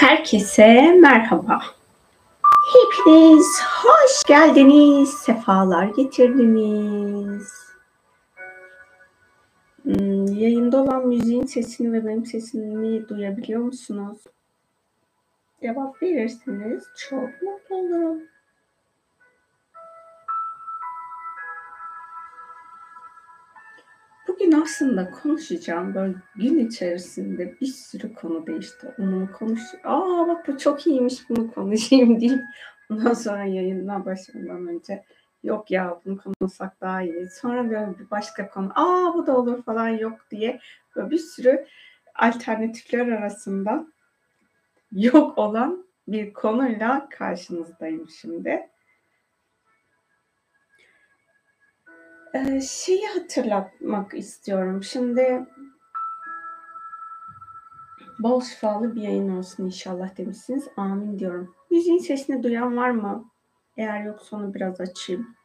Herkese merhaba. Hepiniz hoş geldiniz, sefalar getirdiniz. Hmm, yayında olan müziğin sesini ve benim sesimi duyabiliyor musunuz? Cevap verirseniz çok mutlu olurum. Bugün aslında konuşacağım böyle gün içerisinde bir sürü konu değişti. Onu konuş. Aa bak bu çok iyiymiş bunu konuşayım deyip ondan sonra yayına başlamadan önce yok ya bunu konuşsak daha iyi. Sonra böyle bir başka konu. Aa bu da olur falan yok diye böyle bir sürü alternatifler arasında yok olan bir konuyla karşınızdayım şimdi. Ee, şeyi hatırlatmak istiyorum. Şimdi bol şifalı bir yayın olsun inşallah demişsiniz. Amin diyorum. Müziğin sesini duyan var mı? Eğer yoksa onu biraz açayım.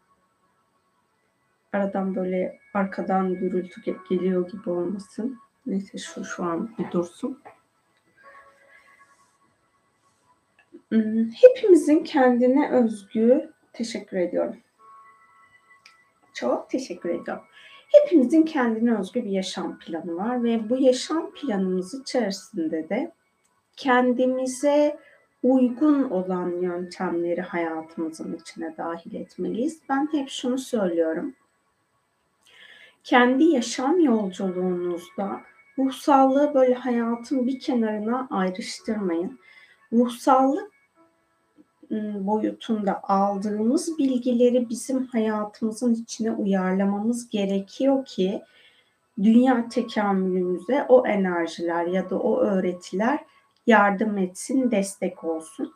Aradan böyle arkadan gürültü geliyor gibi olmasın. Neyse şu şu an bir dursun. Hmm, hepimizin kendine özgü teşekkür ediyorum. Çok teşekkür ediyorum. Hepimizin kendine özgü bir yaşam planı var ve bu yaşam planımız içerisinde de kendimize uygun olan yöntemleri hayatımızın içine dahil etmeliyiz. Ben hep şunu söylüyorum. Kendi yaşam yolculuğunuzda ruhsallığı böyle hayatın bir kenarına ayrıştırmayın. Ruhsallık boyutunda aldığımız bilgileri bizim hayatımızın içine uyarlamamız gerekiyor ki dünya tekamülümüze o enerjiler ya da o öğretiler yardım etsin, destek olsun.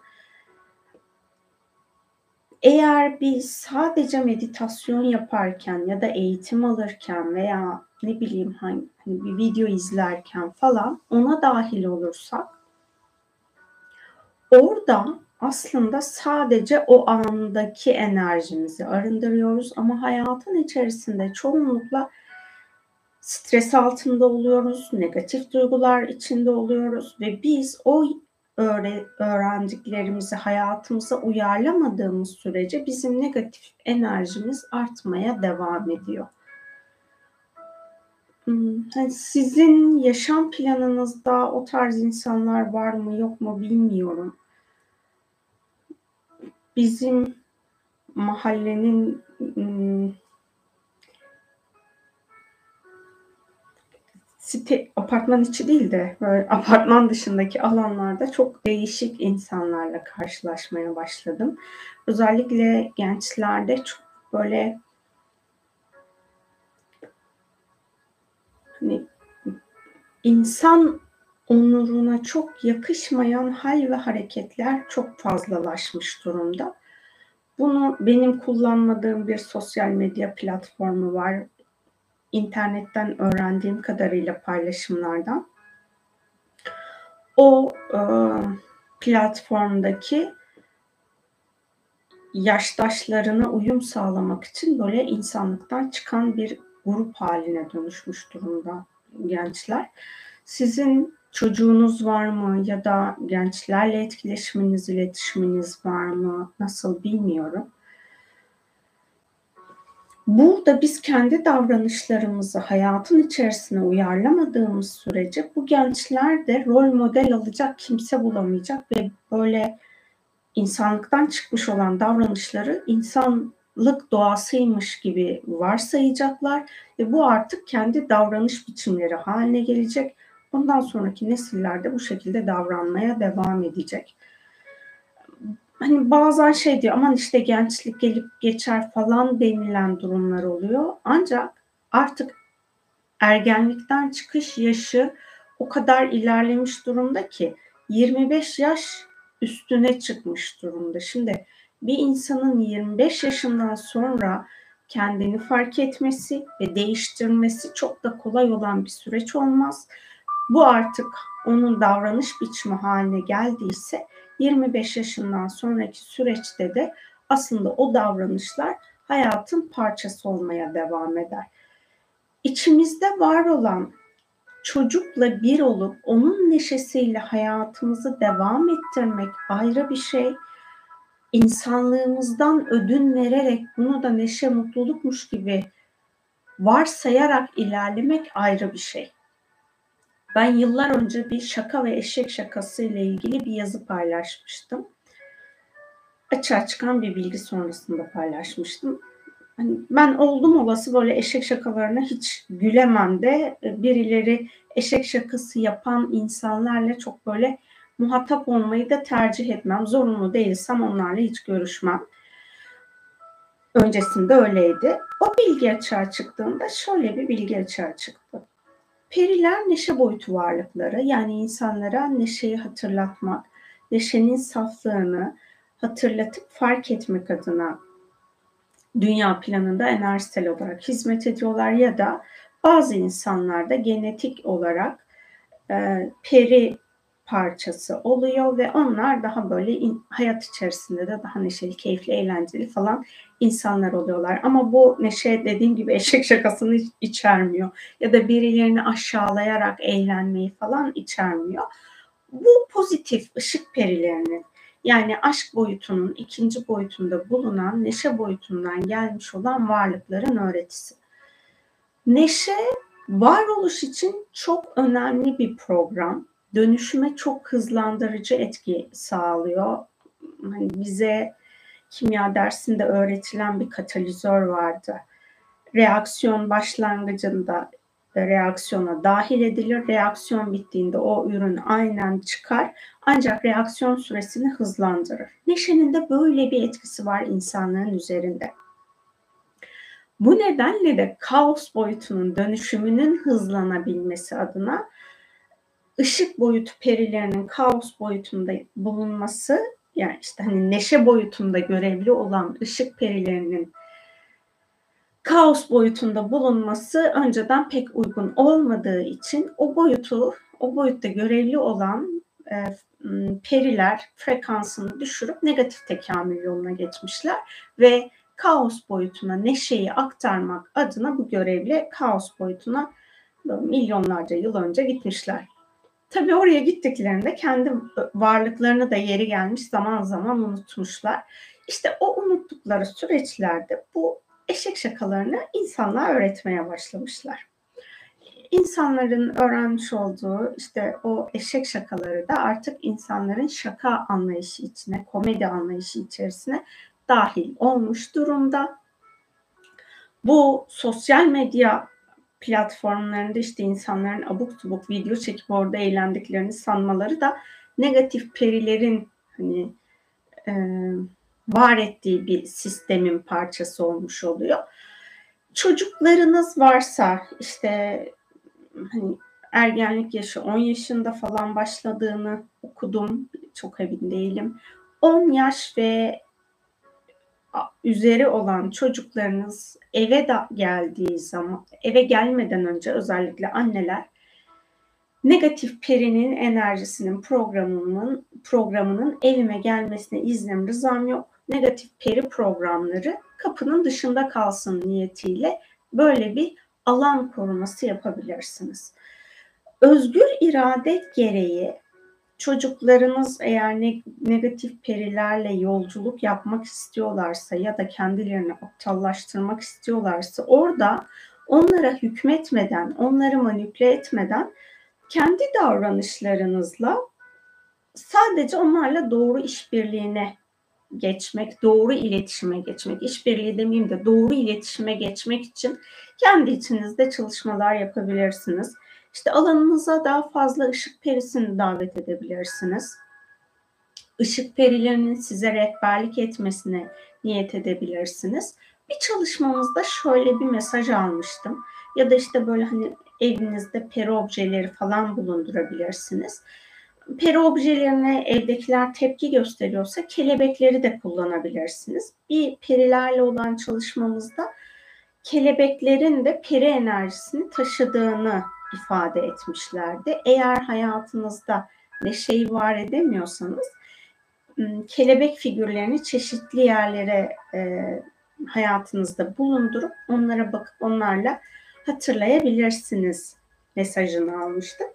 Eğer biz sadece meditasyon yaparken ya da eğitim alırken veya ne bileyim hani bir video izlerken falan ona dahil olursak orada aslında sadece o andaki enerjimizi arındırıyoruz ama hayatın içerisinde çoğunlukla stres altında oluyoruz, negatif duygular içinde oluyoruz ve biz o öğrendiklerimizi hayatımıza uyarlamadığımız sürece bizim negatif enerjimiz artmaya devam ediyor. Hmm, hani sizin yaşam planınızda o tarz insanlar var mı yok mu bilmiyorum bizim mahallenin ıı, site apartman içi değil de böyle apartman dışındaki alanlarda çok değişik insanlarla karşılaşmaya başladım. Özellikle gençlerde çok böyle hani insan onuruna çok yakışmayan hal ve hareketler çok fazlalaşmış durumda. Bunu benim kullanmadığım bir sosyal medya platformu var. İnternetten öğrendiğim kadarıyla paylaşımlardan. O e, platformdaki yaştaşlarına uyum sağlamak için böyle insanlıktan çıkan bir grup haline dönüşmüş durumda gençler. Sizin çocuğunuz var mı ya da gençlerle etkileşiminiz, iletişiminiz var mı? Nasıl bilmiyorum. Burada biz kendi davranışlarımızı hayatın içerisine uyarlamadığımız sürece bu gençler de rol model alacak kimse bulamayacak ve böyle insanlıktan çıkmış olan davranışları insanlık doğasıymış gibi varsayacaklar ve bu artık kendi davranış biçimleri haline gelecek Bundan sonraki nesiller de bu şekilde davranmaya devam edecek. Hani bazen şey diyor aman işte gençlik gelip geçer falan denilen durumlar oluyor. Ancak artık ergenlikten çıkış yaşı o kadar ilerlemiş durumda ki 25 yaş üstüne çıkmış durumda. Şimdi bir insanın 25 yaşından sonra kendini fark etmesi ve değiştirmesi çok da kolay olan bir süreç olmaz. Bu artık onun davranış biçimi haline geldiyse 25 yaşından sonraki süreçte de aslında o davranışlar hayatın parçası olmaya devam eder. İçimizde var olan çocukla bir olup onun neşesiyle hayatımızı devam ettirmek ayrı bir şey. İnsanlığımızdan ödün vererek bunu da neşe mutlulukmuş gibi varsayarak ilerlemek ayrı bir şey. Ben yıllar önce bir şaka ve eşek şakası ile ilgili bir yazı paylaşmıştım. Açığa çıkan bir bilgi sonrasında paylaşmıştım. Hani ben oldum olası böyle eşek şakalarına hiç gülemem de birileri eşek şakası yapan insanlarla çok böyle muhatap olmayı da tercih etmem. Zorunlu değilsem onlarla hiç görüşmem. Öncesinde öyleydi. O bilgi açığa çıktığında şöyle bir bilgi açığa çıktı. Periler neşe boyutu varlıkları yani insanlara neşeyi hatırlatmak, neşenin saflığını hatırlatıp fark etmek adına dünya planında enerjisel olarak hizmet ediyorlar ya da bazı insanlarda genetik olarak e, peri parçası oluyor ve onlar daha böyle in, hayat içerisinde de daha neşeli, keyifli, eğlenceli falan insanlar oluyorlar. Ama bu neşe dediğim gibi eşek şakasını içermiyor ya da birilerini aşağılayarak eğlenmeyi falan içermiyor. Bu pozitif ışık perilerinin yani aşk boyutunun ikinci boyutunda bulunan neşe boyutundan gelmiş olan varlıkların öğretisi. Neşe varoluş için çok önemli bir program. Dönüşüme çok hızlandırıcı etki sağlıyor. Hani bize kimya dersinde öğretilen bir katalizör vardı. Reaksiyon başlangıcında reaksiyona dahil edilir. Reaksiyon bittiğinde o ürün aynen çıkar. Ancak reaksiyon süresini hızlandırır. Neşenin de böyle bir etkisi var insanların üzerinde. Bu nedenle de kaos boyutunun dönüşümünün hızlanabilmesi adına ışık boyutu perilerinin kaos boyutunda bulunması yani işte hani neşe boyutunda görevli olan ışık perilerinin kaos boyutunda bulunması önceden pek uygun olmadığı için o boyutu, o boyutta görevli olan e, periler frekansını düşürüp negatif tekamül yoluna geçmişler ve kaos boyutuna neşeyi aktarmak adına bu görevle kaos boyutuna milyonlarca yıl önce gitmişler. Tabii oraya gittiklerinde kendi varlıklarını da yeri gelmiş zaman zaman unutmuşlar. İşte o unuttukları süreçlerde bu eşek şakalarını insanlığa öğretmeye başlamışlar. İnsanların öğrenmiş olduğu işte o eşek şakaları da artık insanların şaka anlayışı içine, komedi anlayışı içerisine dahil olmuş durumda. Bu sosyal medya platformlarında işte insanların abuk subuk video çekip orada eğlendiklerini sanmaları da negatif perilerin hani e, var ettiği bir sistemin parçası olmuş oluyor. Çocuklarınız varsa işte hani ergenlik yaşı 10 yaşında falan başladığını okudum. Çok emin değilim. 10 yaş ve üzeri olan çocuklarınız eve da geldiği zaman, eve gelmeden önce özellikle anneler negatif perinin enerjisinin programının programının evime gelmesine iznim rızam yok negatif peri programları kapının dışında kalsın niyetiyle böyle bir alan koruması yapabilirsiniz. Özgür irade gereği çocuklarınız eğer negatif perilerle yolculuk yapmak istiyorlarsa ya da kendilerini aptallaştırmak istiyorlarsa orada onlara hükmetmeden, onları manipüle etmeden kendi davranışlarınızla sadece onlarla doğru işbirliğine geçmek, doğru iletişime geçmek, işbirliği demeyeyim de doğru iletişime geçmek için kendi içinizde çalışmalar yapabilirsiniz. İşte alanınıza daha fazla ışık perisini davet edebilirsiniz. Işık perilerinin size rehberlik etmesine niyet edebilirsiniz. Bir çalışmamızda şöyle bir mesaj almıştım. Ya da işte böyle hani evinizde peri objeleri falan bulundurabilirsiniz peri objelerine evdekiler tepki gösteriyorsa kelebekleri de kullanabilirsiniz. Bir perilerle olan çalışmamızda kelebeklerin de peri enerjisini taşıdığını ifade etmişlerdi. Eğer hayatınızda neşeyi var edemiyorsanız kelebek figürlerini çeşitli yerlere e, hayatınızda bulundurup onlara bakıp onlarla hatırlayabilirsiniz mesajını almıştık.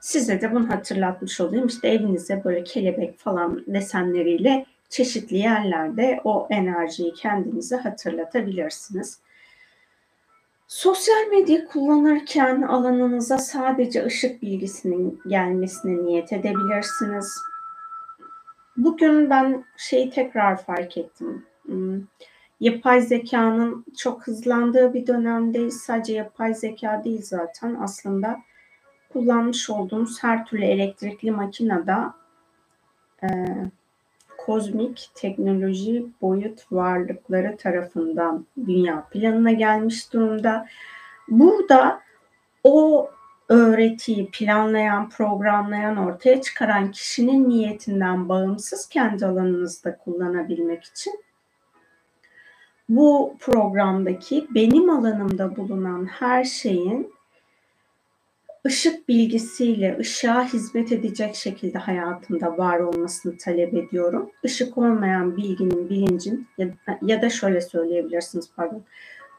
Size de bunu hatırlatmış olayım. İşte evinize böyle kelebek falan desenleriyle çeşitli yerlerde o enerjiyi kendinize hatırlatabilirsiniz. Sosyal medya kullanırken alanınıza sadece ışık bilgisinin gelmesine niyet edebilirsiniz. Bugün ben şeyi tekrar fark ettim. Hmm, yapay zekanın çok hızlandığı bir dönemdeyiz. Sadece yapay zeka değil zaten aslında kullanmış olduğumuz her türlü elektrikli makinede e, kozmik teknoloji boyut varlıkları tarafından dünya planına gelmiş durumda. Burada o öğretiyi planlayan, programlayan, ortaya çıkaran kişinin niyetinden bağımsız kendi alanınızda kullanabilmek için bu programdaki benim alanımda bulunan her şeyin ışık bilgisiyle ışığa hizmet edecek şekilde hayatımda var olmasını talep ediyorum. Işık olmayan bilginin, bilincin ya, ya da şöyle söyleyebilirsiniz pardon.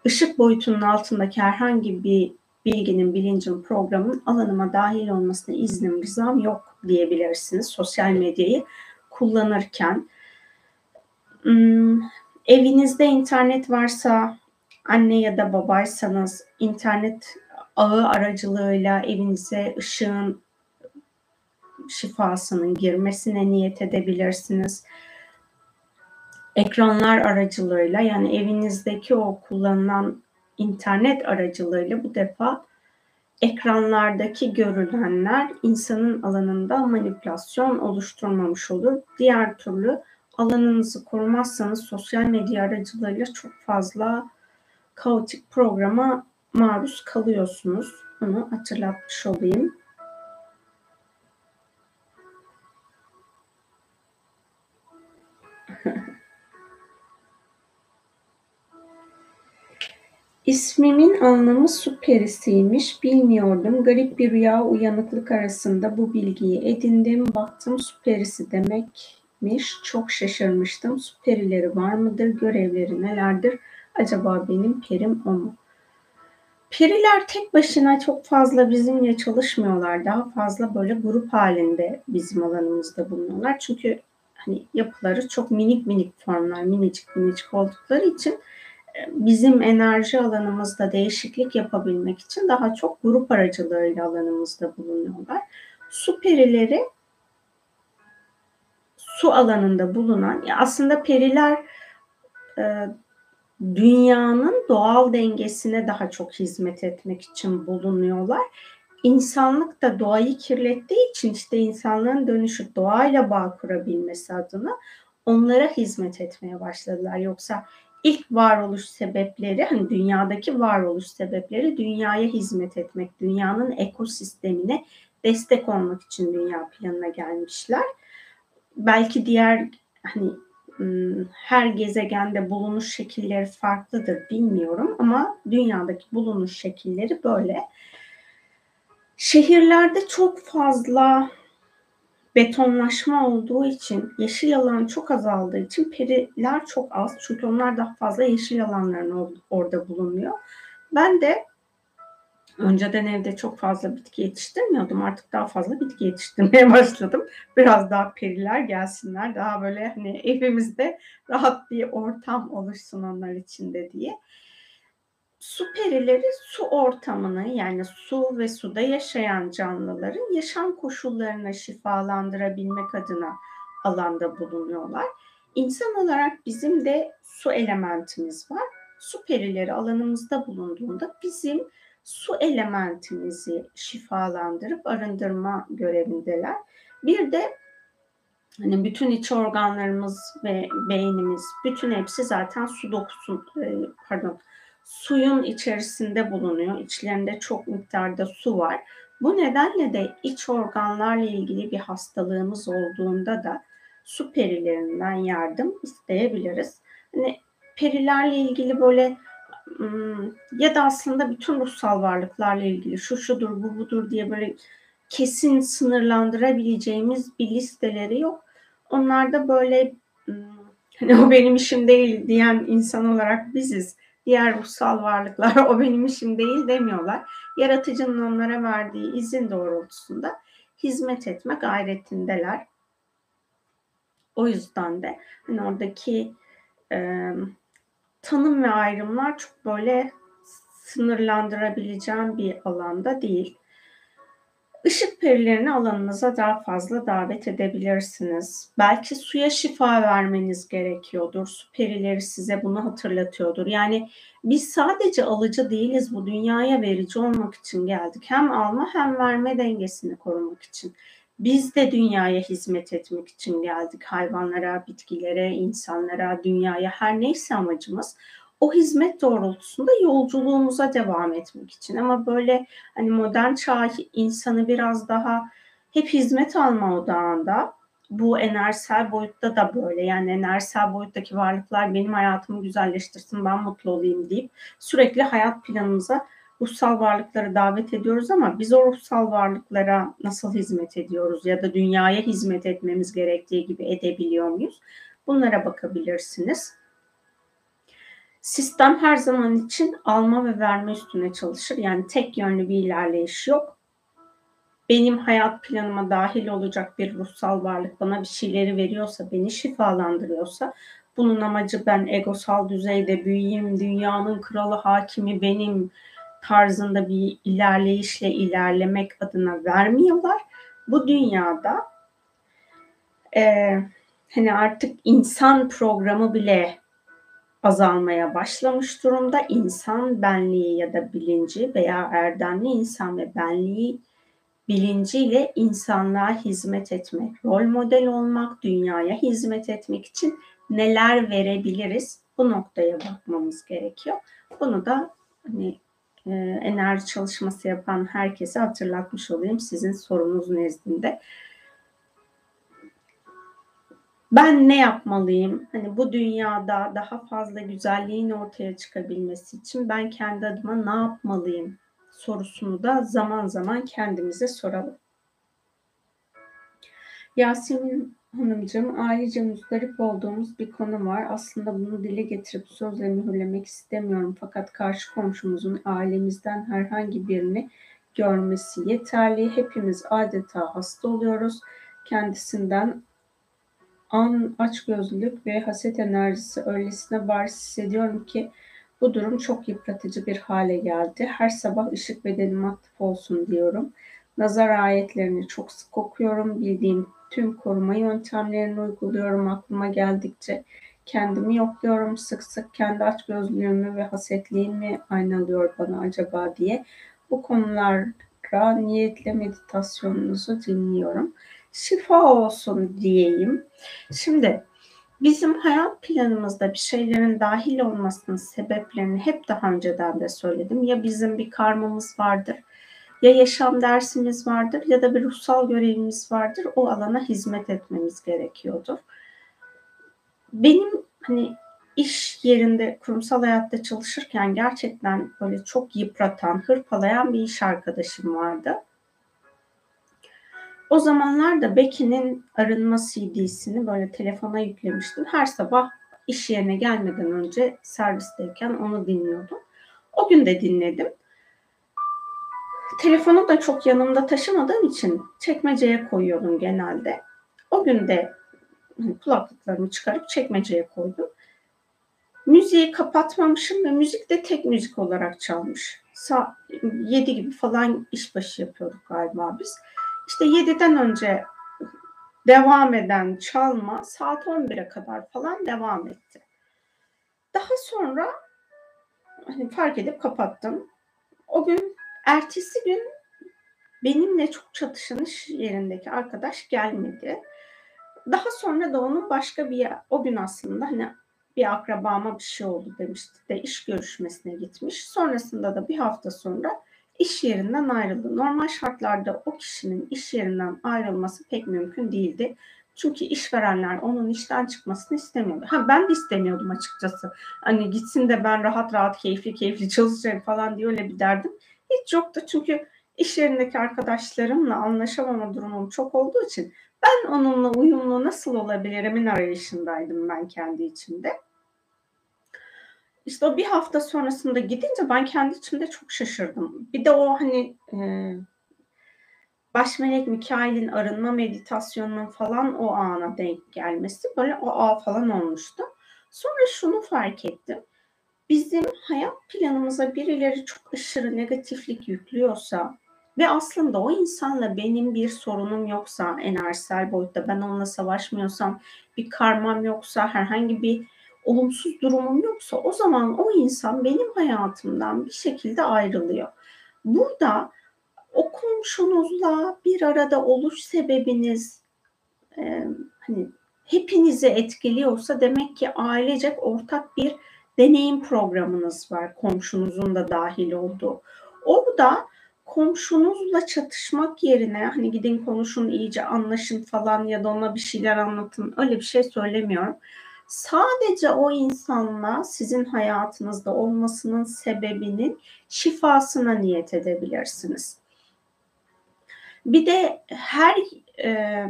Işık boyutunun altındaki herhangi bir bilginin, bilincin, programın alanıma dahil olmasına iznim, rızam yok diyebilirsiniz sosyal medyayı kullanırken. Hmm, evinizde internet varsa, anne ya da babaysanız internet ağı aracılığıyla evinize ışığın şifasının girmesine niyet edebilirsiniz. Ekranlar aracılığıyla yani evinizdeki o kullanılan internet aracılığıyla bu defa ekranlardaki görülenler insanın alanında manipülasyon oluşturmamış olur. Diğer türlü alanınızı korumazsanız sosyal medya aracılığıyla çok fazla kaotik programa maruz kalıyorsunuz. Bunu hatırlatmış olayım. İsmimin anlamı su perisiymiş. Bilmiyordum. Garip bir rüya uyanıklık arasında bu bilgiyi edindim. Baktım su perisi demekmiş. Çok şaşırmıştım. Su perileri var mıdır? Görevleri nelerdir? Acaba benim perim o mu? Periler tek başına çok fazla bizimle çalışmıyorlar. Daha fazla böyle grup halinde bizim alanımızda bulunuyorlar. Çünkü hani yapıları çok minik minik formlar, minicik minicik oldukları için e, bizim enerji alanımızda değişiklik yapabilmek için daha çok grup aracılığıyla alanımızda bulunuyorlar. Su perileri su alanında bulunan, aslında periler e, dünyanın doğal dengesine daha çok hizmet etmek için bulunuyorlar. İnsanlık da doğayı kirlettiği için işte insanlığın dönüşü doğayla bağ kurabilmesi adına onlara hizmet etmeye başladılar. Yoksa ilk varoluş sebepleri hani dünyadaki varoluş sebepleri dünyaya hizmet etmek, dünyanın ekosistemine destek olmak için dünya planına gelmişler. Belki diğer hani her gezegende bulunuş şekilleri farklıdır bilmiyorum ama dünyadaki bulunuş şekilleri böyle. Şehirlerde çok fazla betonlaşma olduğu için, yeşil alan çok azaldığı için periler çok az. Çünkü onlar daha fazla yeşil alanların orada bulunuyor. Ben de Önceden evde çok fazla bitki yetiştirmiyordum. Artık daha fazla bitki yetiştirmeye başladım. Biraz daha periler gelsinler. Daha böyle hani evimizde rahat bir ortam oluşsun onlar içinde diye. Su perileri su ortamını yani su ve suda yaşayan canlıların yaşam koşullarını şifalandırabilmek adına alanda bulunuyorlar. İnsan olarak bizim de su elementimiz var. Su perileri alanımızda bulunduğunda bizim su elementimizi şifalandırıp arındırma görevindeler. Bir de hani bütün iç organlarımız ve beynimiz bütün hepsi zaten su dokusu e, pardon suyun içerisinde bulunuyor. İçlerinde çok miktarda su var. Bu nedenle de iç organlarla ilgili bir hastalığımız olduğunda da su perilerinden yardım isteyebiliriz. Hani perilerle ilgili böyle ya da aslında bütün ruhsal varlıklarla ilgili şu şudur bu budur diye böyle kesin sınırlandırabileceğimiz bir listeleri yok. Onlar da böyle hmm, hani o benim işim değil diyen insan olarak biziz. Diğer ruhsal varlıklar o benim işim değil demiyorlar. Yaratıcının onlara verdiği izin doğrultusunda hizmet etme gayretindeler. O yüzden de hani oradaki e, tanım ve ayrımlar çok böyle sınırlandırabileceğim bir alanda değil. Işık perilerini alanınıza daha fazla davet edebilirsiniz. Belki suya şifa vermeniz gerekiyordur. Su perileri size bunu hatırlatıyordur. Yani biz sadece alıcı değiliz bu dünyaya verici olmak için geldik. Hem alma hem verme dengesini korumak için. Biz de dünyaya hizmet etmek için geldik. Hayvanlara, bitkilere, insanlara, dünyaya her neyse amacımız o hizmet doğrultusunda yolculuğumuza devam etmek için. Ama böyle hani modern çağ insanı biraz daha hep hizmet alma odağında. Bu enerjisel boyutta da böyle. Yani enerjisel boyuttaki varlıklar benim hayatımı güzelleştirsin, ben mutlu olayım deyip sürekli hayat planımıza ruhsal varlıkları davet ediyoruz ama biz o ruhsal varlıklara nasıl hizmet ediyoruz ya da dünyaya hizmet etmemiz gerektiği gibi edebiliyor muyuz? Bunlara bakabilirsiniz. Sistem her zaman için alma ve verme üstüne çalışır. Yani tek yönlü bir ilerleyiş yok. Benim hayat planıma dahil olacak bir ruhsal varlık bana bir şeyleri veriyorsa, beni şifalandırıyorsa bunun amacı ben egosal düzeyde büyüyeyim, dünyanın kralı hakimi benim tarzında bir ilerleyişle ilerlemek adına vermiyorlar. Bu dünyada e, hani artık insan programı bile azalmaya başlamış durumda. İnsan benliği ya da bilinci veya erdemli insan ve benliği bilinciyle insanlığa hizmet etmek, rol model olmak, dünyaya hizmet etmek için neler verebiliriz? Bu noktaya bakmamız gerekiyor. Bunu da hani e, enerji çalışması yapan herkese hatırlatmış olayım sizin sorunuz nezdinde ben ne yapmalıyım? Hani bu dünyada daha fazla güzelliğin ortaya çıkabilmesi için ben kendi adıma ne yapmalıyım sorusunu da zaman zaman kendimize soralım. Yasemin Hanımcığım, ailece müzdarip olduğumuz bir konu var. Aslında bunu dile getirip sözle mühürlemek istemiyorum. Fakat karşı komşumuzun ailemizden herhangi birini görmesi yeterli. Hepimiz adeta hasta oluyoruz. Kendisinden an açgözlülük ve haset enerjisi öylesine bariz hissediyorum ki bu durum çok yıpratıcı bir hale geldi. Her sabah ışık bedenim aktif olsun diyorum. Nazar ayetlerini çok sık okuyorum. Bildiğim tüm koruma yöntemlerini uyguluyorum aklıma geldikçe. Kendimi yokluyorum sık sık kendi açgözlülüğümü ve hasetliğimi aynalıyor bana acaba diye. Bu konulara niyetle meditasyonunuzu dinliyorum şifa olsun diyeyim. Şimdi bizim hayat planımızda bir şeylerin dahil olmasının sebeplerini hep daha önceden de söyledim. Ya bizim bir karmamız vardır, ya yaşam dersimiz vardır ya da bir ruhsal görevimiz vardır. O alana hizmet etmemiz gerekiyordur. Benim hani iş yerinde kurumsal hayatta çalışırken gerçekten böyle çok yıpratan, hırpalayan bir iş arkadaşım vardı. O zamanlar da Becky'nin arınma CD'sini böyle telefona yüklemiştim. Her sabah iş yerine gelmeden önce servisteyken onu dinliyordum. O gün de dinledim. Telefonu da çok yanımda taşımadığım için çekmeceye koyuyordum genelde. O gün de hani kulaklıklarımı çıkarıp çekmeceye koydum. Müziği kapatmamışım ve müzik de tek müzik olarak çalmış. Sa 7 gibi falan işbaşı yapıyorduk galiba biz. İşte 7'den önce devam eden çalma saat 11'e kadar falan devam etti. Daha sonra hani fark edip kapattım. O gün ertesi gün benimle çok çatışan iş yerindeki arkadaş gelmedi. Daha sonra da onun başka bir o gün aslında hani bir akrabama bir şey oldu demişti de iş görüşmesine gitmiş. Sonrasında da bir hafta sonra iş yerinden ayrıldı. Normal şartlarda o kişinin iş yerinden ayrılması pek mümkün değildi. Çünkü işverenler onun işten çıkmasını istemiyordu. Ha ben de istemiyordum açıkçası. Hani gitsin de ben rahat rahat keyifli keyifli çalışacağım falan diye öyle bir derdim. Hiç yoktu çünkü iş yerindeki arkadaşlarımla anlaşamama durumum çok olduğu için ben onunla uyumlu nasıl olabilirimin arayışındaydım ben kendi içimde. işte o bir hafta sonrasında gidince ben kendi içimde çok şaşırdım. Bir de o hani e, baş melek Mikail'in arınma meditasyonunun falan o ana denk gelmesi böyle o a falan olmuştu. Sonra şunu fark ettim. Bizim hayat planımıza birileri çok aşırı negatiflik yüklüyorsa ve aslında o insanla benim bir sorunum yoksa enerjisel boyutta ben onunla savaşmıyorsam bir karmam yoksa herhangi bir olumsuz durumum yoksa o zaman o insan benim hayatımdan bir şekilde ayrılıyor. Burada o komşunuzla bir arada oluş sebebiniz e, hani hepinizi etkiliyorsa demek ki ailecek ortak bir deneyim programınız var komşunuzun da dahil olduğu. Orada komşunuzla çatışmak yerine hani gidin konuşun iyice anlaşın falan ya da ona bir şeyler anlatın öyle bir şey söylemiyorum. Sadece o insanla sizin hayatınızda olmasının sebebinin şifasına niyet edebilirsiniz. Bir de her e,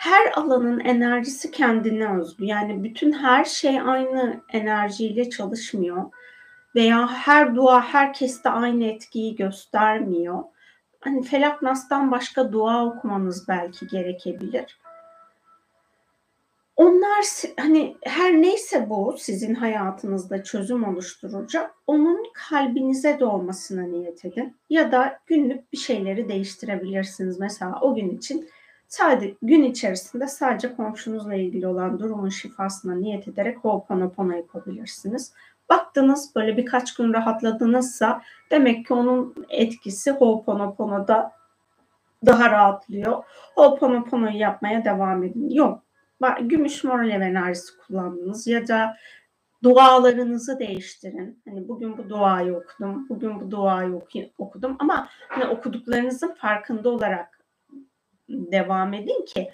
her alanın enerjisi kendine özgü. Yani bütün her şey aynı enerjiyle çalışmıyor veya her dua herkeste aynı etkiyi göstermiyor. Hani Felak Nas'tan başka dua okumanız belki gerekebilir. Onlar hani her neyse bu sizin hayatınızda çözüm oluşturacak onun kalbinize doğmasına niyet edin. Ya da günlük bir şeyleri değiştirebilirsiniz. Mesela o gün için sadece gün içerisinde sadece komşunuzla ilgili olan durumun şifasına niyet ederek Ho'oponopono yapabilirsiniz. Baktınız böyle birkaç gün rahatladınızsa demek ki onun etkisi Ho'oponopono'da daha rahatlıyor. Ho'oponopono'yu yapmaya devam edin. Yok gümüş mor alev enerjisi kullandınız ya da dualarınızı değiştirin. Hani bugün bu duayı okudum, bugün bu duayı okudum ama hani okuduklarınızın farkında olarak devam edin ki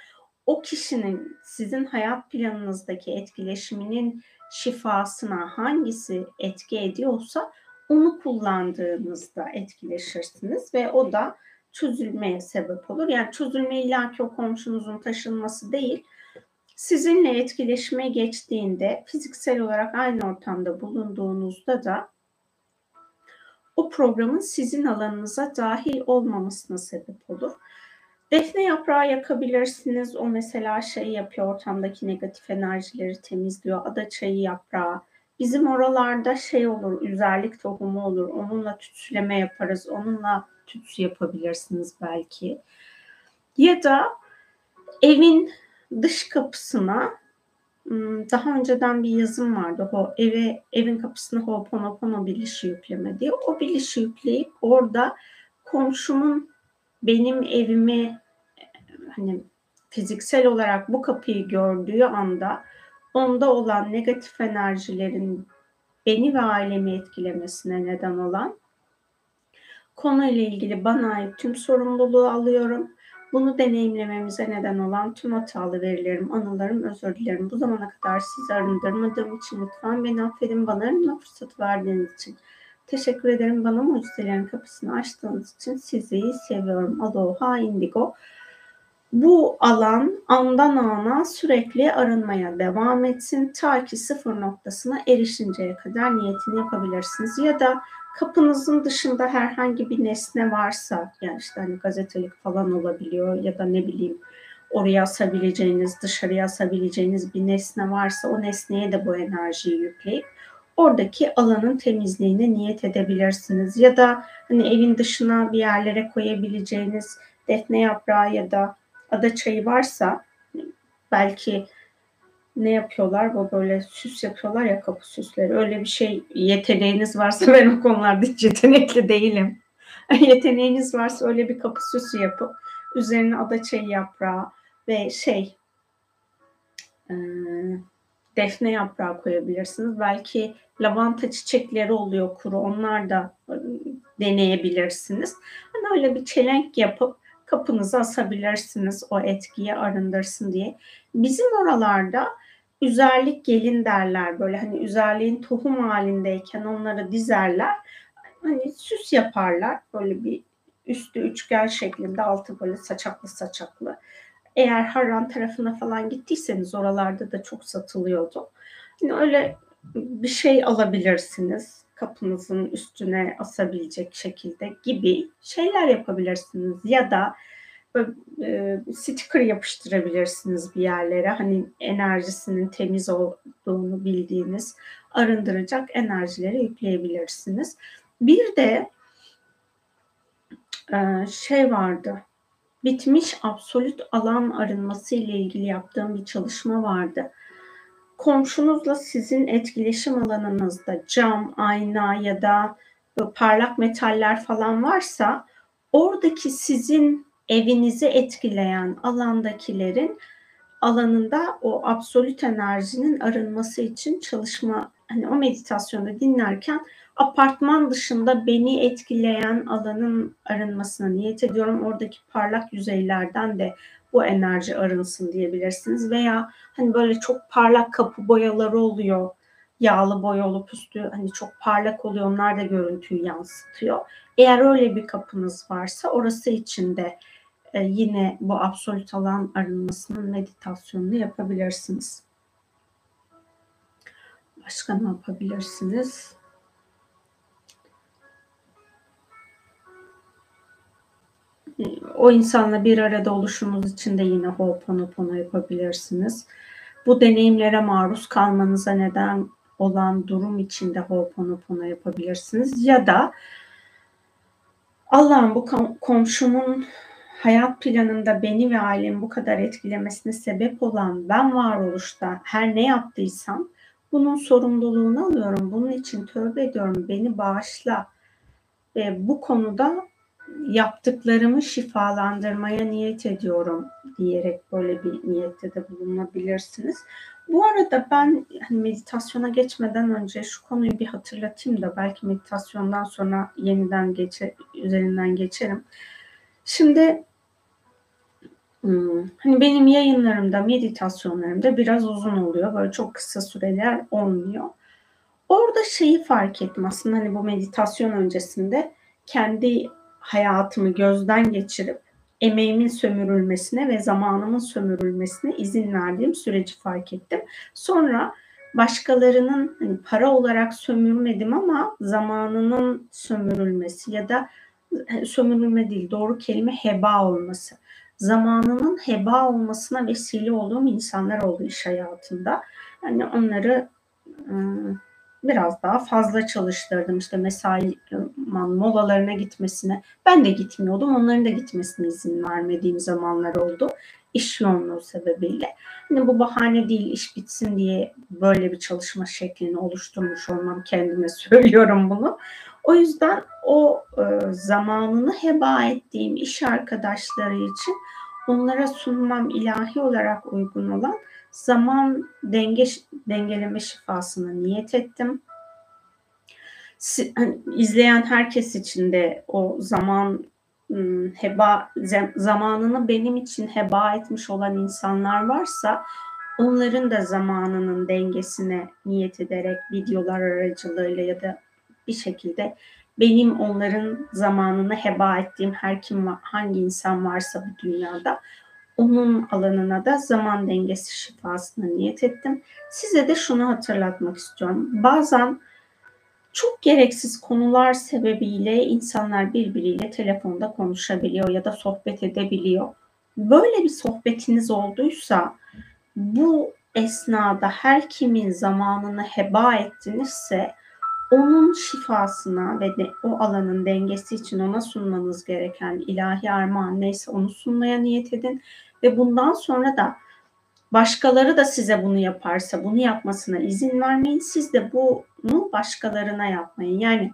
o kişinin sizin hayat planınızdaki etkileşiminin şifasına hangisi etki ediyorsa onu kullandığınızda etkileşirsiniz ve o da çözülmeye sebep olur. Yani çözülme illaki o komşunuzun taşınması değil sizinle etkileşime geçtiğinde fiziksel olarak aynı ortamda bulunduğunuzda da o programın sizin alanınıza dahil olmamasına sebep olur. Defne yaprağı yakabilirsiniz. O mesela şey yapıyor ortamdaki negatif enerjileri temizliyor. Ada çayı yaprağı. Bizim oralarda şey olur, üzerlik tohumu olur. Onunla tütsüleme yaparız. Onunla tütsü yapabilirsiniz belki. Ya da evin dış kapısına daha önceden bir yazım vardı. O eve evin kapısına Ho'oponopono bilişi yükleme diye. O bilişi yükleyip orada komşumun benim evimi hani fiziksel olarak bu kapıyı gördüğü anda onda olan negatif enerjilerin beni ve ailemi etkilemesine neden olan konuyla ilgili bana ait tüm sorumluluğu alıyorum bunu deneyimlememize neden olan tüm hatalı verilerim, anılarım, özür dilerim. Bu zamana kadar sizi arındırmadığım için lütfen beni affedin. Bana arınma fırsatı verdiğiniz için. Teşekkür ederim bana mucizelerin kapısını açtığınız için sizi seviyorum. Aloha Indigo. Bu alan andan ana sürekli arınmaya devam etsin. Ta ki sıfır noktasına erişinceye kadar niyetini yapabilirsiniz. Ya da kapınızın dışında herhangi bir nesne varsa yani işte hani gazetelik falan olabiliyor ya da ne bileyim oraya asabileceğiniz, dışarıya asabileceğiniz bir nesne varsa o nesneye de bu enerjiyi yükleyip oradaki alanın temizliğine niyet edebilirsiniz. Ya da hani evin dışına bir yerlere koyabileceğiniz defne yaprağı ya da ada çayı varsa belki ne yapıyorlar? Bu böyle süs yapıyorlar ya kapı süsleri. Öyle bir şey yeteneğiniz varsa ben o konularda hiç yetenekli değilim. yeteneğiniz varsa öyle bir kapı süsü yapıp üzerine adaçayı yaprağı ve şey e, defne yaprağı koyabilirsiniz. Belki lavanta çiçekleri oluyor kuru. Onlar da e, deneyebilirsiniz. Hani öyle bir çelenk yapıp kapınıza asabilirsiniz o etkiyi arındırsın diye. Bizim oralarda üzerlik gelin derler böyle hani üzerliğin tohum halindeyken onları dizerler. Hani süs yaparlar böyle bir üstü üçgen şeklinde altı böyle saçaklı saçaklı. Eğer Harran tarafına falan gittiyseniz oralarda da çok satılıyordu. Yani öyle bir şey alabilirsiniz. Kapınızın üstüne asabilecek şekilde gibi şeyler yapabilirsiniz. Ya da e, sticker yapıştırabilirsiniz bir yerlere. Hani enerjisinin temiz olduğunu bildiğiniz arındıracak enerjileri yükleyebilirsiniz. Bir de e, şey vardı. Bitmiş absolut alan arınması ile ilgili yaptığım bir çalışma vardı. Komşunuzla sizin etkileşim alanınızda cam, ayna ya da parlak metaller falan varsa oradaki sizin evinizi etkileyen alandakilerin alanında o absolut enerjinin arınması için çalışma hani o meditasyonu dinlerken apartman dışında beni etkileyen alanın arınmasına niyet ediyorum. Oradaki parlak yüzeylerden de bu enerji arınsın diyebilirsiniz. Veya hani böyle çok parlak kapı boyaları oluyor. Yağlı boya olup üstü hani çok parlak oluyor. Onlar da görüntüyü yansıtıyor. Eğer öyle bir kapınız varsa orası için de e, yine bu absolut alan arınmasının meditasyonunu yapabilirsiniz. Başka ne yapabilirsiniz? O insanla bir arada oluşunuz için de yine Ho'oponopono yapabilirsiniz. Bu deneyimlere maruz kalmanıza neden olan durum içinde Ho'oponopono yapabilirsiniz. Ya da Allah'ım bu komşumun hayat planında beni ve ailemi bu kadar etkilemesine sebep olan ben varoluşta her ne yaptıysam bunun sorumluluğunu alıyorum. Bunun için tövbe ediyorum. Beni bağışla. Ve bu konuda yaptıklarımı şifalandırmaya niyet ediyorum diyerek böyle bir niyette de bulunabilirsiniz. Bu arada ben hani meditasyona geçmeden önce şu konuyu bir hatırlatayım da belki meditasyondan sonra yeniden geçe, üzerinden geçerim. Şimdi Hmm. Hani benim yayınlarımda, meditasyonlarımda biraz uzun oluyor. Böyle çok kısa süreler olmuyor. Orada şeyi fark ettim aslında hani bu meditasyon öncesinde kendi hayatımı gözden geçirip emeğimin sömürülmesine ve zamanımın sömürülmesine izin verdiğim süreci fark ettim. Sonra başkalarının hani para olarak sömürmedim ama zamanının sömürülmesi ya da sömürülme değil doğru kelime heba olması zamanının heba olmasına vesile olduğum insanlar oldu iş hayatında. Yani onları ıı, biraz daha fazla çalıştırdım. İşte mesai molalarına gitmesine. Ben de gitmiyordum. Onların da gitmesine izin vermediğim zamanlar oldu. İş yoğunluğu sebebiyle. Hani bu bahane değil iş bitsin diye böyle bir çalışma şeklini oluşturmuş olmam kendime söylüyorum bunu. O yüzden o e, zamanını heba ettiğim iş arkadaşları için onlara sunmam ilahi olarak uygun olan zaman denge dengeleme şifasına niyet ettim. Hani, izleyen herkes için de o zaman heba zamanını benim için heba etmiş olan insanlar varsa onların da zamanının dengesine niyet ederek videolar aracılığıyla ya da bir şekilde benim onların zamanını heba ettiğim her kim hangi insan varsa bu dünyada onun alanına da zaman dengesi şifasına niyet ettim. Size de şunu hatırlatmak istiyorum. Bazen çok gereksiz konular sebebiyle insanlar birbiriyle telefonda konuşabiliyor ya da sohbet edebiliyor. Böyle bir sohbetiniz olduysa bu esnada her kimin zamanını heba ettinizse onun şifasına ve de, o alanın dengesi için ona sunmanız gereken ilahi armağan neyse onu sunmaya niyet edin ve bundan sonra da başkaları da size bunu yaparsa bunu yapmasına izin vermeyin. Siz de bunu başkalarına yapmayın. Yani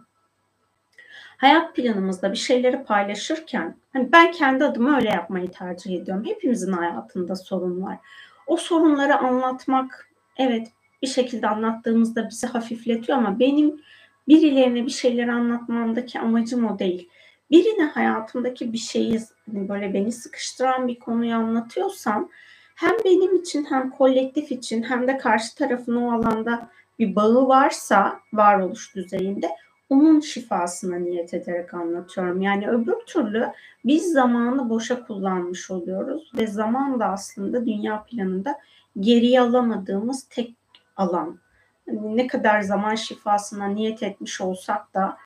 hayat planımızda bir şeyleri paylaşırken hani ben kendi adıma öyle yapmayı tercih ediyorum. Hepimizin hayatında sorun var. O sorunları anlatmak evet bir şekilde anlattığımızda bizi hafifletiyor ama benim birilerine bir şeyler anlatmamdaki amacım o değil. Birine hayatımdaki bir şeyi hani böyle beni sıkıştıran bir konuyu anlatıyorsam hem benim için hem kolektif için hem de karşı tarafın o alanda bir bağı varsa varoluş düzeyinde onun şifasına niyet ederek anlatıyorum. Yani öbür türlü biz zamanı boşa kullanmış oluyoruz ve zaman da aslında dünya planında geriye alamadığımız tek alan. hani ne kadar zaman şifasına niyet etmiş olsak da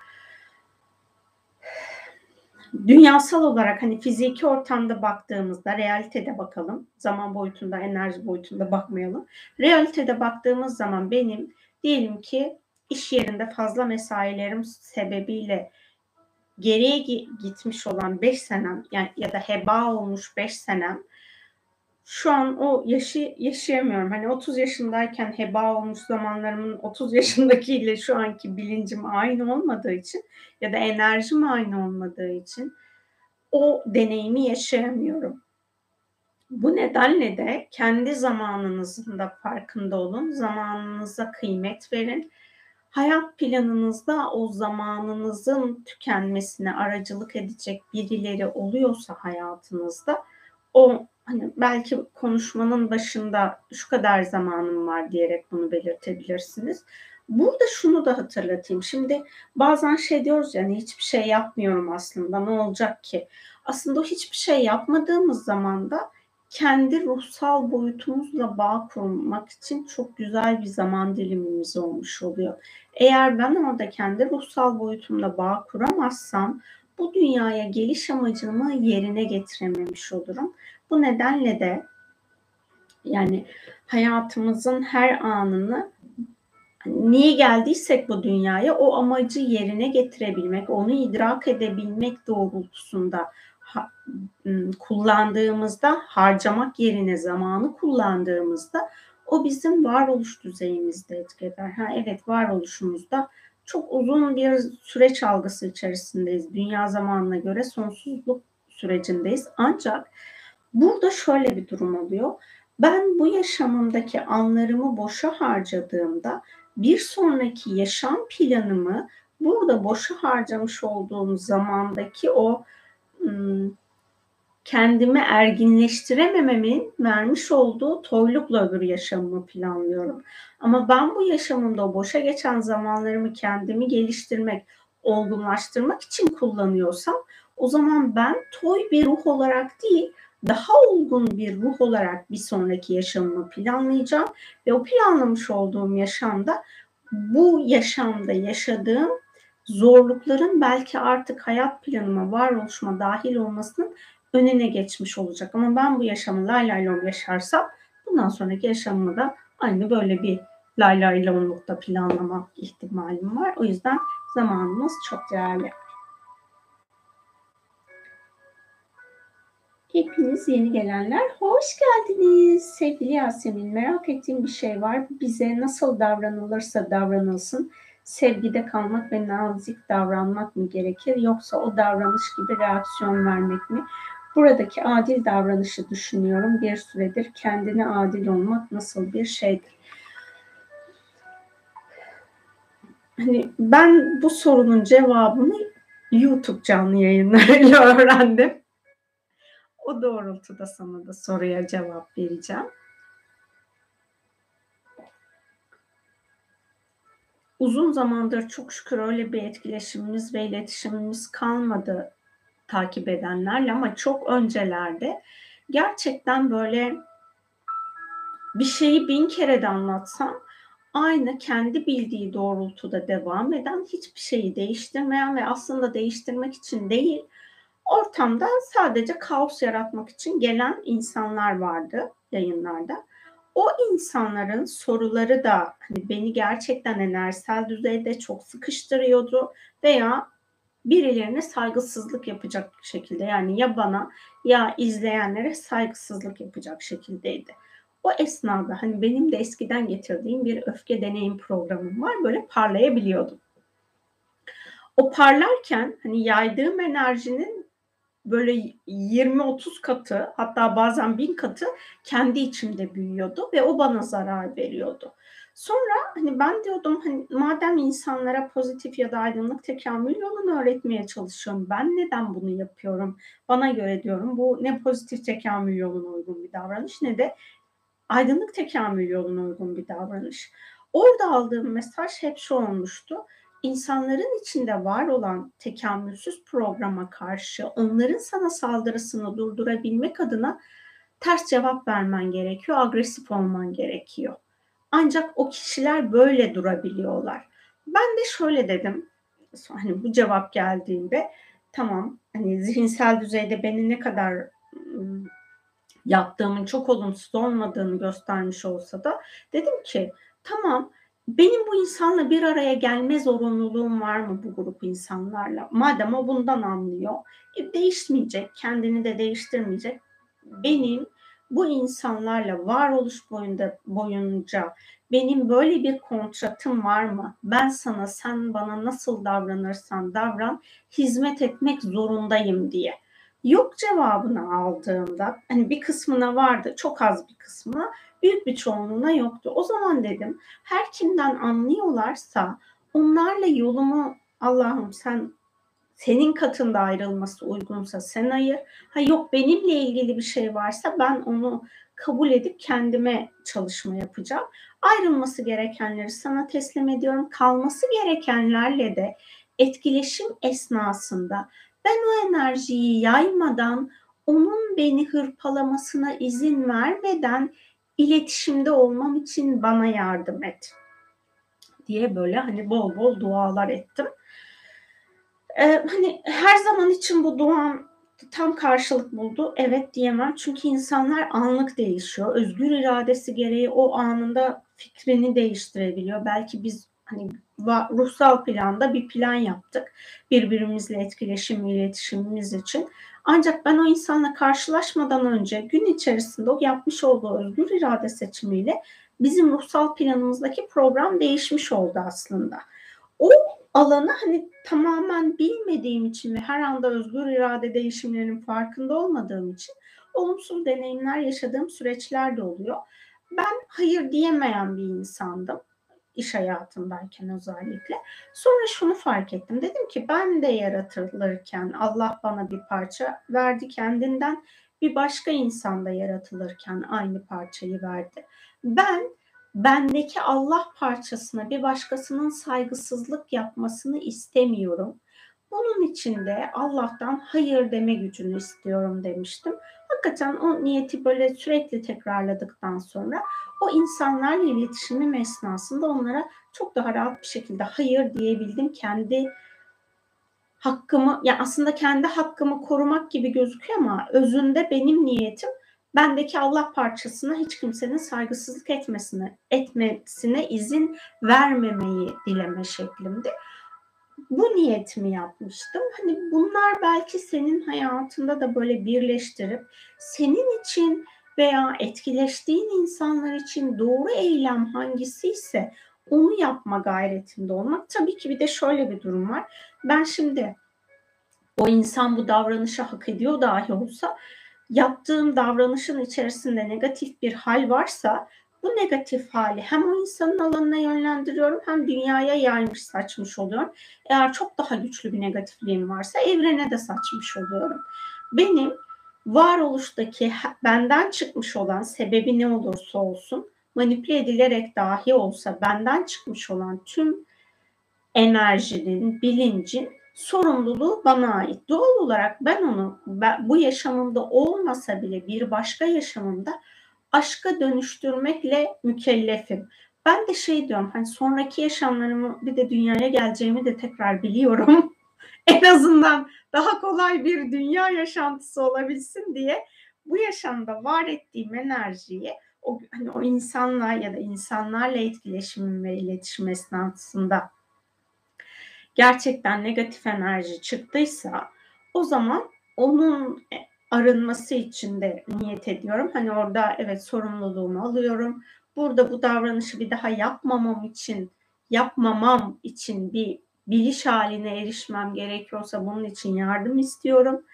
dünyasal olarak hani fiziki ortamda baktığımızda realitede bakalım. Zaman boyutunda, enerji boyutunda bakmayalım. Realitede baktığımız zaman benim diyelim ki iş yerinde fazla mesailerim sebebiyle geriye gitmiş olan 5 senem yani ya da heba olmuş 5 senem şu an o yaşı yaşayamıyorum. Hani 30 yaşındayken heba olmuş zamanlarımın 30 yaşındakiyle şu anki bilincim aynı olmadığı için ya da enerjim aynı olmadığı için o deneyimi yaşayamıyorum. Bu nedenle de kendi zamanınızın da farkında olun. Zamanınıza kıymet verin. Hayat planınızda o zamanınızın tükenmesine aracılık edecek birileri oluyorsa hayatınızda o hani belki konuşmanın başında şu kadar zamanım var diyerek bunu belirtebilirsiniz. Burada şunu da hatırlatayım. Şimdi bazen şey diyoruz yani hiçbir şey yapmıyorum aslında ne olacak ki? Aslında hiçbir şey yapmadığımız zaman da kendi ruhsal boyutumuzla bağ kurmak için çok güzel bir zaman dilimimiz olmuş oluyor. Eğer ben orada kendi ruhsal boyutumla bağ kuramazsam bu dünyaya geliş amacımı yerine getirememiş olurum. Bu nedenle de yani hayatımızın her anını niye geldiysek bu dünyaya o amacı yerine getirebilmek, onu idrak edebilmek doğrultusunda kullandığımızda, harcamak yerine zamanı kullandığımızda o bizim varoluş düzeyimizde etki eder. Ha, evet varoluşumuzda çok uzun bir süreç algısı içerisindeyiz. Dünya zamanına göre sonsuzluk sürecindeyiz. Ancak burada şöyle bir durum oluyor. Ben bu yaşamımdaki anlarımı boşa harcadığımda bir sonraki yaşam planımı burada boşa harcamış olduğum zamandaki o kendimi erginleştiremememin vermiş olduğu toylukla öbür yaşamımı planlıyorum. Ama ben bu yaşamımda boşa geçen zamanlarımı kendimi geliştirmek, olgunlaştırmak için kullanıyorsam o zaman ben toy bir ruh olarak değil, daha olgun bir ruh olarak bir sonraki yaşamımı planlayacağım ve o planlamış olduğum yaşamda bu yaşamda yaşadığım zorlukların belki artık hayat planıma, varoluşuma dahil olmasının önüne geçmiş olacak. Ama ben bu yaşamı lay lay lom yaşarsam bundan sonraki yaşamımı da aynı böyle bir lay lay lomlukta planlama ihtimalim var. O yüzden zamanımız çok değerli. Hepiniz yeni gelenler hoş geldiniz. Sevgili Yasemin merak ettiğim bir şey var. Bize nasıl davranılırsa davranılsın sevgide kalmak ve nazik davranmak mı gerekir yoksa o davranış gibi reaksiyon vermek mi? Buradaki adil davranışı düşünüyorum. Bir süredir kendine adil olmak nasıl bir şeydir? Hani ben bu sorunun cevabını YouTube canlı yayınlarıyla öğrendim. O doğrultuda sana da soruya cevap vereceğim. Uzun zamandır çok şükür öyle bir etkileşimimiz ve iletişimimiz kalmadı takip edenlerle ama çok öncelerde gerçekten böyle bir şeyi bin kere de anlatsam aynı kendi bildiği doğrultuda devam eden hiçbir şeyi değiştirmeyen ve aslında değiştirmek için değil ortamda sadece kaos yaratmak için gelen insanlar vardı yayınlarda. O insanların soruları da hani beni gerçekten enerjisel düzeyde çok sıkıştırıyordu veya birilerine saygısızlık yapacak şekilde yani ya bana ya izleyenlere saygısızlık yapacak şekildeydi. O esnada hani benim de eskiden getirdiğim bir öfke deneyim programım var. Böyle parlayabiliyordum. O parlarken hani yaydığım enerjinin böyle 20-30 katı hatta bazen bin katı kendi içimde büyüyordu ve o bana zarar veriyordu. Sonra hani ben diyordum hani madem insanlara pozitif ya da aydınlık tekamül yolunu öğretmeye çalışıyorum. Ben neden bunu yapıyorum? Bana göre diyorum bu ne pozitif tekamül yoluna uygun bir davranış ne de aydınlık tekamül yoluna uygun bir davranış. Orada aldığım mesaj hep şu olmuştu. İnsanların içinde var olan tekamülsüz programa karşı onların sana saldırısını durdurabilmek adına ters cevap vermen gerekiyor, agresif olman gerekiyor. Ancak o kişiler böyle durabiliyorlar. Ben de şöyle dedim. Hani bu cevap geldiğinde tamam hani zihinsel düzeyde beni ne kadar yaptığımın çok olumsuz olmadığını göstermiş olsa da dedim ki tamam benim bu insanla bir araya gelme zorunluluğum var mı bu grup insanlarla? Madem o bundan anlıyor, e, değişmeyecek, kendini de değiştirmeyecek. Benim bu insanlarla varoluş boyunda boyunca benim böyle bir kontratım var mı? Ben sana sen bana nasıl davranırsan davran hizmet etmek zorundayım diye. Yok cevabını aldığımda hani bir kısmına vardı çok az bir kısmına büyük bir çoğunluğuna yoktu. O zaman dedim her kimden anlıyorlarsa onlarla yolumu Allah'ım sen senin katında ayrılması uygunsa sen ayır. Ha yok benimle ilgili bir şey varsa ben onu kabul edip kendime çalışma yapacağım. Ayrılması gerekenleri sana teslim ediyorum. Kalması gerekenlerle de etkileşim esnasında ben o enerjiyi yaymadan onun beni hırpalamasına izin vermeden iletişimde olmam için bana yardım et diye böyle hani bol bol dualar ettim. Ee, hani her zaman için bu duam tam karşılık buldu. Evet diyemem. Çünkü insanlar anlık değişiyor. Özgür iradesi gereği o anında fikrini değiştirebiliyor. Belki biz hani ruhsal planda bir plan yaptık. Birbirimizle etkileşim, iletişimimiz için. Ancak ben o insanla karşılaşmadan önce gün içerisinde o yapmış olduğu özgür irade seçimiyle bizim ruhsal planımızdaki program değişmiş oldu aslında. O alanı hani tamamen bilmediğim için ve her anda özgür irade değişimlerinin farkında olmadığım için olumsuz deneyimler yaşadığım süreçler de oluyor. Ben hayır diyemeyen bir insandım iş hayatındayken özellikle. Sonra şunu fark ettim. Dedim ki ben de yaratılırken Allah bana bir parça verdi kendinden. Bir başka insanda yaratılırken aynı parçayı verdi. Ben bendeki Allah parçasına bir başkasının saygısızlık yapmasını istemiyorum. Bunun için de Allah'tan hayır deme gücünü istiyorum demiştim. Hakikaten o niyeti böyle sürekli tekrarladıktan sonra o insanlarla iletişimim esnasında onlara çok daha rahat bir şekilde hayır diyebildim. Kendi hakkımı, ya yani aslında kendi hakkımı korumak gibi gözüküyor ama özünde benim niyetim bendeki Allah parçasına hiç kimsenin saygısızlık etmesine, etmesine izin vermemeyi dileme şeklimdi. Bu niyetimi yapmıştım. Hani bunlar belki senin hayatında da böyle birleştirip senin için veya etkileştiğin insanlar için doğru eylem hangisi ise onu yapma gayretinde olmak. Tabii ki bir de şöyle bir durum var. Ben şimdi o insan bu davranışı hak ediyor dahi olsa yaptığım davranışın içerisinde negatif bir hal varsa bu negatif hali hem o insanın alanına yönlendiriyorum hem dünyaya yaymış saçmış oluyorum. Eğer çok daha güçlü bir negatifliğim varsa evrene de saçmış oluyorum. Benim varoluştaki benden çıkmış olan sebebi ne olursa olsun manipüle edilerek dahi olsa benden çıkmış olan tüm enerjinin, bilincin sorumluluğu bana ait. Doğal olarak ben onu ben, bu yaşamımda olmasa bile bir başka yaşamımda aşka dönüştürmekle mükellefim. Ben de şey diyorum hani sonraki yaşamlarımı bir de dünyaya geleceğimi de tekrar biliyorum. en azından daha kolay bir dünya yaşantısı olabilsin diye bu yaşamda var ettiğim enerjiyi o, hani o insanla ya da insanlarla etkileşimim ve iletişim esnasında gerçekten negatif enerji çıktıysa o zaman onun arınması için de niyet ediyorum. Hani orada evet sorumluluğumu alıyorum. Burada bu davranışı bir daha yapmamam için yapmamam için bir biliş haline erişmem gerekiyorsa bunun için yardım istiyorum.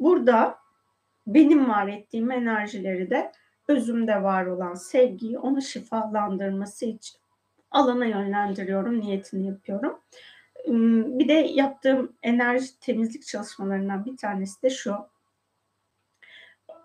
Burada benim var ettiğim enerjileri de özümde var olan sevgiyi onu şifalandırması için alana yönlendiriyorum, niyetini yapıyorum. Bir de yaptığım enerji temizlik çalışmalarından bir tanesi de şu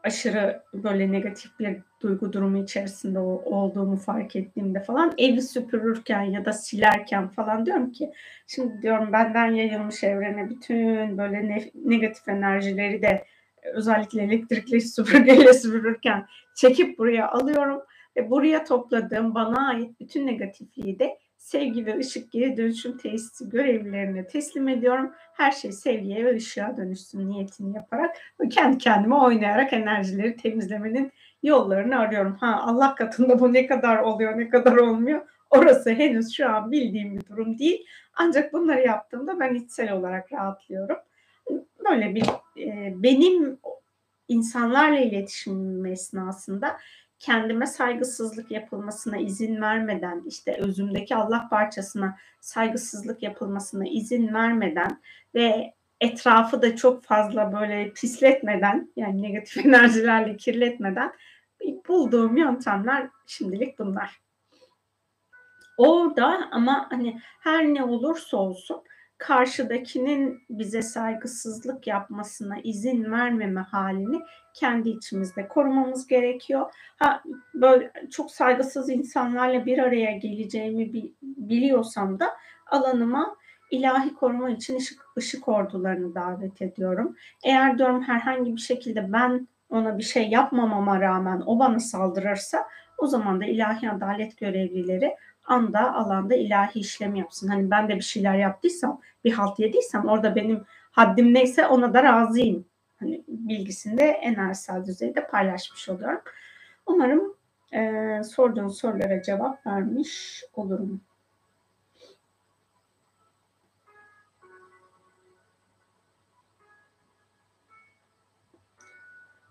aşırı böyle negatif bir duygu durumu içerisinde olduğumu fark ettiğimde falan evi süpürürken ya da silerken falan diyorum ki şimdi diyorum benden yayılmış evrene bütün böyle ne, negatif enerjileri de özellikle elektrikli süpürgeyle süpürürken çekip buraya alıyorum. Ve buraya topladığım bana ait bütün negatifliği de sevgi ve ışık geri dönüşüm tesisi görevlilerine teslim ediyorum. Her şey sevgiye ve ışığa dönüşsün niyetini yaparak ve kendi kendime oynayarak enerjileri temizlemenin yollarını arıyorum. Ha Allah katında bu ne kadar oluyor ne kadar olmuyor orası henüz şu an bildiğim bir durum değil. Ancak bunları yaptığımda ben içsel olarak rahatlıyorum. Böyle bir e, benim insanlarla iletişimim esnasında kendime saygısızlık yapılmasına izin vermeden işte özümdeki Allah parçasına saygısızlık yapılmasına izin vermeden ve etrafı da çok fazla böyle pisletmeden yani negatif enerjilerle kirletmeden bulduğum yöntemler şimdilik bunlar. Orada ama hani her ne olursa olsun karşıdakinin bize saygısızlık yapmasına izin vermeme halini kendi içimizde korumamız gerekiyor. Ha böyle çok saygısız insanlarla bir araya geleceğimi biliyorsam da alanıma ilahi koruma için ışık, ışık ordularını davet ediyorum. Eğer diyorum herhangi bir şekilde ben ona bir şey yapmamama rağmen o bana saldırırsa o zaman da ilahi adalet görevlileri anda alanda ilahi işlem yapsın. Hani ben de bir şeyler yaptıysam, bir halt yediysem orada benim haddim neyse ona da razıyım. Hani bilgisini de enerjisel düzeyde paylaşmış oluyorum. Umarım e, sorduğun sorulara cevap vermiş olurum.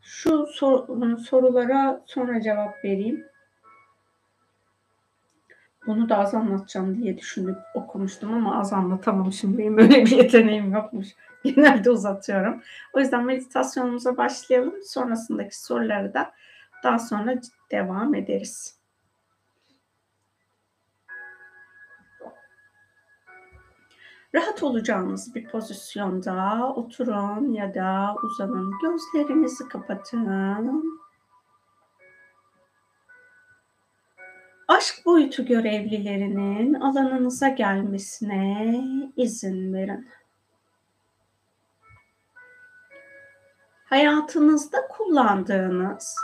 Şu sor, sorulara sonra cevap vereyim. Bunu da az anlatacağım diye düşünüp okumuştum ama az anlatamamışım. Benim öyle bir yeteneğim yokmuş. Genelde uzatıyorum. O yüzden meditasyonumuza başlayalım. Sonrasındaki soruları da daha sonra devam ederiz. Rahat olacağınız bir pozisyonda oturun ya da uzanın. Gözlerinizi kapatın. Aşk boyutu görevlilerinin alanınıza gelmesine izin verin. Hayatınızda kullandığınız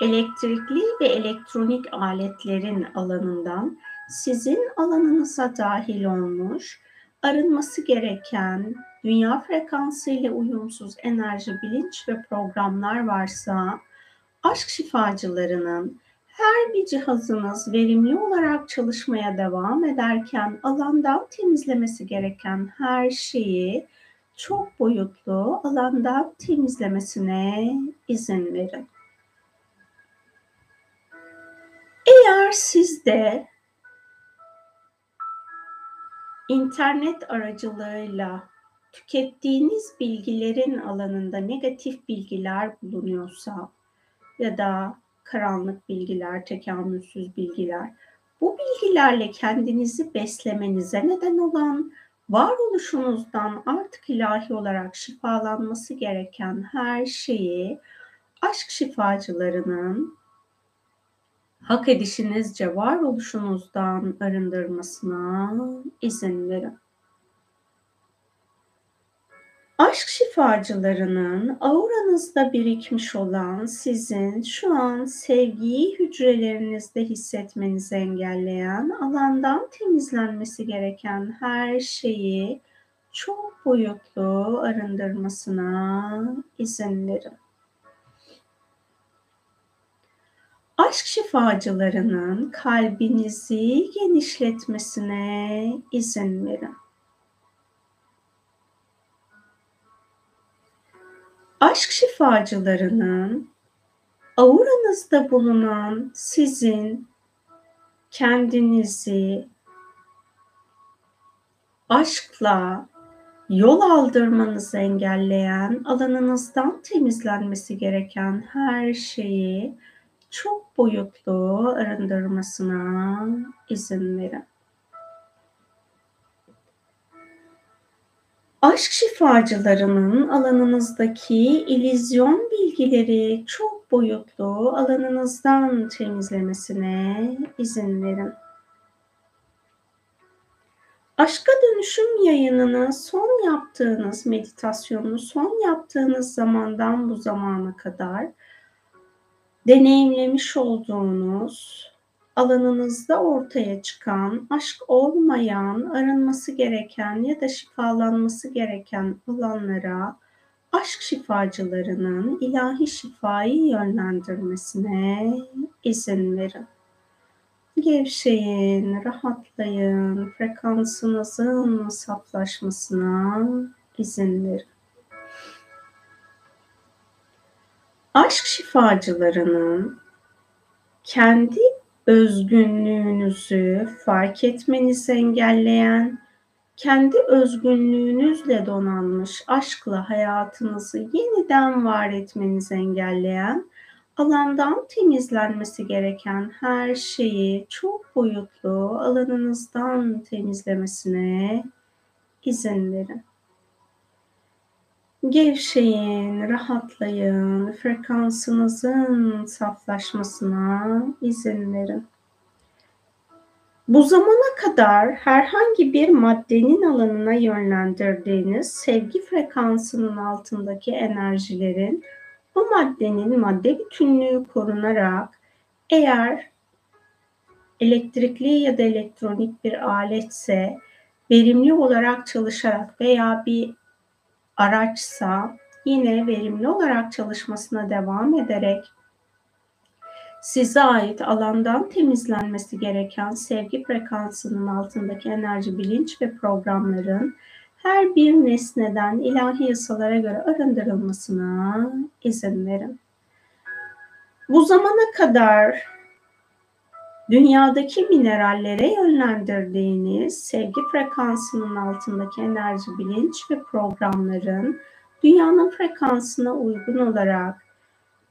elektrikli ve elektronik aletlerin alanından sizin alanınıza dahil olmuş, arınması gereken dünya frekansı ile uyumsuz enerji, bilinç ve programlar varsa aşk şifacılarının her bir cihazınız verimli olarak çalışmaya devam ederken alandan temizlemesi gereken her şeyi çok boyutlu alandan temizlemesine izin verin. Eğer sizde internet aracılığıyla tükettiğiniz bilgilerin alanında negatif bilgiler bulunuyorsa ya da karanlık bilgiler, tekamülsüz bilgiler. Bu bilgilerle kendinizi beslemenize neden olan varoluşunuzdan artık ilahi olarak şifalanması gereken her şeyi aşk şifacılarının hak edişinizce varoluşunuzdan arındırmasına izin verin. Aşk şifacılarının auranızda birikmiş olan sizin şu an sevgiyi hücrelerinizde hissetmenizi engelleyen alandan temizlenmesi gereken her şeyi çok boyutlu arındırmasına izin verin. Aşk şifacılarının kalbinizi genişletmesine izin verin. Aşk şifacılarının auranızda bulunan sizin kendinizi aşkla yol aldırmanızı engelleyen alanınızdan temizlenmesi gereken her şeyi çok boyutlu arındırmasına izin verin. Aşk şifacılarının alanınızdaki ilizyon bilgileri çok boyutlu alanınızdan temizlemesine izin verin. Aşka dönüşüm yayınını son yaptığınız meditasyonunu son yaptığınız zamandan bu zamana kadar deneyimlemiş olduğunuz alanınızda ortaya çıkan, aşk olmayan, arınması gereken ya da şifalanması gereken alanlara aşk şifacılarının ilahi şifayı yönlendirmesine izin verin. Gevşeyin, rahatlayın, frekansınızın saflaşmasına izin verin. Aşk şifacılarının kendi özgünlüğünüzü fark etmenizi engelleyen, kendi özgünlüğünüzle donanmış aşkla hayatınızı yeniden var etmenizi engelleyen, alandan temizlenmesi gereken her şeyi çok boyutlu alanınızdan temizlemesine izin verin. Gevşeyin, rahatlayın, frekansınızın saflaşmasına izin verin. Bu zamana kadar herhangi bir maddenin alanına yönlendirdiğiniz sevgi frekansının altındaki enerjilerin bu maddenin madde bütünlüğü korunarak eğer elektrikli ya da elektronik bir aletse verimli olarak çalışarak veya bir araçsa yine verimli olarak çalışmasına devam ederek size ait alandan temizlenmesi gereken sevgi frekansının altındaki enerji, bilinç ve programların her bir nesneden ilahi yasalara göre arındırılmasına izin verin. Bu zamana kadar dünyadaki minerallere yönlendirdiğiniz sevgi frekansının altındaki enerji, bilinç ve programların dünyanın frekansına uygun olarak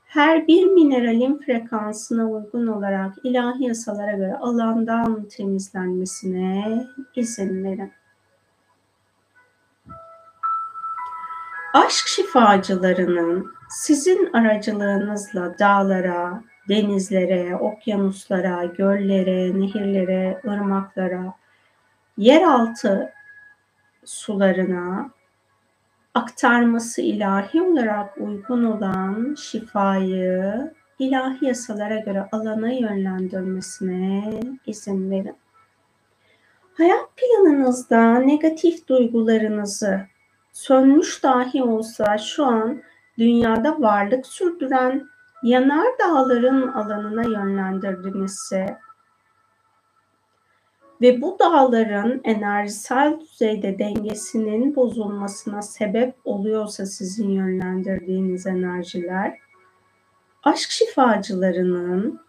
her bir mineralin frekansına uygun olarak ilahi yasalara göre alandan temizlenmesine izin verin. Aşk şifacılarının sizin aracılığınızla dağlara, denizlere, okyanuslara, göllere, nehirlere, ırmaklara, yeraltı sularına aktarması ilahi olarak uygun olan şifayı ilahi yasalara göre alana yönlendirmesine izin verin. Hayat planınızda negatif duygularınızı sönmüş dahi olsa şu an dünyada varlık sürdüren yanar dağların alanına yönlendirdinizse ve bu dağların enerjisel düzeyde dengesinin bozulmasına sebep oluyorsa sizin yönlendirdiğiniz enerjiler aşk şifacılarının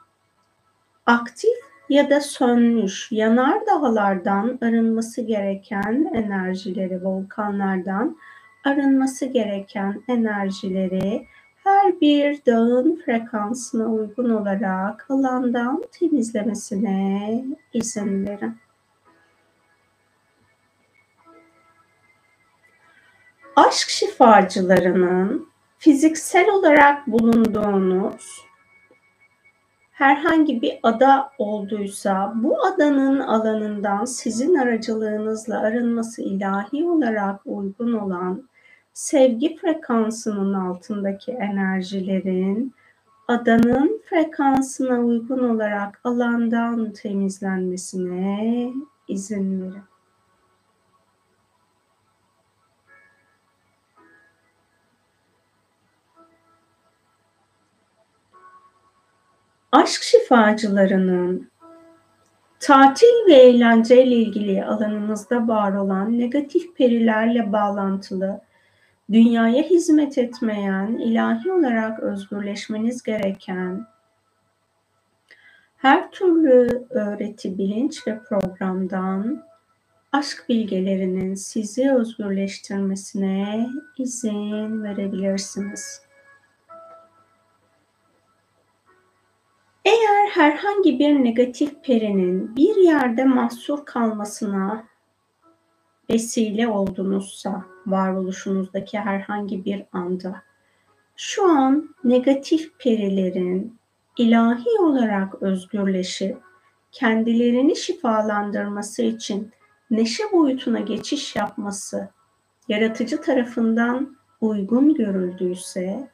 aktif ya da sönmüş yanar dağlardan arınması gereken enerjileri, volkanlardan arınması gereken enerjileri her bir dağın frekansına uygun olarak alandan temizlemesine izin verin. Aşk şifacılarının fiziksel olarak bulunduğunuz herhangi bir ada olduysa bu adanın alanından sizin aracılığınızla arınması ilahi olarak uygun olan sevgi frekansının altındaki enerjilerin adanın frekansına uygun olarak alandan temizlenmesine izin verin. Aşk şifacılarının tatil ve eğlence ile ilgili alanınızda var olan negatif perilerle bağlantılı dünyaya hizmet etmeyen, ilahi olarak özgürleşmeniz gereken her türlü öğreti, bilinç ve programdan aşk bilgelerinin sizi özgürleştirmesine izin verebilirsiniz. Eğer herhangi bir negatif perinin bir yerde mahsur kalmasına vesile oldunuzsa varoluşunuzdaki herhangi bir anda şu an negatif perilerin ilahi olarak özgürleşip kendilerini şifalandırması için neşe boyutuna geçiş yapması yaratıcı tarafından uygun görüldüyse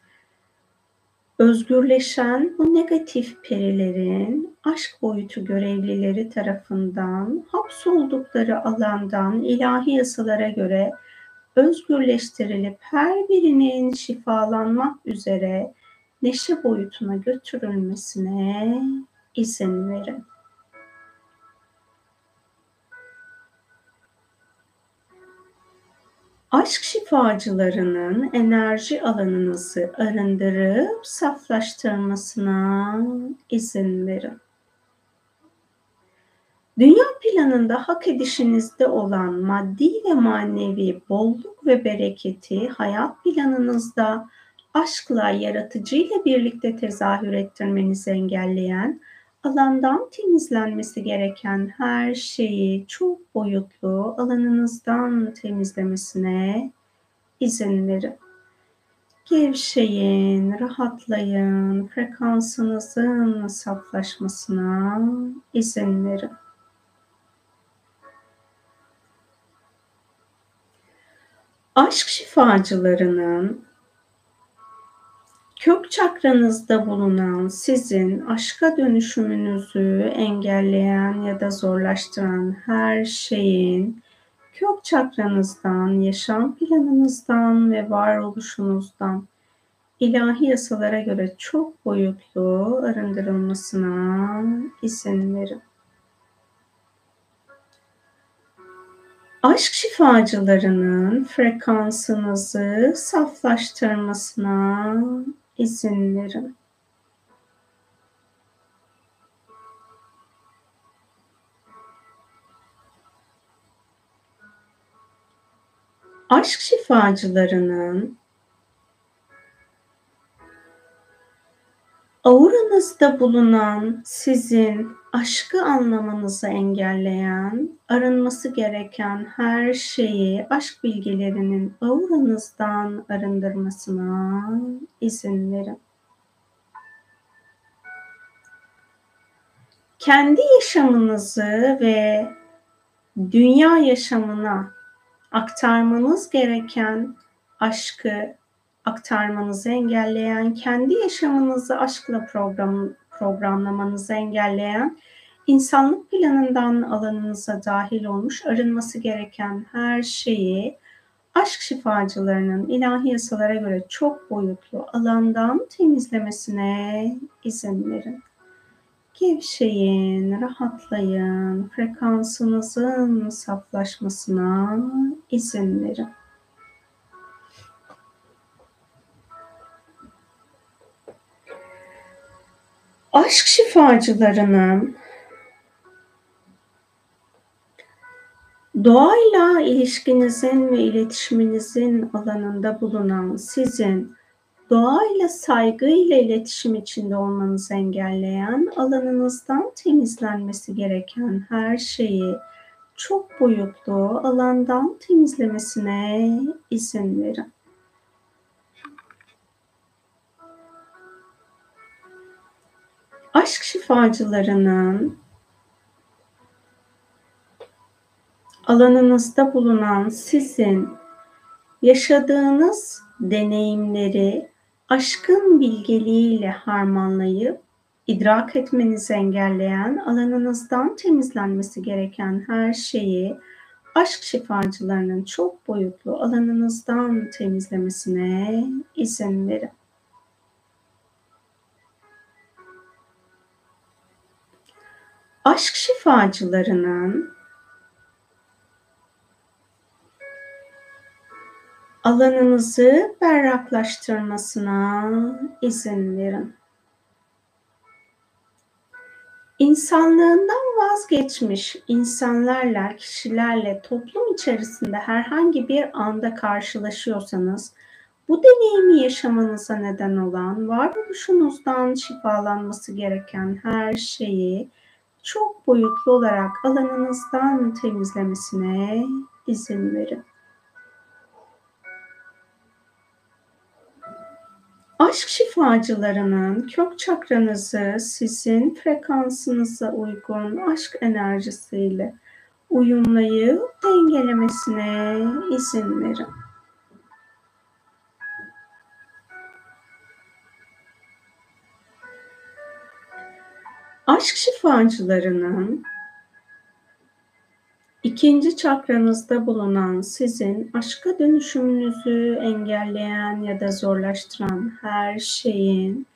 özgürleşen bu negatif perilerin aşk boyutu görevlileri tarafından hapsoldukları alandan ilahi yasalara göre özgürleştirilip her birinin şifalanmak üzere neşe boyutuna götürülmesine izin verin. Aşk şifacılarının enerji alanınızı arındırıp saflaştırmasına izin verin. Dünya planında hak edişinizde olan maddi ve manevi bolluk ve bereketi hayat planınızda aşkla, yaratıcıyla birlikte tezahür ettirmenizi engelleyen, alandan temizlenmesi gereken her şeyi çok boyutlu alanınızdan temizlemesine izin verin. Gevşeyin, rahatlayın, frekansınızın saflaşmasına izin verin. Aşk şifacılarının kök çakranızda bulunan sizin aşka dönüşümünüzü engelleyen ya da zorlaştıran her şeyin kök çakranızdan, yaşam planınızdan ve varoluşunuzdan ilahi yasalara göre çok boyutlu arındırılmasına izin verin. aşk şifacılarının frekansınızı saflaştırmasına izin verin. Aşk şifacılarının auranızda bulunan sizin aşkı anlamanızı engelleyen, arınması gereken her şeyi aşk bilgilerinin auranızdan arındırmasına izin verin. Kendi yaşamınızı ve dünya yaşamına aktarmanız gereken aşkı aktarmanızı engelleyen, kendi yaşamınızı aşkla program, programlamanızı engelleyen, insanlık planından alanınıza dahil olmuş arınması gereken her şeyi aşk şifacılarının ilahi yasalara göre çok boyutlu alandan temizlemesine izin verin. Gevşeyin, rahatlayın, frekansınızın saflaşmasına izin verin. Aşk şifacılarının doğayla ilişkinizin ve iletişiminizin alanında bulunan sizin doğayla saygıyla iletişim içinde olmanızı engelleyen alanınızdan temizlenmesi gereken her şeyi çok boyutlu alandan temizlemesine izin verin. Aşk şifacılarının alanınızda bulunan sizin yaşadığınız deneyimleri aşkın bilgeliğiyle harmanlayıp idrak etmenizi engelleyen, alanınızdan temizlenmesi gereken her şeyi aşk şifacılarının çok boyutlu alanınızdan temizlemesine izin verin. Aşk şifacılarının alanınızı berraklaştırmasına izin verin. İnsanlığından vazgeçmiş insanlarla, kişilerle toplum içerisinde herhangi bir anda karşılaşıyorsanız bu deneyimi yaşamanıza neden olan varoluşunuzdan şifalanması gereken her şeyi çok boyutlu olarak alanınızdan temizlemesine izin verin. Aşk şifacılarının kök çakranızı sizin frekansınıza uygun aşk enerjisiyle uyumlayıp dengelemesine izin verin. Aşk şifacılarının ikinci çakranızda bulunan sizin aşka dönüşümünüzü engelleyen ya da zorlaştıran her şeyin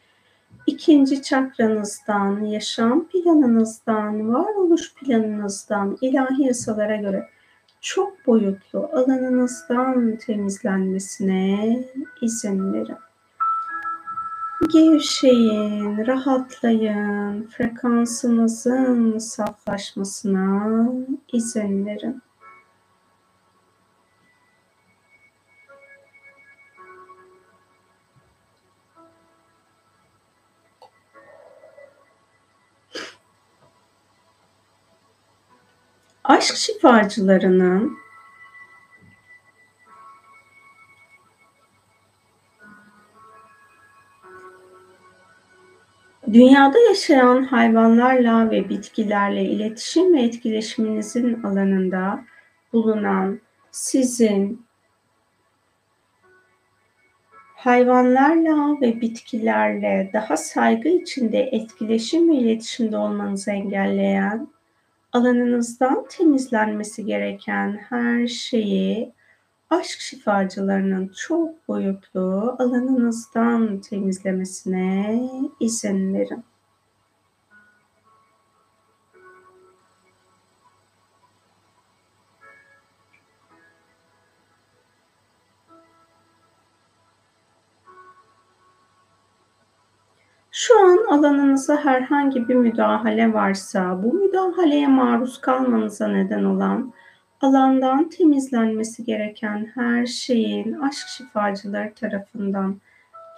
ikinci çakranızdan, yaşam planınızdan, varoluş planınızdan, ilahi yasalara göre çok boyutlu alanınızdan temizlenmesine izin verin. Gevşeyin, rahatlayın, frekansınızın saflaşmasına izin verin. Aşk şifacılarının Dünyada yaşayan hayvanlarla ve bitkilerle iletişim ve etkileşiminizin alanında bulunan sizin hayvanlarla ve bitkilerle daha saygı içinde etkileşim ve iletişimde olmanızı engelleyen, alanınızdan temizlenmesi gereken her şeyi aşk şifacılarının çok boyutlu alanınızdan temizlemesine izin verin. Şu an alanınıza herhangi bir müdahale varsa, bu müdahaleye maruz kalmanıza neden olan alandan temizlenmesi gereken her şeyin aşk şifacıları tarafından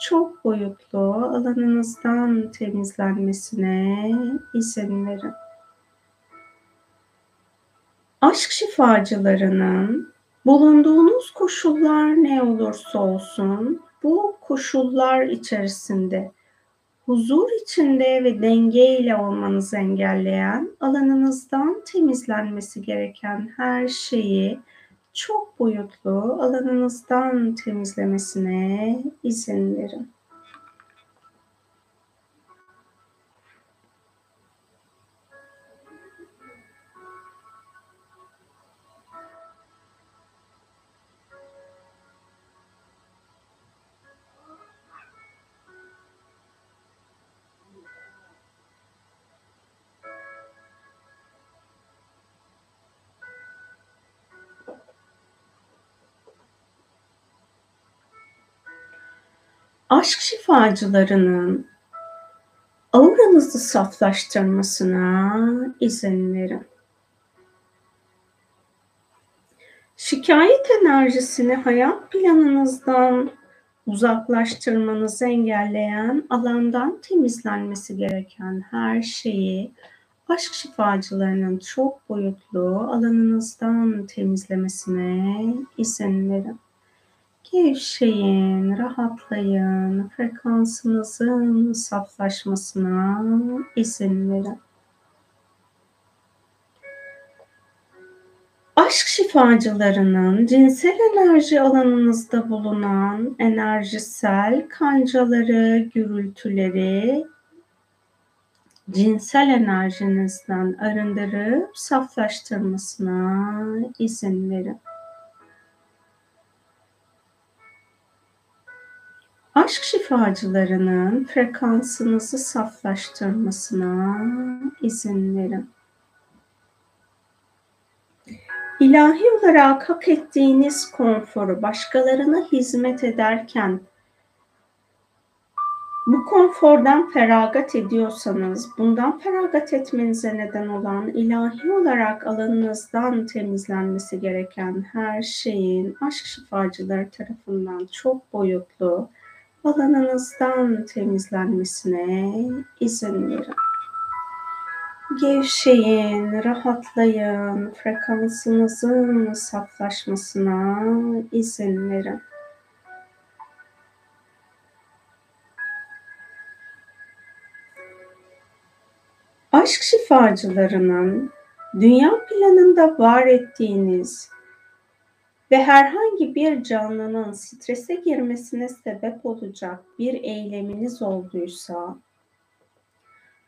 çok boyutlu alanınızdan temizlenmesine izin verin. Aşk şifacılarının bulunduğunuz koşullar ne olursa olsun bu koşullar içerisinde huzur içinde ve denge ile olmanızı engelleyen, alanınızdan temizlenmesi gereken her şeyi çok boyutlu alanınızdan temizlemesine izin verin. Aşk şifacılarının auranızı saflaştırmasına izin verin. Şikayet enerjisini hayat planınızdan uzaklaştırmanızı engelleyen alandan temizlenmesi gereken her şeyi aşk şifacılarının çok boyutlu alanınızdan temizlemesine izin verin. Gevşeyin, rahatlayın, frekansınızın saflaşmasına izin verin. Aşk şifacılarının cinsel enerji alanınızda bulunan enerjisel kancaları, gürültüleri cinsel enerjinizden arındırıp saflaştırmasına izin verin. Aşk şifacılarının frekansınızı saflaştırmasına izin verin. İlahi olarak hak ettiğiniz konforu başkalarına hizmet ederken bu konfordan feragat ediyorsanız, bundan feragat etmenize neden olan ilahi olarak alanınızdan temizlenmesi gereken her şeyin aşk şifacıları tarafından çok boyutlu, alanınızdan temizlenmesine izin verin. Gevşeyin, rahatlayın, frekansınızın saflaşmasına izin verin. Aşk şifacılarının dünya planında var ettiğiniz ve herhangi bir canlının strese girmesine sebep olacak bir eyleminiz olduysa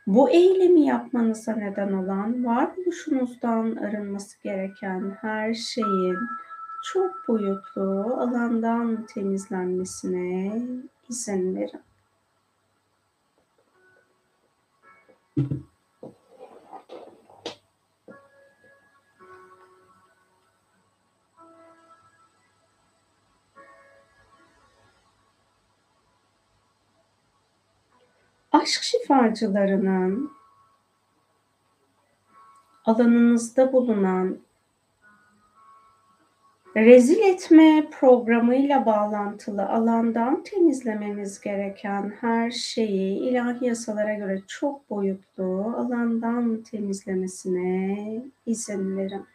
Bu eylemi yapmanıza neden olan, varoluşunuzdan arınması gereken her şeyin çok boyutlu alandan temizlenmesine izin verin. Aşk şifacılarının alanınızda bulunan rezil etme programıyla bağlantılı alandan temizlemeniz gereken her şeyi ilahi yasalara göre çok boyutlu alandan temizlemesine izin verin.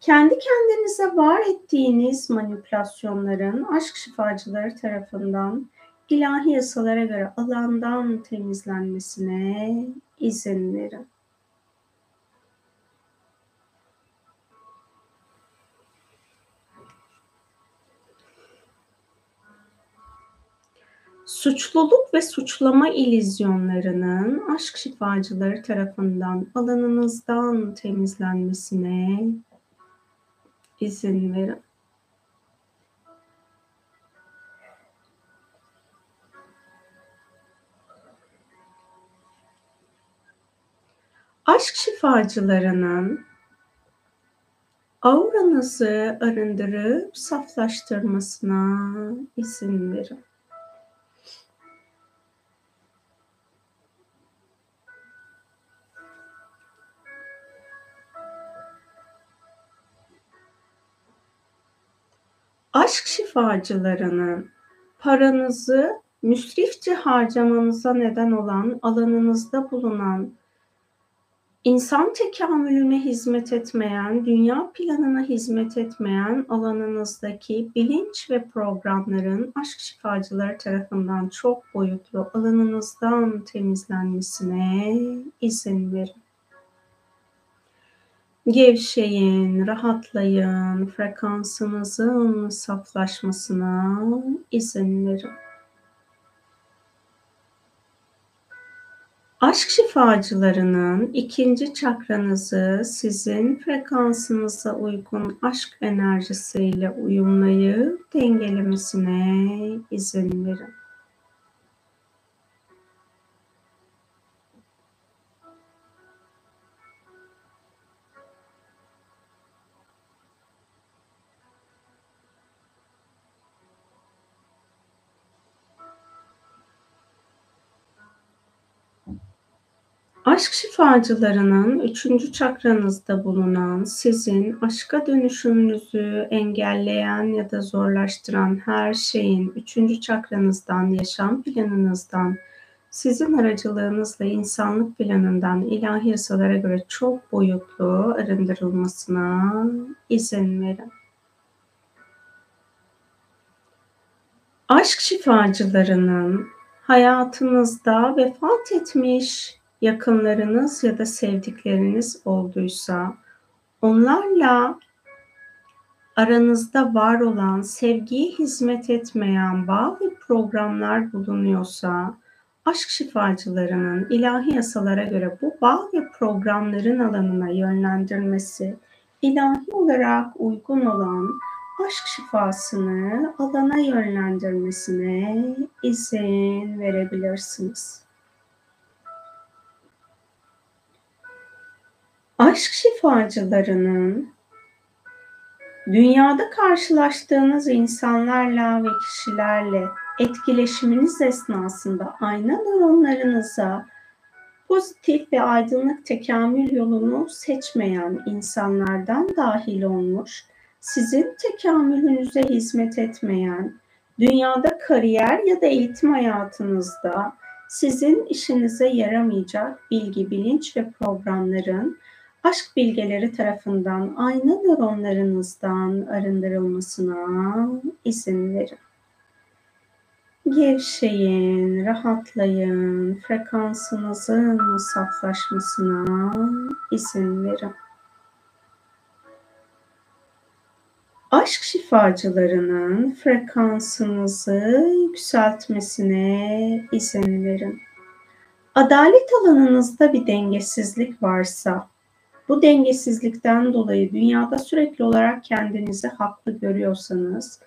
Kendi kendinize var ettiğiniz manipülasyonların aşk şifacıları tarafından ilahi yasalara göre alandan temizlenmesine izin verin. Suçluluk ve suçlama ilizyonlarının aşk şifacıları tarafından alanınızdan temizlenmesine izin verin. Aşk şifacılarının auranızı arındırıp saflaştırmasına izin verin. Aşk şifacılarının paranızı müsrifçe harcamanıza neden olan alanınızda bulunan İnsan tekamülüne hizmet etmeyen, dünya planına hizmet etmeyen alanınızdaki bilinç ve programların aşk şifacıları tarafından çok boyutlu alanınızdan temizlenmesine izin verin. Gevşeyin, rahatlayın, frekansınızın saflaşmasına izin verin. Aşk şifacılarının ikinci çakranızı sizin frekansınıza uygun aşk enerjisiyle uyumlayıp dengelemesine izin verin. Aşk şifacılarının üçüncü çakranızda bulunan sizin aşka dönüşümünüzü engelleyen ya da zorlaştıran her şeyin üçüncü çakranızdan, yaşam planınızdan, sizin aracılığınızla insanlık planından ilahi yasalara göre çok boyutlu arındırılmasına izin verin. Aşk şifacılarının hayatınızda vefat etmiş yakınlarınız ya da sevdikleriniz olduysa onlarla aranızda var olan sevgiye hizmet etmeyen bağ programlar bulunuyorsa aşk şifacılarının ilahi yasalara göre bu bağ ve programların alanına yönlendirmesi ilahi olarak uygun olan aşk şifasını alana yönlendirmesine izin verebilirsiniz. Aşk şifacılarının dünyada karşılaştığınız insanlarla ve kişilerle etkileşiminiz esnasında ayna nöronlarınıza pozitif ve aydınlık tekamül yolunu seçmeyen insanlardan dahil olmuş, sizin tekamülünüze hizmet etmeyen, dünyada kariyer ya da eğitim hayatınızda sizin işinize yaramayacak bilgi, bilinç ve programların aşk bilgeleri tarafından ayna nöronlarınızdan arındırılmasına izin verin. Gevşeyin, rahatlayın, frekansınızın saflaşmasına izin verin. Aşk şifacılarının frekansınızı yükseltmesine izin verin Adalet alanınızda bir dengesizlik varsa, bu dengesizlikten dolayı dünyada sürekli olarak kendinizi haklı görüyorsanız,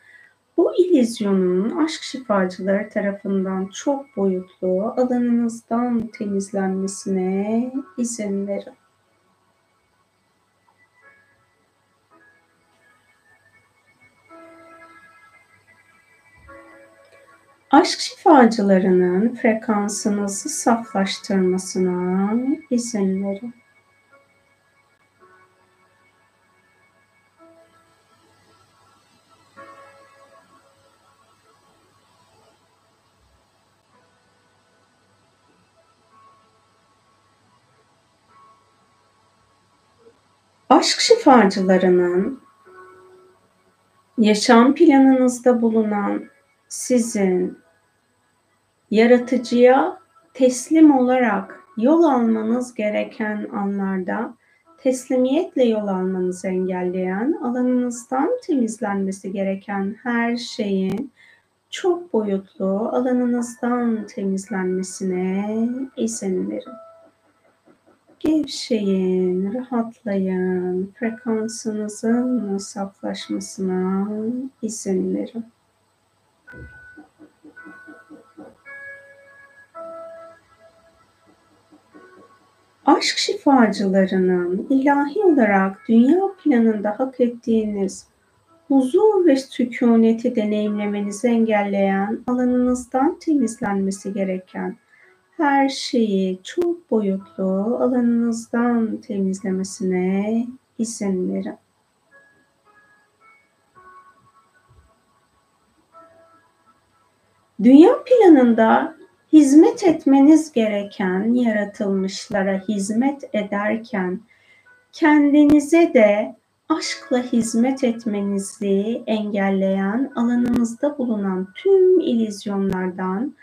bu ilizyonun aşk şifacıları tarafından çok boyutlu alanınızdan temizlenmesine izin verin. aşk şifacılarının frekansınızı saflaştırmasına izin verin. Aşk şifacılarının yaşam planınızda bulunan sizin yaratıcıya teslim olarak yol almanız gereken anlarda teslimiyetle yol almanızı engelleyen, alanınızdan temizlenmesi gereken her şeyin çok boyutlu alanınızdan temizlenmesine izin verin. Gevşeyin, rahatlayın, frekansınızın saflaşmasına izin verin. aşk şifacılarının ilahi olarak dünya planında hak ettiğiniz huzur ve sükuneti deneyimlemenizi engelleyen alanınızdan temizlenmesi gereken her şeyi çok boyutlu alanınızdan temizlemesine izin verin. Dünya planında hizmet etmeniz gereken yaratılmışlara hizmet ederken kendinize de aşkla hizmet etmenizi engelleyen alanınızda bulunan tüm ilizyonlardan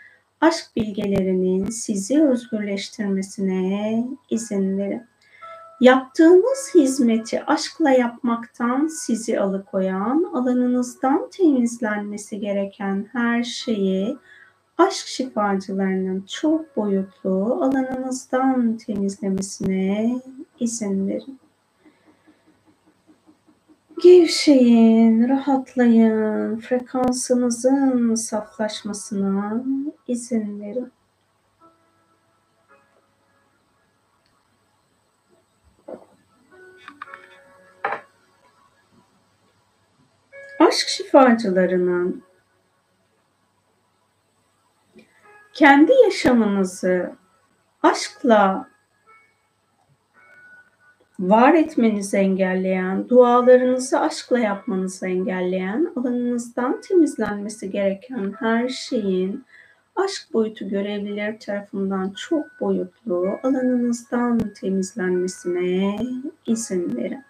aşk bilgelerinin sizi özgürleştirmesine izin verin. Yaptığınız hizmeti aşkla yapmaktan sizi alıkoyan, alanınızdan temizlenmesi gereken her şeyi aşk şifacılarının çok boyutlu alanınızdan temizlemesine izin verin. Gevşeyin, rahatlayın, frekansınızın saflaşmasına izin verin. Aşk şifacılarının kendi yaşamınızı aşkla var etmenizi engelleyen, dualarınızı aşkla yapmanızı engelleyen, alanınızdan temizlenmesi gereken her şeyin aşk boyutu görevliler tarafından çok boyutlu alanınızdan temizlenmesine izin verin.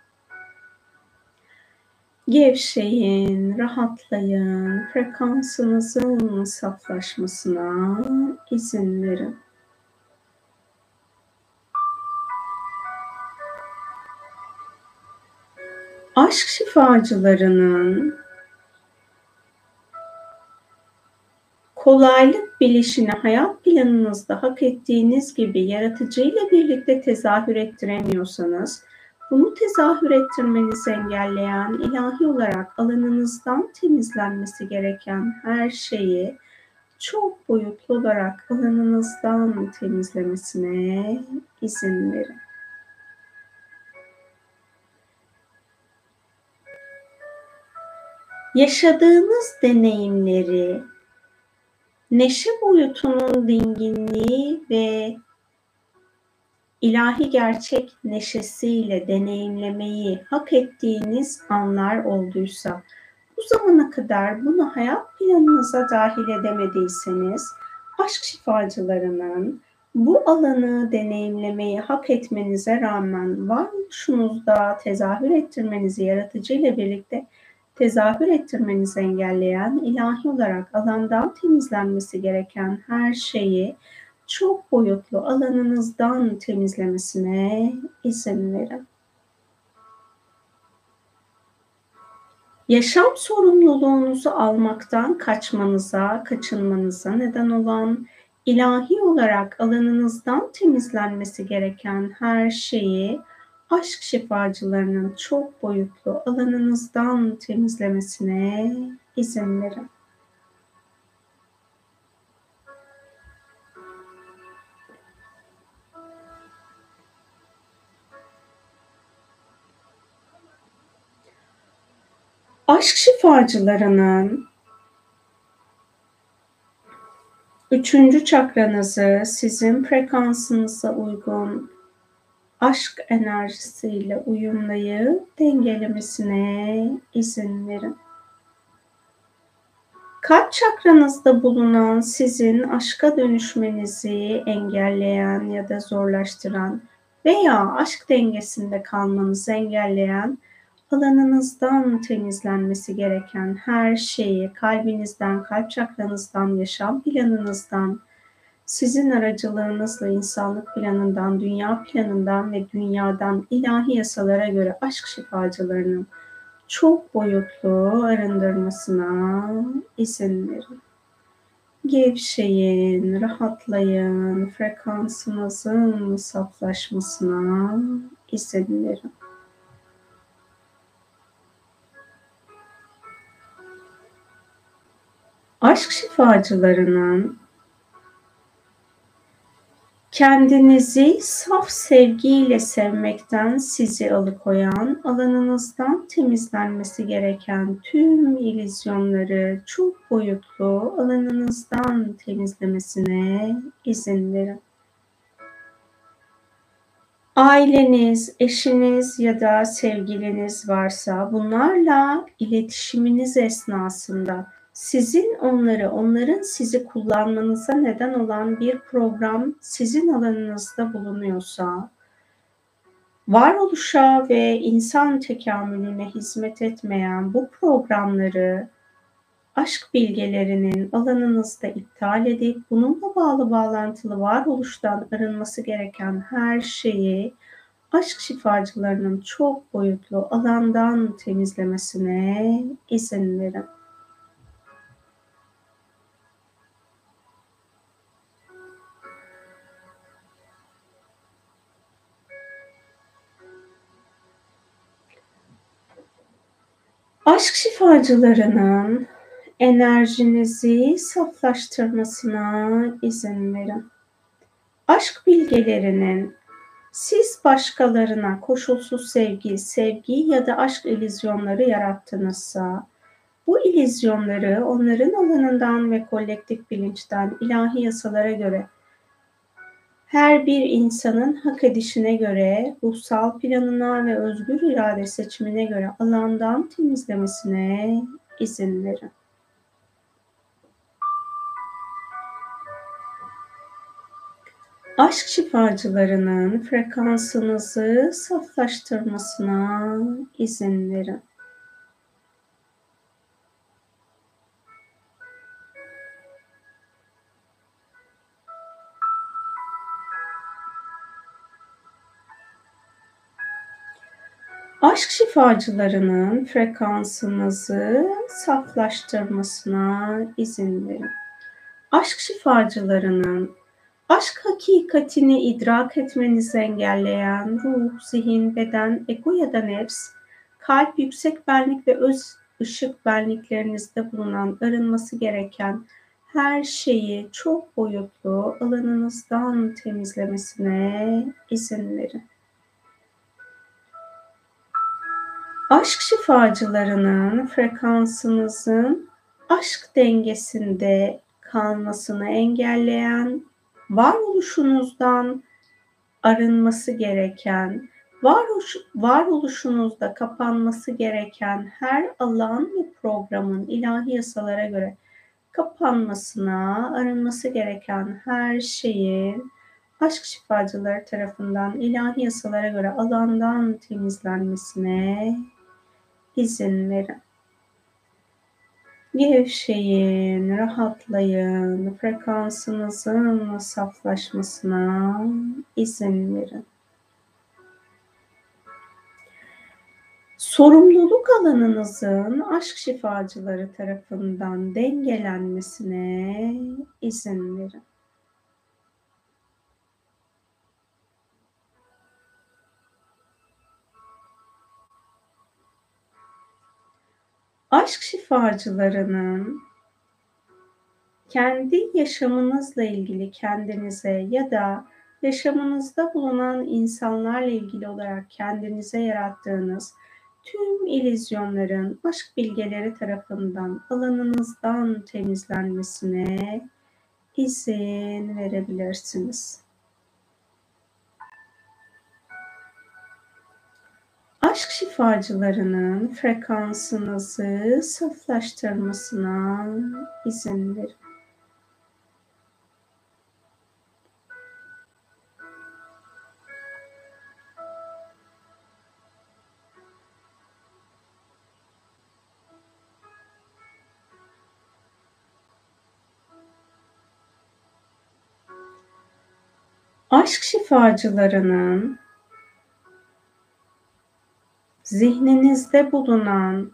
Gevşeyin, rahatlayın, frekansınızın saflaşmasına izin verin. Aşk şifacılarının kolaylık bilişini hayat planınızda hak ettiğiniz gibi yaratıcıyla birlikte tezahür ettiremiyorsanız, bunu tezahür ettirmenizi engelleyen ilahi olarak alanınızdan temizlenmesi gereken her şeyi çok boyutlu olarak alanınızdan temizlemesine izin verin. Yaşadığınız deneyimleri neşe boyutunun dinginliği ve ilahi gerçek neşesiyle deneyimlemeyi hak ettiğiniz anlar olduysa, bu zamana kadar bunu hayat planınıza dahil edemediyseniz, aşk şifacılarının bu alanı deneyimlemeyi hak etmenize rağmen varoluşunuzda tezahür ettirmenizi yaratıcı ile birlikte tezahür ettirmenizi engelleyen ilahi olarak alandan temizlenmesi gereken her şeyi çok boyutlu alanınızdan temizlemesine izin verin. Yaşam sorumluluğunuzu almaktan kaçmanıza, kaçınmanıza neden olan ilahi olarak alanınızdan temizlenmesi gereken her şeyi aşk şifacılarının çok boyutlu alanınızdan temizlemesine izin verin. Aşk şifacılarının üçüncü çakranızı sizin frekansınıza uygun aşk enerjisiyle uyumlayıp dengelemesine izin verin. Kalp çakranızda bulunan sizin aşka dönüşmenizi engelleyen ya da zorlaştıran veya aşk dengesinde kalmanızı engelleyen alanınızdan temizlenmesi gereken her şeyi kalbinizden, kalp çakranızdan, yaşam planınızdan, sizin aracılığınızla insanlık planından, dünya planından ve dünyadan ilahi yasalara göre aşk şifacılarının çok boyutlu arındırmasına izin verin. Gevşeyin, rahatlayın, frekansınızın saflaşmasına izin verin. Aşk şifacılarının kendinizi saf sevgiyle sevmekten sizi alıkoyan, alanınızdan temizlenmesi gereken tüm ilizyonları çok boyutlu alanınızdan temizlemesine izin verin. Aileniz, eşiniz ya da sevgiliniz varsa bunlarla iletişiminiz esnasında sizin onları, onların sizi kullanmanıza neden olan bir program sizin alanınızda bulunuyorsa, varoluşa ve insan tekamülüne hizmet etmeyen bu programları aşk bilgelerinin alanınızda iptal edip bununla bağlı bağlantılı varoluştan arınması gereken her şeyi aşk şifacılarının çok boyutlu alandan temizlemesine izin verin. Aşk şifacılarının enerjinizi saflaştırmasına izin verin. Aşk bilgelerinin siz başkalarına koşulsuz sevgi, sevgi ya da aşk ilizyonları yarattınızsa, bu ilizyonları onların alanından ve kolektif bilinçten ilahi yasalara göre her bir insanın hak edişine göre, ruhsal planına ve özgür irade seçimine göre alandan temizlemesine izin verin. Aşk şifacılarının frekansınızı saflaştırmasına izin verin. Aşk şifacılarının frekansınızı saflaştırmasına izin verin. Aşk şifacılarının aşk hakikatini idrak etmenizi engelleyen ruh, zihin, beden, ego ya da nefs, kalp, yüksek benlik ve öz ışık benliklerinizde bulunan arınması gereken her şeyi çok boyutlu alanınızdan temizlemesine izin verin. Aşk şifacılarının frekansınızın aşk dengesinde kalmasını engelleyen, varoluşunuzdan arınması gereken, varoluş, varoluşunuzda kapanması gereken her alan ve programın ilahi yasalara göre kapanmasına, arınması gereken her şeyin aşk şifacıları tarafından ilahi yasalara göre alandan temizlenmesine izin verin. Gevşeyin, rahatlayın, frekansınızın saflaşmasına izin verin. Sorumluluk alanınızın aşk şifacıları tarafından dengelenmesine izin verin. Aşk şifacılarının kendi yaşamınızla ilgili kendinize ya da yaşamınızda bulunan insanlarla ilgili olarak kendinize yarattığınız tüm ilizyonların aşk bilgeleri tarafından alanınızdan temizlenmesine izin verebilirsiniz. Aşk şifacılarının frekansınızı saflaştırmasına izin verin. Aşk şifacılarının zihninizde bulunan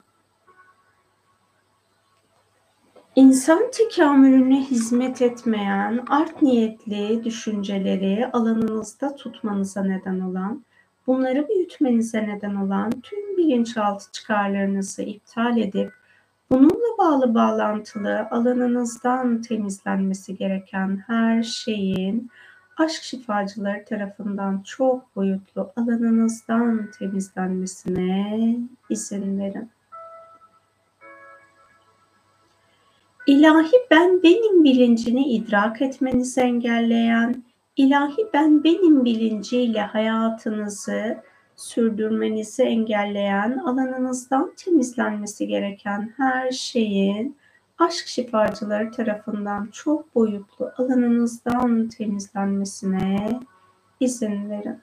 insan tekamülüne hizmet etmeyen art niyetli düşünceleri alanınızda tutmanıza neden olan, bunları büyütmenize neden olan tüm bilinçaltı çıkarlarınızı iptal edip bununla bağlı bağlantılı alanınızdan temizlenmesi gereken her şeyin aşk şifacıları tarafından çok boyutlu alanınızdan temizlenmesine izin verin. İlahi ben benim bilincini idrak etmenizi engelleyen, ilahi ben benim bilinciyle hayatınızı sürdürmenizi engelleyen, alanınızdan temizlenmesi gereken her şeyin aşk şifacıları tarafından çok boyutlu alanınızdan temizlenmesine izin verin.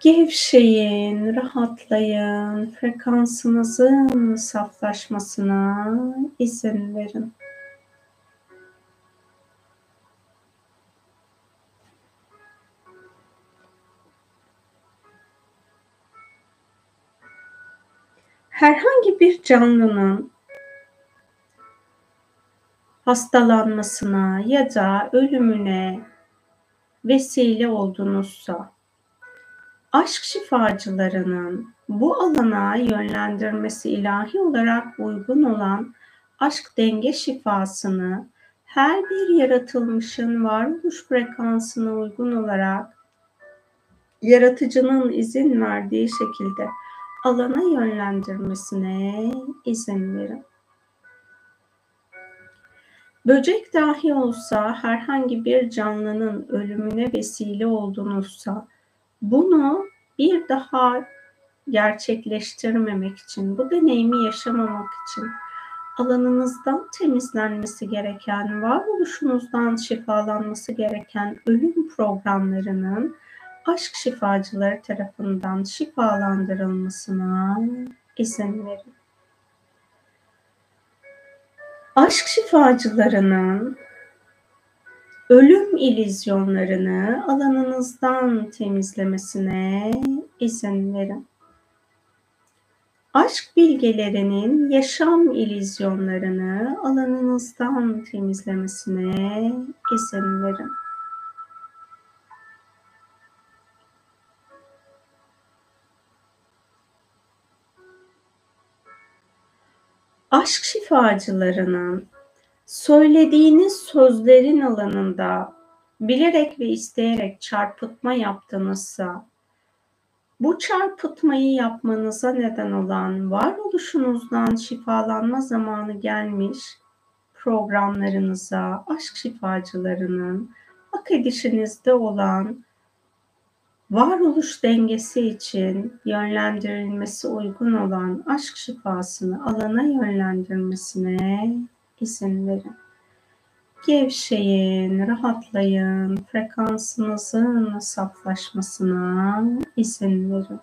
Gevşeyin, rahatlayın, frekansınızın saflaşmasına izin verin. Herhangi bir canlının hastalanmasına ya da ölümüne vesile oldunuzsa aşk şifacılarının bu alana yönlendirmesi ilahi olarak uygun olan aşk denge şifasını her bir yaratılmışın varoluş frekansına uygun olarak yaratıcının izin verdiği şekilde alana yönlendirmesine izin verin. Böcek dahi olsa herhangi bir canlının ölümüne vesile oldunuzsa bunu bir daha gerçekleştirmemek için, bu deneyimi yaşamamak için alanınızdan temizlenmesi gereken, varoluşunuzdan şifalanması gereken ölüm programlarının aşk şifacıları tarafından şifalandırılmasına izin verin. Aşk şifacılarının ölüm ilizyonlarını alanınızdan temizlemesine izin verin. Aşk bilgelerinin yaşam ilizyonlarını alanınızdan temizlemesine izin verin. Aşk şifacılarının söylediğiniz sözlerin alanında bilerek ve isteyerek çarpıtma yaptınızsa bu çarpıtmayı yapmanıza neden olan varoluşunuzdan şifalanma zamanı gelmiş programlarınıza aşk şifacılarının hak edişinizde olan varoluş dengesi için yönlendirilmesi uygun olan aşk şifasını alana yönlendirmesine izin verin. Gevşeyin, rahatlayın, frekansınızın saflaşmasına izin verin.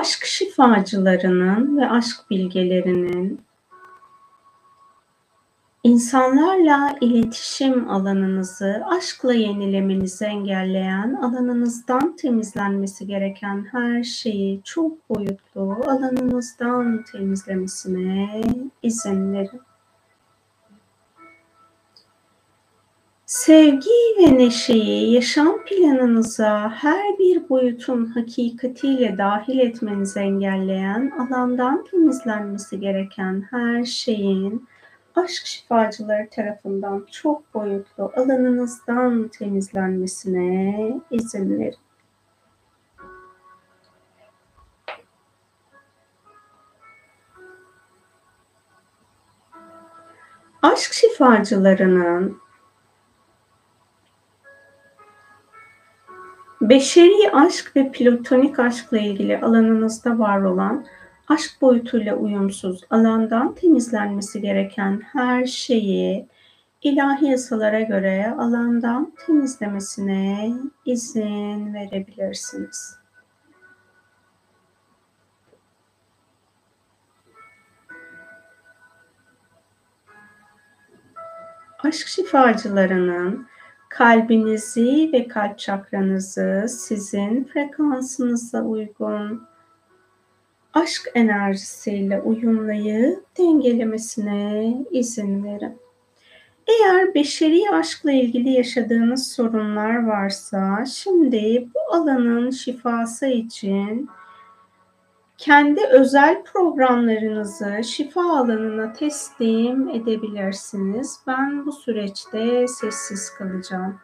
Aşk şifacılarının ve aşk bilgelerinin İnsanlarla iletişim alanınızı aşkla yenilemenizi engelleyen, alanınızdan temizlenmesi gereken her şeyi çok boyutlu alanınızdan temizlemesine izin verin. Sevgi ve neşeyi yaşam planınıza her bir boyutun hakikatiyle dahil etmenizi engelleyen, alandan temizlenmesi gereken her şeyin aşk şifacıları tarafından çok boyutlu alanınızdan temizlenmesine izin verin. Aşk şifacılarının beşeri aşk ve platonik aşkla ilgili alanınızda var olan aşk boyutuyla uyumsuz alandan temizlenmesi gereken her şeyi ilahi yasalara göre alandan temizlemesine izin verebilirsiniz. Aşk şifacılarının kalbinizi ve kalp çakranızı sizin frekansınıza uygun aşk enerjisiyle uyumlayıp dengelemesine izin verin. Eğer beşeri aşkla ilgili yaşadığınız sorunlar varsa şimdi bu alanın şifası için kendi özel programlarınızı şifa alanına teslim edebilirsiniz. Ben bu süreçte sessiz kalacağım.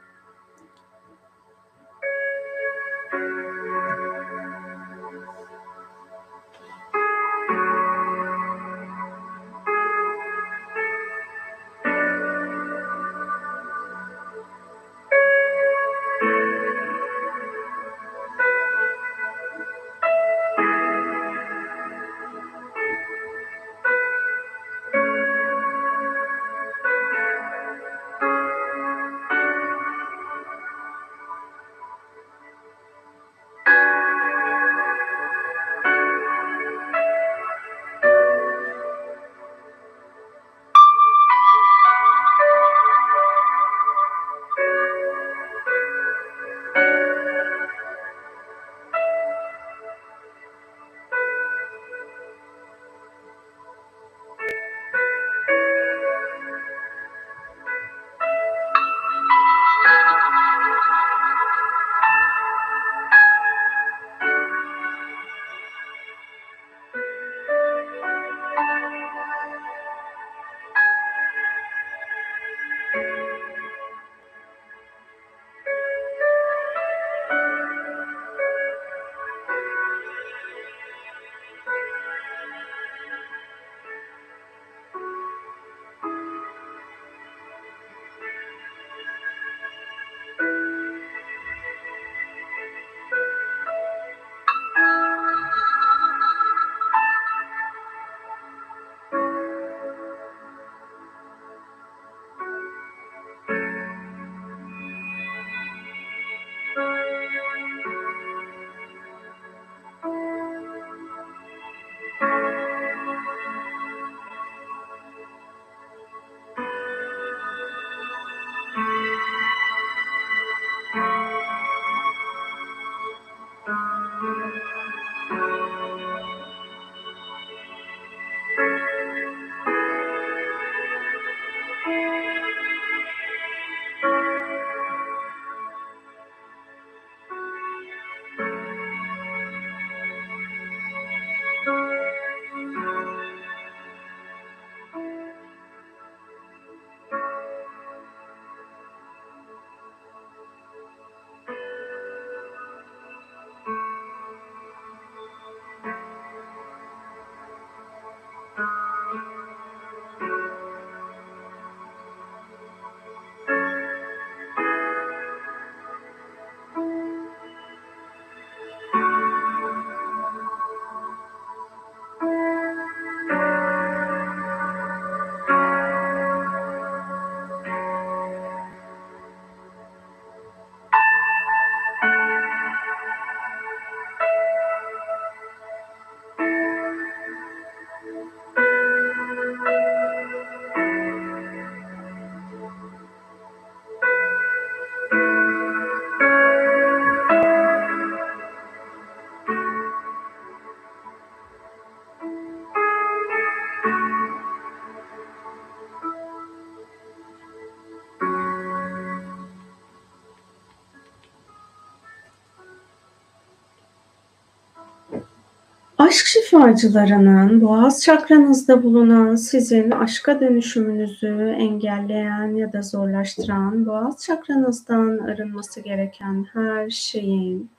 Aşk şifacılarının boğaz çakranızda bulunan sizin aşka dönüşümünüzü engelleyen ya da zorlaştıran boğaz çakranızdan arınması gereken her şeyin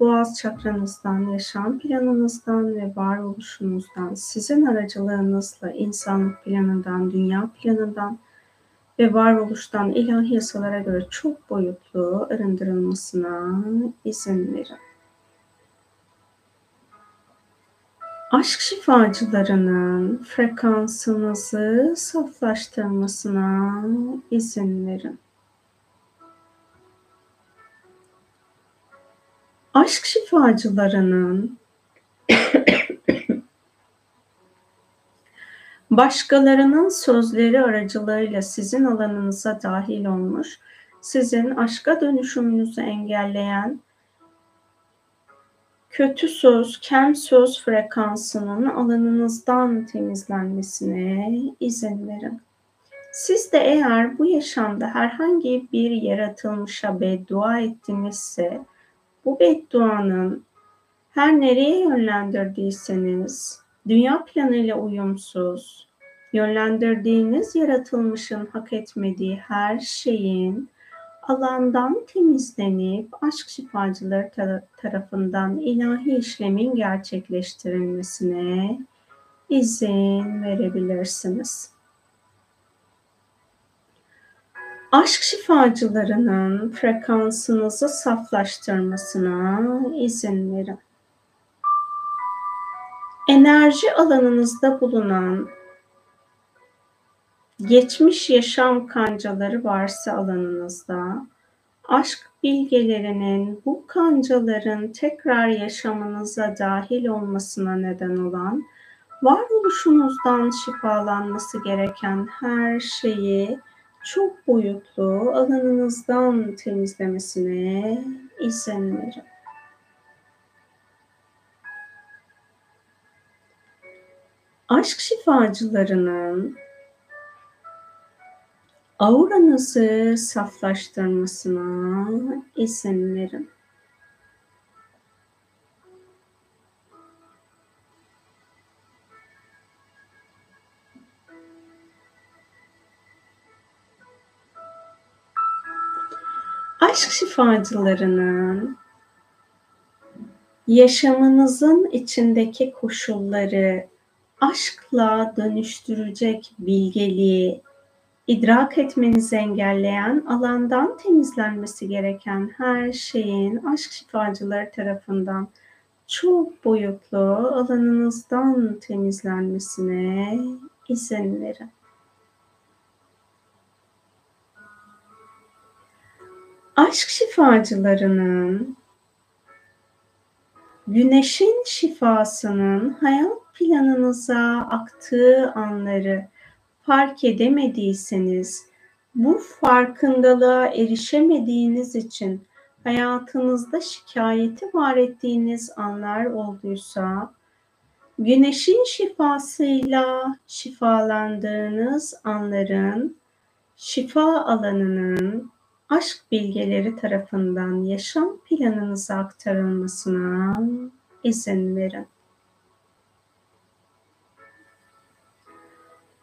boğaz çakranızdan, yaşam planınızdan ve varoluşunuzdan, sizin aracılığınızla insanlık planından, dünya planından ve varoluştan ilahi yasalara göre çok boyutlu arındırılmasına izin verin. Aşk şifacılarının frekansınızı saflaştırmasına izin verin. Aşk şifacılarının başkalarının sözleri aracılığıyla sizin alanınıza dahil olmuş, sizin aşka dönüşümünüzü engelleyen kötü söz, kem söz frekansının alanınızdan temizlenmesine izin verin. Siz de eğer bu yaşamda herhangi bir yaratılmışa beddua ettinizse, bu bedduanın her nereye yönlendirdiyseniz, dünya planıyla uyumsuz, yönlendirdiğiniz yaratılmışın hak etmediği her şeyin alandan temizlenip aşk şifacıları tarafından ilahi işlemin gerçekleştirilmesine izin verebilirsiniz. Aşk şifacılarının frekansınızı saflaştırmasına izin verin. Enerji alanınızda bulunan geçmiş yaşam kancaları varsa alanınızda, aşk bilgelerinin bu kancaların tekrar yaşamınıza dahil olmasına neden olan, varoluşunuzdan şifalanması gereken her şeyi çok boyutlu alanınızdan temizlemesine izin verin. Aşk şifacılarının auranızı saflaştırmasına izin verin. Aşk şifacılarının yaşamınızın içindeki koşulları aşkla dönüştürecek bilgeliği idrak etmenizi engelleyen, alandan temizlenmesi gereken her şeyin aşk şifacıları tarafından çok boyutlu alanınızdan temizlenmesine izin verin. Aşk şifacılarının güneşin şifasının hayat planınıza aktığı anları fark edemediyseniz, bu farkındalığa erişemediğiniz için hayatınızda şikayeti var ettiğiniz anlar olduysa, güneşin şifasıyla şifalandığınız anların şifa alanının aşk bilgeleri tarafından yaşam planınıza aktarılmasına izin verin.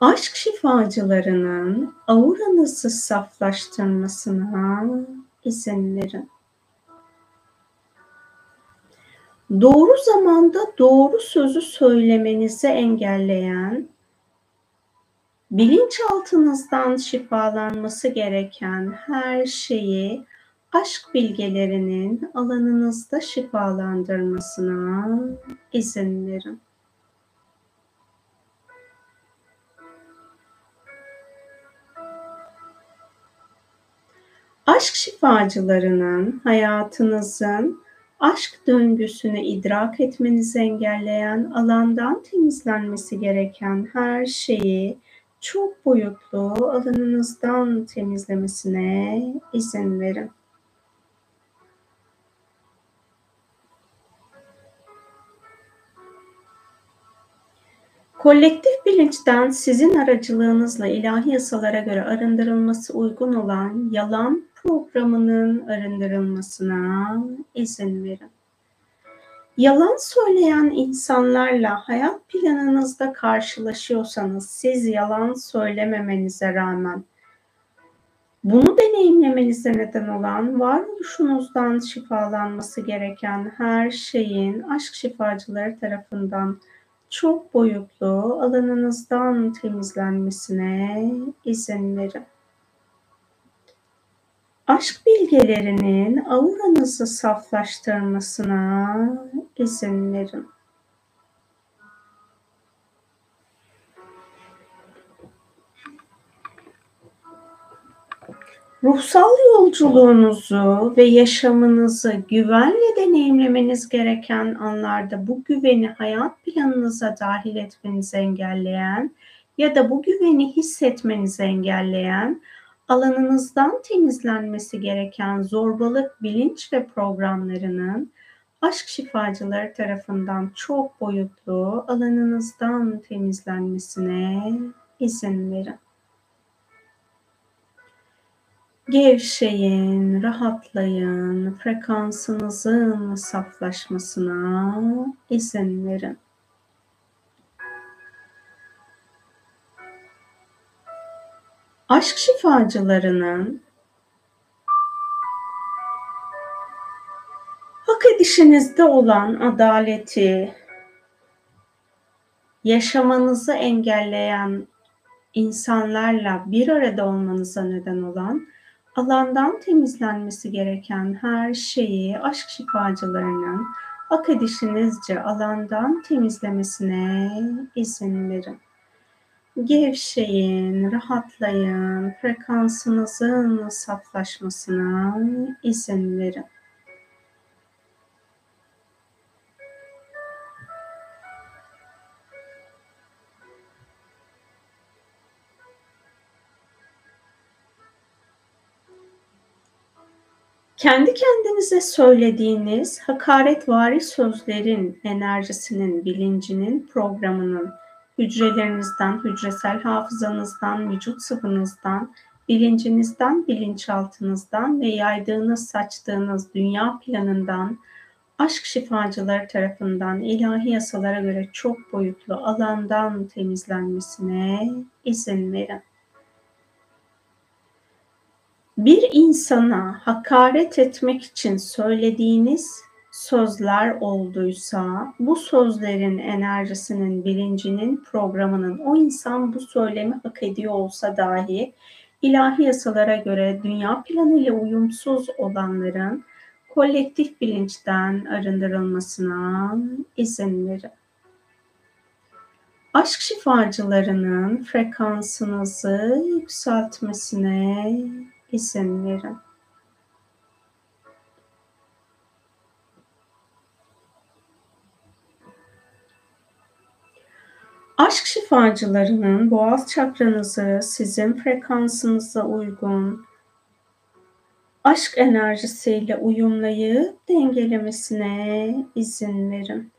Aşk şifacılarının auranızı saflaştırmasına izin verin. Doğru zamanda doğru sözü söylemenizi engelleyen, bilinçaltınızdan şifalanması gereken her şeyi aşk bilgelerinin alanınızda şifalandırmasına izin verin. Aşk şifacılarının hayatınızın aşk döngüsünü idrak etmenizi engelleyen alandan temizlenmesi gereken her şeyi çok boyutlu alanınızdan temizlemesine izin verin. Kolektif bilinçten sizin aracılığınızla ilahi yasalara göre arındırılması uygun olan yalan programının arındırılmasına izin verin. Yalan söyleyen insanlarla hayat planınızda karşılaşıyorsanız siz yalan söylememenize rağmen bunu deneyimlemenize neden olan varoluşunuzdan şifalanması gereken her şeyin aşk şifacıları tarafından çok boyutlu alanınızdan temizlenmesine izin verin. Aşk bilgelerinin auranızı saflaştırmasına izin verin. Ruhsal yolculuğunuzu ve yaşamınızı güvenle deneyimlemeniz gereken anlarda bu güveni hayat planınıza dahil etmenizi engelleyen ya da bu güveni hissetmenizi engelleyen alanınızdan temizlenmesi gereken zorbalık, bilinç ve programlarının aşk şifacıları tarafından çok boyutlu alanınızdan temizlenmesine izin verin. Gevşeyin, rahatlayın, frekansınızın saflaşmasına izin verin. Aşk şifacılarının hak edişinizde olan adaleti, yaşamanızı engelleyen insanlarla bir arada olmanıza neden olan alandan temizlenmesi gereken her şeyi aşk şifacılarının hak edişinizce alandan temizlemesine izin verin. Gevşeyin, rahatlayın, frekansınızın saflaşmasına izin verin. Kendi kendinize söylediğiniz hakaretvari sözlerin enerjisinin, bilincinin, programının hücrelerinizden, hücresel hafızanızdan, vücut sıvınızdan, bilincinizden, bilinçaltınızdan ve yaydığınız, saçtığınız dünya planından, aşk şifacıları tarafından ilahi yasalara göre çok boyutlu alandan temizlenmesine izin verin. Bir insana hakaret etmek için söylediğiniz sözler olduysa bu sözlerin enerjisinin, bilincinin, programının o insan bu söylemi hak ediyor olsa dahi ilahi yasalara göre dünya planıyla uyumsuz olanların kolektif bilinçten arındırılmasına izin verin. Aşk şifacılarının frekansınızı yükseltmesine izin verin. Aşk şifacılarının boğaz çakranızı sizin frekansınıza uygun aşk enerjisiyle uyumlayıp dengelemesine izin verin.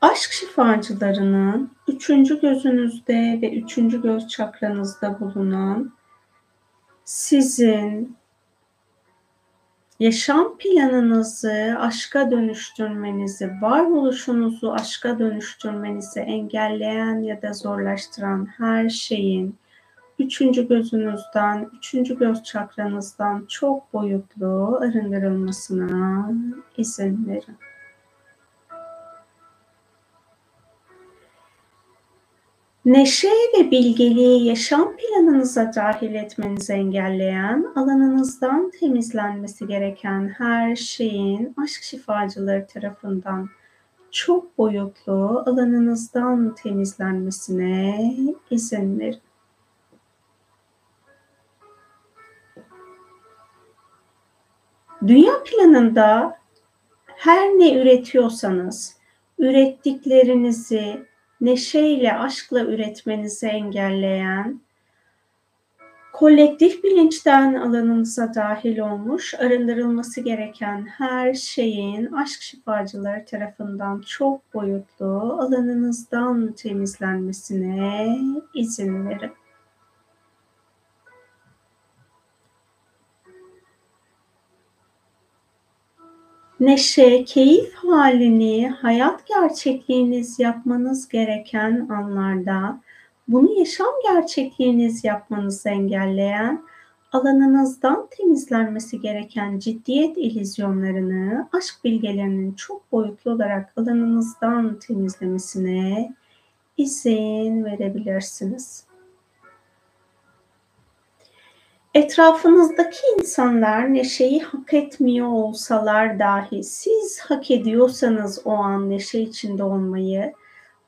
Aşk şifacılarının üçüncü gözünüzde ve üçüncü göz çakranızda bulunan sizin yaşam planınızı aşka dönüştürmenizi, varoluşunuzu aşka dönüştürmenizi engelleyen ya da zorlaştıran her şeyin üçüncü gözünüzden, üçüncü göz çakranızdan çok boyutlu arındırılmasına izin verin. Neşe ve bilgeliği yaşam planınıza dahil etmenizi engelleyen, alanınızdan temizlenmesi gereken her şeyin aşk şifacıları tarafından çok boyutlu alanınızdan temizlenmesine izin verin. Dünya planında her ne üretiyorsanız ürettiklerinizi neşeyle, aşkla üretmenizi engelleyen, kolektif bilinçten alanınıza dahil olmuş, arındırılması gereken her şeyin aşk şifacıları tarafından çok boyutlu alanınızdan temizlenmesine izin verin. Neşe, keyif halini hayat gerçekliğiniz yapmanız gereken anlarda bunu yaşam gerçekliğiniz yapmanızı engelleyen alanınızdan temizlenmesi gereken ciddiyet ilizyonlarını aşk bilgelerinin çok boyutlu olarak alanınızdan temizlemesine izin verebilirsiniz. Etrafınızdaki insanlar neşeyi hak etmiyor olsalar dahi siz hak ediyorsanız o an neşe içinde olmayı,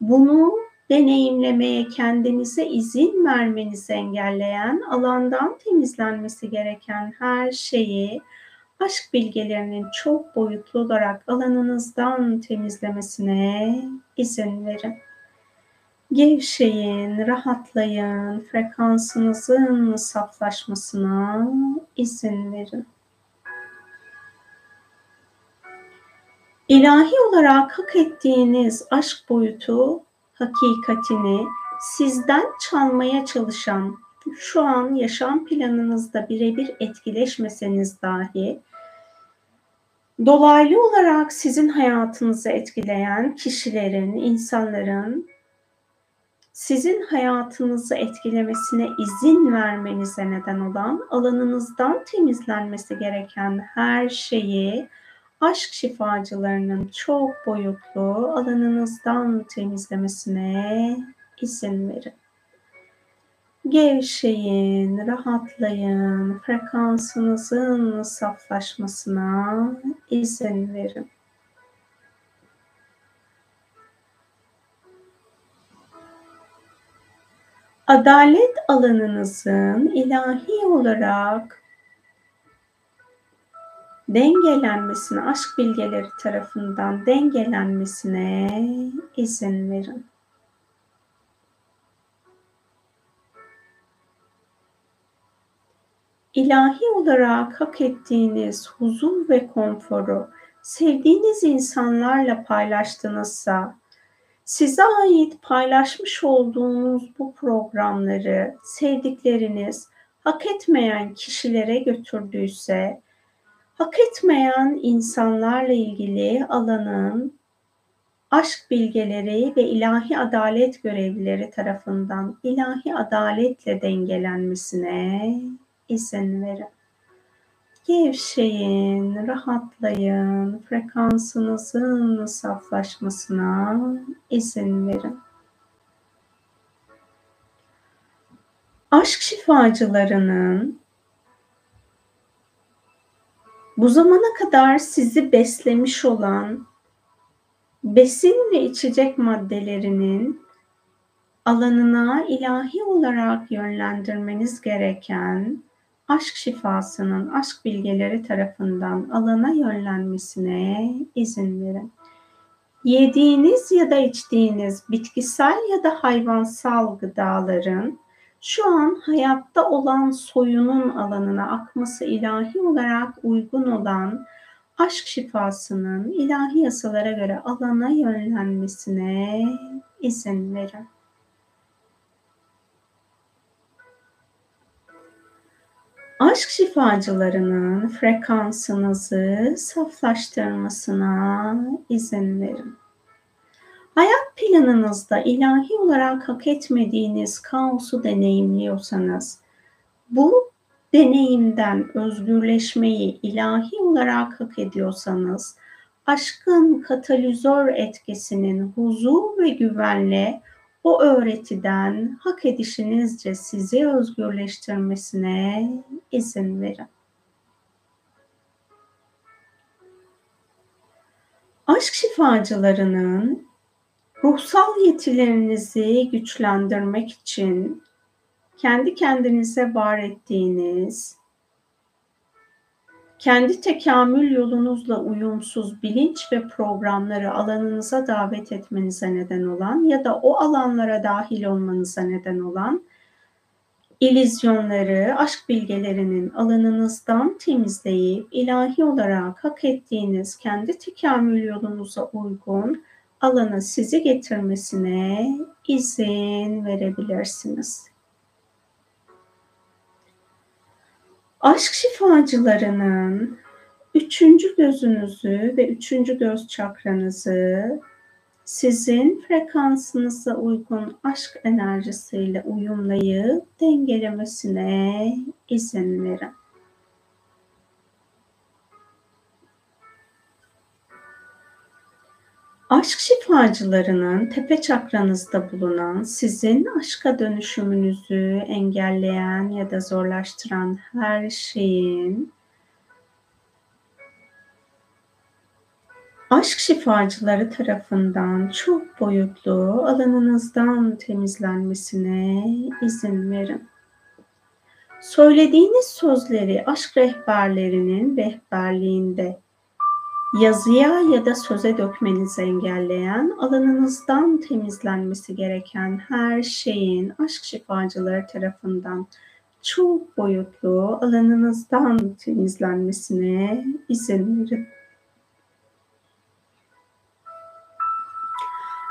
bunu deneyimlemeye kendinize izin vermenizi engelleyen, alandan temizlenmesi gereken her şeyi aşk bilgelerinin çok boyutlu olarak alanınızdan temizlemesine izin verin. Gevşeyin, rahatlayın, frekansınızın saflaşmasına izin verin. İlahi olarak hak ettiğiniz aşk boyutu, hakikatini sizden çalmaya çalışan, şu an yaşam planınızda birebir etkileşmeseniz dahi, dolaylı olarak sizin hayatınızı etkileyen kişilerin, insanların sizin hayatınızı etkilemesine izin vermenize neden olan alanınızdan temizlenmesi gereken her şeyi aşk şifacılarının çok boyutlu alanınızdan temizlemesine izin verin. Gevşeyin, rahatlayın, frekansınızın saflaşmasına izin verin. Adalet alanınızın ilahi olarak dengelenmesine, aşk bilgeleri tarafından dengelenmesine izin verin. İlahi olarak hak ettiğiniz huzur ve konforu sevdiğiniz insanlarla paylaştığınızsa Size ait paylaşmış olduğunuz bu programları sevdikleriniz hak etmeyen kişilere götürdüyse, hak etmeyen insanlarla ilgili alanın aşk bilgeleri ve ilahi adalet görevlileri tarafından ilahi adaletle dengelenmesine izin verin. Gevşeyin, rahatlayın, frekansınızın saflaşmasına izin verin. Aşk şifacılarının bu zamana kadar sizi beslemiş olan besin ve içecek maddelerinin alanına ilahi olarak yönlendirmeniz gereken aşk şifasının aşk bilgeleri tarafından alana yönlenmesine izin verin. Yediğiniz ya da içtiğiniz bitkisel ya da hayvansal gıdaların şu an hayatta olan soyunun alanına akması ilahi olarak uygun olan aşk şifasının ilahi yasalara göre alana yönlenmesine izin verin. Aşk şifacılarının frekansınızı saflaştırmasına izin verin. Hayat planınızda ilahi olarak hak etmediğiniz kaosu deneyimliyorsanız, bu deneyimden özgürleşmeyi ilahi olarak hak ediyorsanız, aşkın katalizör etkisinin huzur ve güvenle o öğretiden hak edişinizce sizi özgürleştirmesine izin verin. Aşk şifacılarının ruhsal yetilerinizi güçlendirmek için kendi kendinize var ettiğiniz kendi tekamül yolunuzla uyumsuz bilinç ve programları alanınıza davet etmenize neden olan ya da o alanlara dahil olmanıza neden olan ilizyonları, aşk bilgelerinin alanınızdan temizleyip ilahi olarak hak ettiğiniz kendi tekamül yolunuza uygun alana sizi getirmesine izin verebilirsiniz. Aşk şifacılarının üçüncü gözünüzü ve üçüncü göz çakranızı sizin frekansınıza uygun aşk enerjisiyle uyumlayıp dengelemesine izin verin. Aşk şifacılarının tepe çakranızda bulunan sizin aşka dönüşümünüzü engelleyen ya da zorlaştıran her şeyin aşk şifacıları tarafından çok boyutlu alanınızdan temizlenmesine izin verin. Söylediğiniz sözleri aşk rehberlerinin rehberliğinde yazıya ya da söze dökmenizi engelleyen, alanınızdan temizlenmesi gereken her şeyin aşk şifacıları tarafından çok boyutlu alanınızdan temizlenmesine izin verin.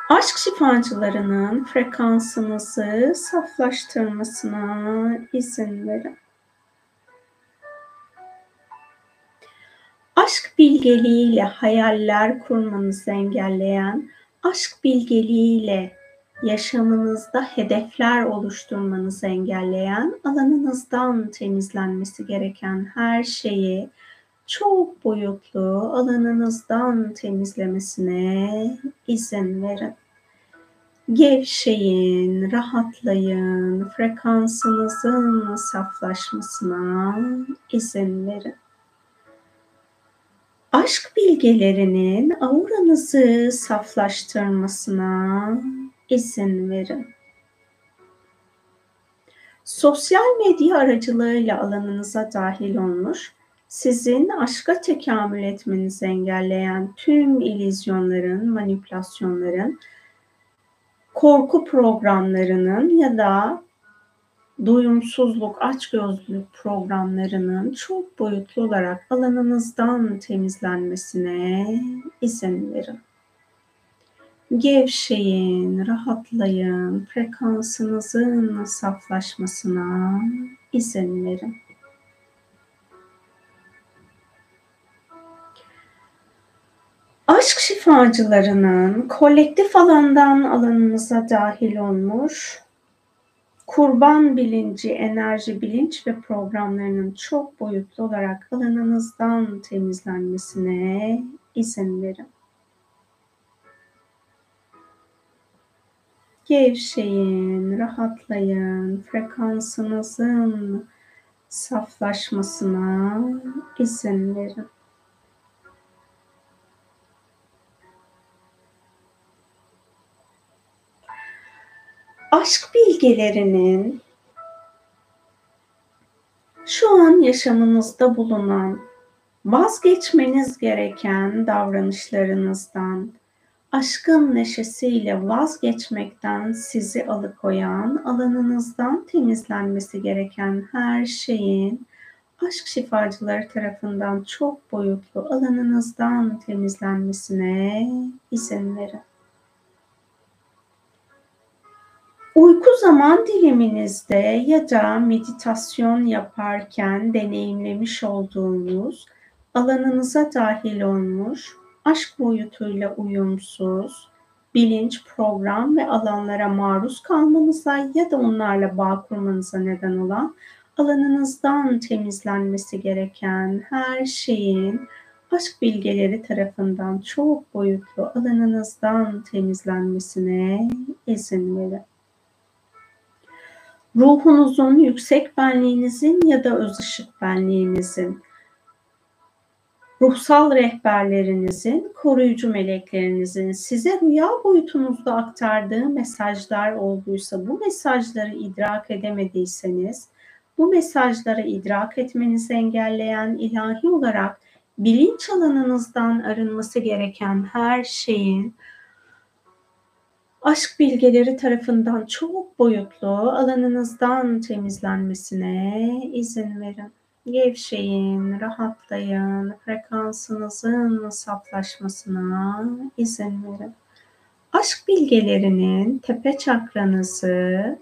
Aşk şifacılarının frekansınızı saflaştırmasına izin verin. Aşk bilgeliğiyle hayaller kurmanızı engelleyen, aşk bilgeliğiyle yaşamınızda hedefler oluşturmanızı engelleyen, alanınızdan temizlenmesi gereken her şeyi çok boyutlu alanınızdan temizlemesine izin verin. Gevşeyin, rahatlayın, frekansınızın saflaşmasına izin verin aşk bilgelerinin auranızı saflaştırmasına izin verin. Sosyal medya aracılığıyla alanınıza dahil olmuş, sizin aşka tekamül etmenizi engelleyen tüm ilizyonların, manipülasyonların, korku programlarının ya da doyumsuzluk, açgözlülük programlarının çok boyutlu olarak alanınızdan temizlenmesine izin verin. Gevşeyin, rahatlayın, frekansınızın saflaşmasına izin verin. Aşk şifacılarının kolektif alandan alanınıza dahil olmuş kurban bilinci, enerji, bilinç ve programlarının çok boyutlu olarak alanınızdan temizlenmesine izin verin. Gevşeyin, rahatlayın, frekansınızın saflaşmasına izin verin. Aşk bilgelerinin şu an yaşamınızda bulunan vazgeçmeniz gereken davranışlarınızdan, aşkın neşesiyle vazgeçmekten sizi alıkoyan, alanınızdan temizlenmesi gereken her şeyin aşk şifacıları tarafından çok boyutlu alanınızdan temizlenmesine izin verin. Uyku zaman diliminizde ya da meditasyon yaparken deneyimlemiş olduğunuz alanınıza dahil olmuş, aşk boyutuyla uyumsuz, bilinç, program ve alanlara maruz kalmanıza ya da onlarla bağ kurmanıza neden olan alanınızdan temizlenmesi gereken her şeyin aşk bilgeleri tarafından çok boyutlu alanınızdan temizlenmesine izin verin ruhunuzun, yüksek benliğinizin ya da öz ışık benliğinizin, ruhsal rehberlerinizin, koruyucu meleklerinizin size rüya boyutunuzda aktardığı mesajlar olduysa, bu mesajları idrak edemediyseniz, bu mesajları idrak etmenizi engelleyen ilahi olarak bilinç alanınızdan arınması gereken her şeyin aşk bilgeleri tarafından çok boyutlu alanınızdan temizlenmesine izin verin. Gevşeyin, rahatlayın, frekansınızın saflaşmasına izin verin. Aşk bilgelerinin tepe çakranızı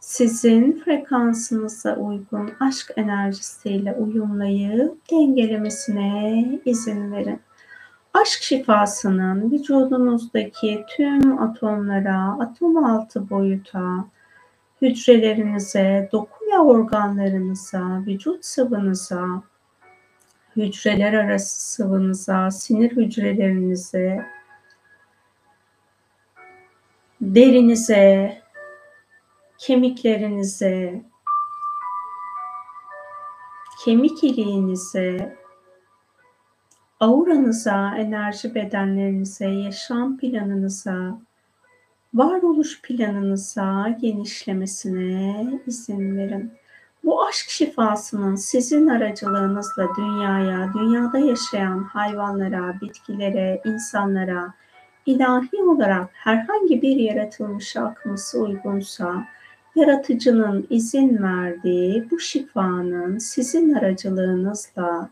sizin frekansınıza uygun aşk enerjisiyle uyumlayıp dengelemesine izin verin. Aşk şifasının vücudunuzdaki tüm atomlara, atom altı boyuta, hücrelerinize, doku ve organlarınıza, vücut sıvınıza, hücreler arası sıvınıza, sinir hücrelerinize, derinize, kemiklerinize, kemik iliğinize, auranıza, enerji bedenlerinize, yaşam planınıza, varoluş planınıza genişlemesine izin verin. Bu aşk şifasının sizin aracılığınızla dünyaya, dünyada yaşayan hayvanlara, bitkilere, insanlara, ilahi olarak herhangi bir yaratılmışa akması uygunsa, yaratıcının izin verdiği bu şifanın sizin aracılığınızla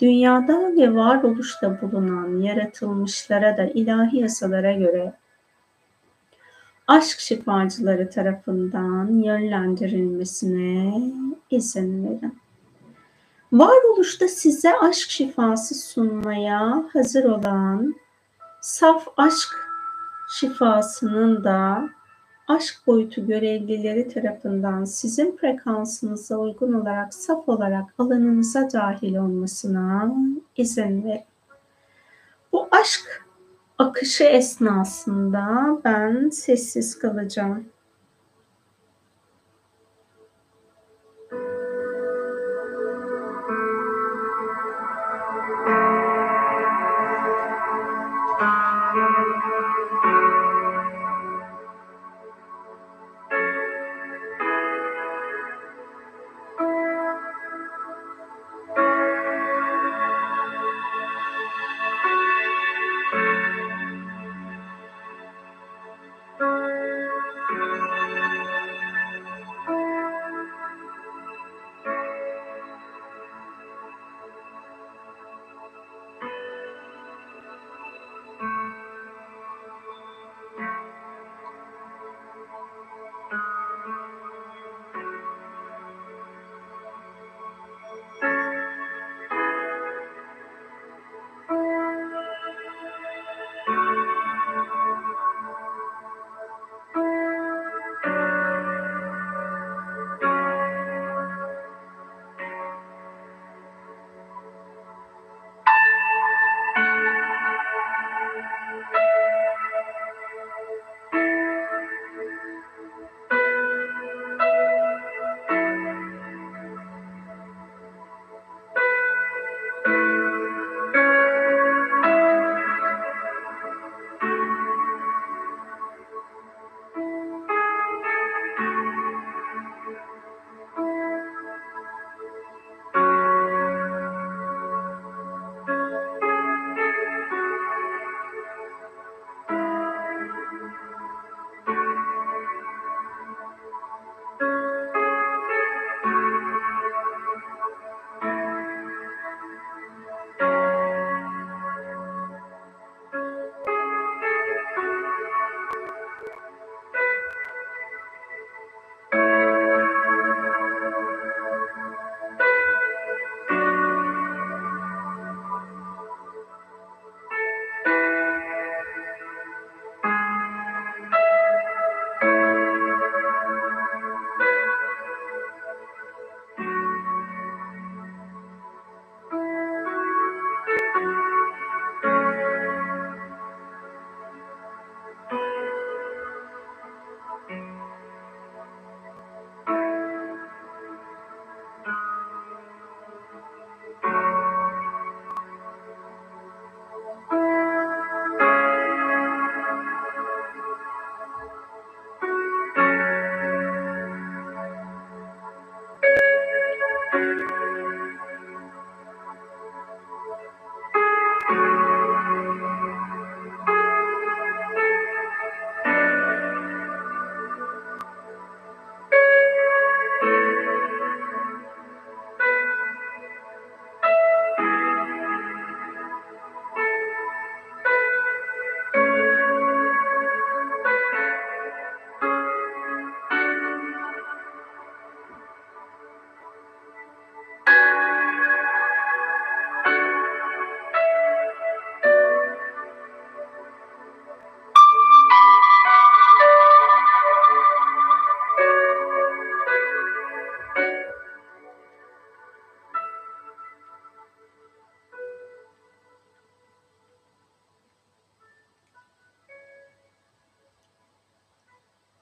dünyada ve varoluşta bulunan yaratılmışlara da ilahi yasalara göre aşk şifacıları tarafından yönlendirilmesine izin verin. Varoluşta size aşk şifası sunmaya hazır olan saf aşk şifasının da aşk boyutu görevlileri tarafından sizin frekansınıza uygun olarak saf olarak alanınıza dahil olmasına izin verin. Bu aşk akışı esnasında ben sessiz kalacağım.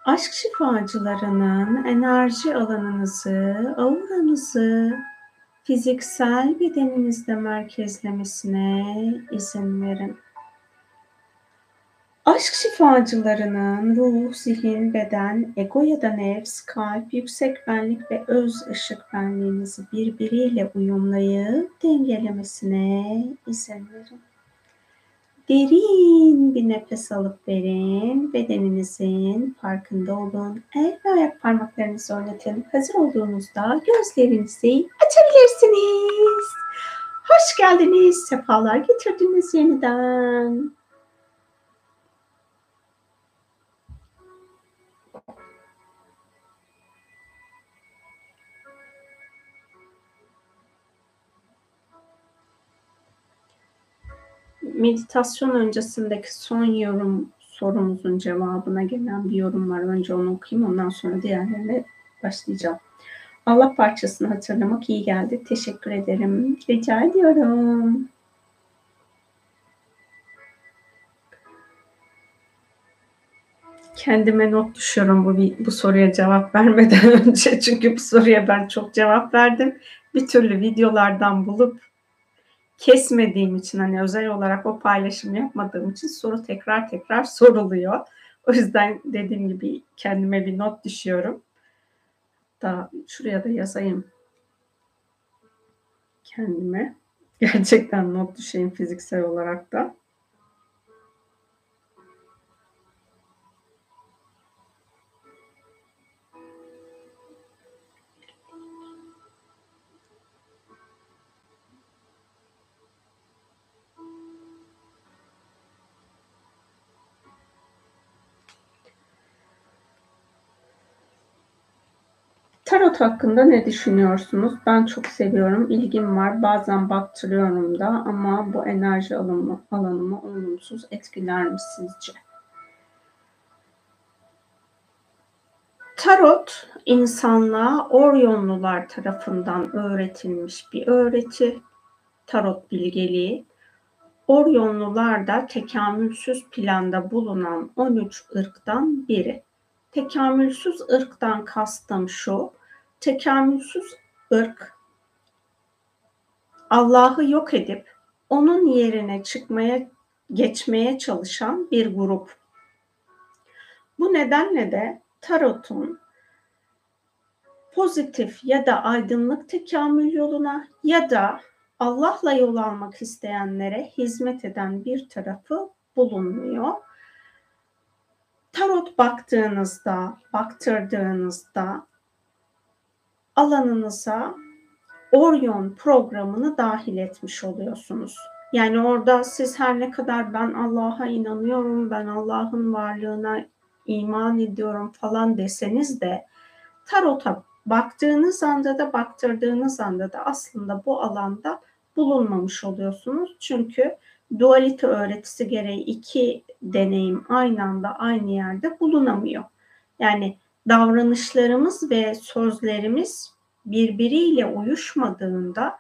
Aşk şifacılarının enerji alanınızı, auranızı fiziksel bedeninizde merkezlemesine izin verin. Aşk şifacılarının ruh, zihin, beden, ego ya da nefs, kalp, yüksek benlik ve öz ışık benliğinizi birbiriyle uyumlayıp dengelemesine izin verin. Derin bir nefes alıp verin. Bedeninizin farkında olun. El ve ayak parmaklarınızı oynatın. Hazır olduğunuzda gözlerinizi açabilirsiniz. Hoş geldiniz. Sefalar getirdiniz yeniden. Meditasyon öncesindeki son yorum sorumuzun cevabına gelen bir yorum var. Önce onu okuyayım ondan sonra diğerlerine başlayacağım. Allah parçasını hatırlamak iyi geldi. Teşekkür ederim. Rica ediyorum. Kendime not düşüyorum bu, bu soruya cevap vermeden önce. Çünkü bu soruya ben çok cevap verdim. Bir türlü videolardan bulup kesmediğim için hani özel olarak o paylaşımı yapmadığım için soru tekrar tekrar soruluyor. O yüzden dediğim gibi kendime bir not düşüyorum. Da şuraya da yazayım. Kendime. Gerçekten not düşeyim fiziksel olarak da. Tarot hakkında ne düşünüyorsunuz? Ben çok seviyorum, ilgim var. Bazen baktırıyorum da ama bu enerji alanımı, alanımı olumsuz etkiler mi sizce? Tarot insanlığa Oryonlular tarafından öğretilmiş bir öğreti. Tarot bilgeliği. Oryonlular da tekamülsüz planda bulunan 13 ırktan biri. Tekamülsüz ırktan kastım şu, tekamülsüz ırk Allah'ı yok edip onun yerine çıkmaya geçmeye çalışan bir grup. Bu nedenle de tarotun pozitif ya da aydınlık tekamül yoluna ya da Allah'la yol almak isteyenlere hizmet eden bir tarafı bulunmuyor. Tarot baktığınızda, baktırdığınızda alanınıza Orion programını dahil etmiş oluyorsunuz. Yani orada siz her ne kadar ben Allah'a inanıyorum, ben Allah'ın varlığına iman ediyorum falan deseniz de tarota baktığınız anda da baktırdığınız anda da aslında bu alanda bulunmamış oluyorsunuz. Çünkü dualite öğretisi gereği iki deneyim aynı anda aynı yerde bulunamıyor. Yani davranışlarımız ve sözlerimiz birbiriyle uyuşmadığında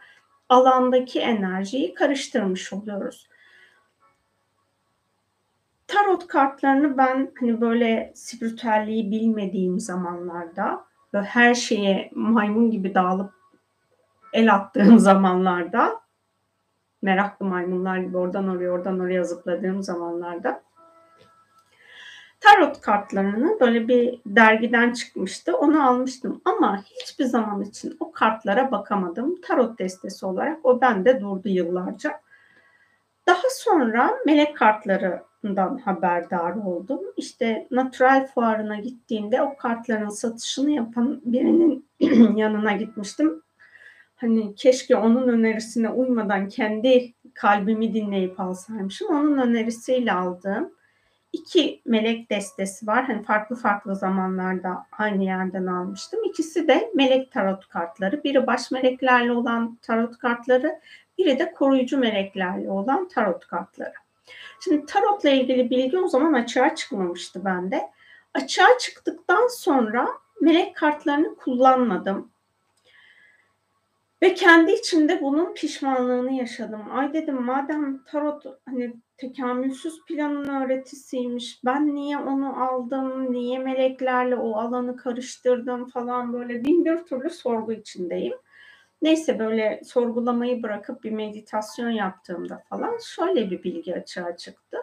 alandaki enerjiyi karıştırmış oluyoruz. Tarot kartlarını ben hani böyle spiritüelliği bilmediğim zamanlarda ve her şeye maymun gibi dağılıp el attığım zamanlarda meraklı maymunlar gibi oradan oraya oradan oraya zıpladığım zamanlarda tarot kartlarını böyle bir dergiden çıkmıştı. Onu almıştım ama hiçbir zaman için o kartlara bakamadım. Tarot destesi olarak o bende durdu yıllarca. Daha sonra melek kartlarından haberdar oldum. İşte natural fuarına gittiğimde o kartların satışını yapan birinin yanına gitmiştim. Hani keşke onun önerisine uymadan kendi kalbimi dinleyip alsaymışım. Onun önerisiyle aldığım iki melek destesi var. Hani farklı farklı zamanlarda aynı yerden almıştım. İkisi de melek tarot kartları. Biri baş meleklerle olan tarot kartları, biri de koruyucu meleklerle olan tarot kartları. Şimdi tarotla ilgili bilgi o zaman açığa çıkmamıştı bende. Açığa çıktıktan sonra melek kartlarını kullanmadım. Ve kendi içimde bunun pişmanlığını yaşadım. Ay dedim madem tarot hani tekamülsüz planın öğretisiymiş. Ben niye onu aldım, niye meleklerle o alanı karıştırdım falan böyle bin bir türlü sorgu içindeyim. Neyse böyle sorgulamayı bırakıp bir meditasyon yaptığımda falan şöyle bir bilgi açığa çıktı.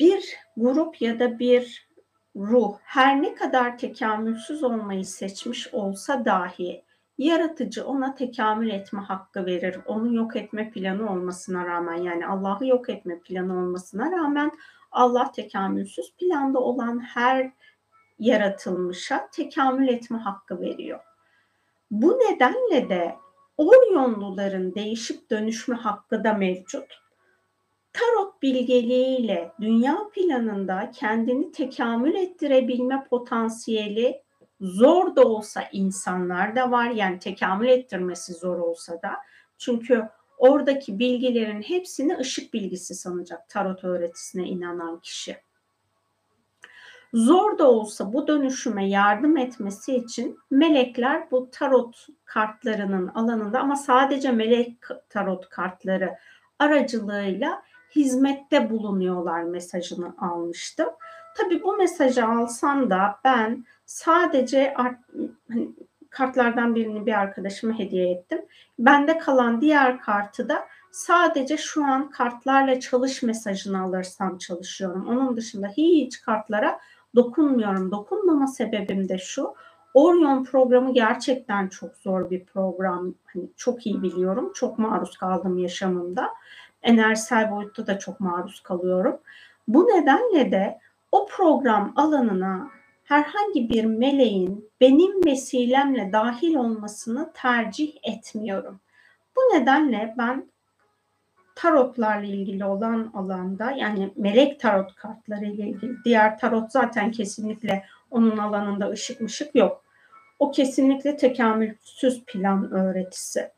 Bir grup ya da bir ruh her ne kadar tekamülsüz olmayı seçmiş olsa dahi yaratıcı ona tekamül etme hakkı verir. Onu yok etme planı olmasına rağmen yani Allah'ı yok etme planı olmasına rağmen Allah tekamülsüz planda olan her yaratılmışa tekamül etme hakkı veriyor. Bu nedenle de Oryonluların değişip dönüşme hakkı da mevcut. Tarot bilgeliğiyle dünya planında kendini tekamül ettirebilme potansiyeli zor da olsa insanlar da var. Yani tekamül ettirmesi zor olsa da. Çünkü oradaki bilgilerin hepsini ışık bilgisi sanacak tarot öğretisine inanan kişi. Zor da olsa bu dönüşüme yardım etmesi için melekler bu tarot kartlarının alanında ama sadece melek tarot kartları aracılığıyla hizmette bulunuyorlar mesajını almıştım. Tabii bu mesajı alsam da ben sadece art, hani, kartlardan birini bir arkadaşıma hediye ettim. Bende kalan diğer kartı da sadece şu an kartlarla çalış mesajını alırsam çalışıyorum. Onun dışında hiç kartlara dokunmuyorum. Dokunmama sebebim de şu. Orion programı gerçekten çok zor bir program. Hani çok iyi biliyorum. Çok maruz kaldım yaşamımda. Enerjisel boyutta da çok maruz kalıyorum. Bu nedenle de o program alanına herhangi bir meleğin benim vesilemle dahil olmasını tercih etmiyorum. Bu nedenle ben tarotlarla ilgili olan alanda yani melek tarot kartları ile ilgili diğer tarot zaten kesinlikle onun alanında ışık mışık yok. O kesinlikle tekamülsüz plan öğretisi.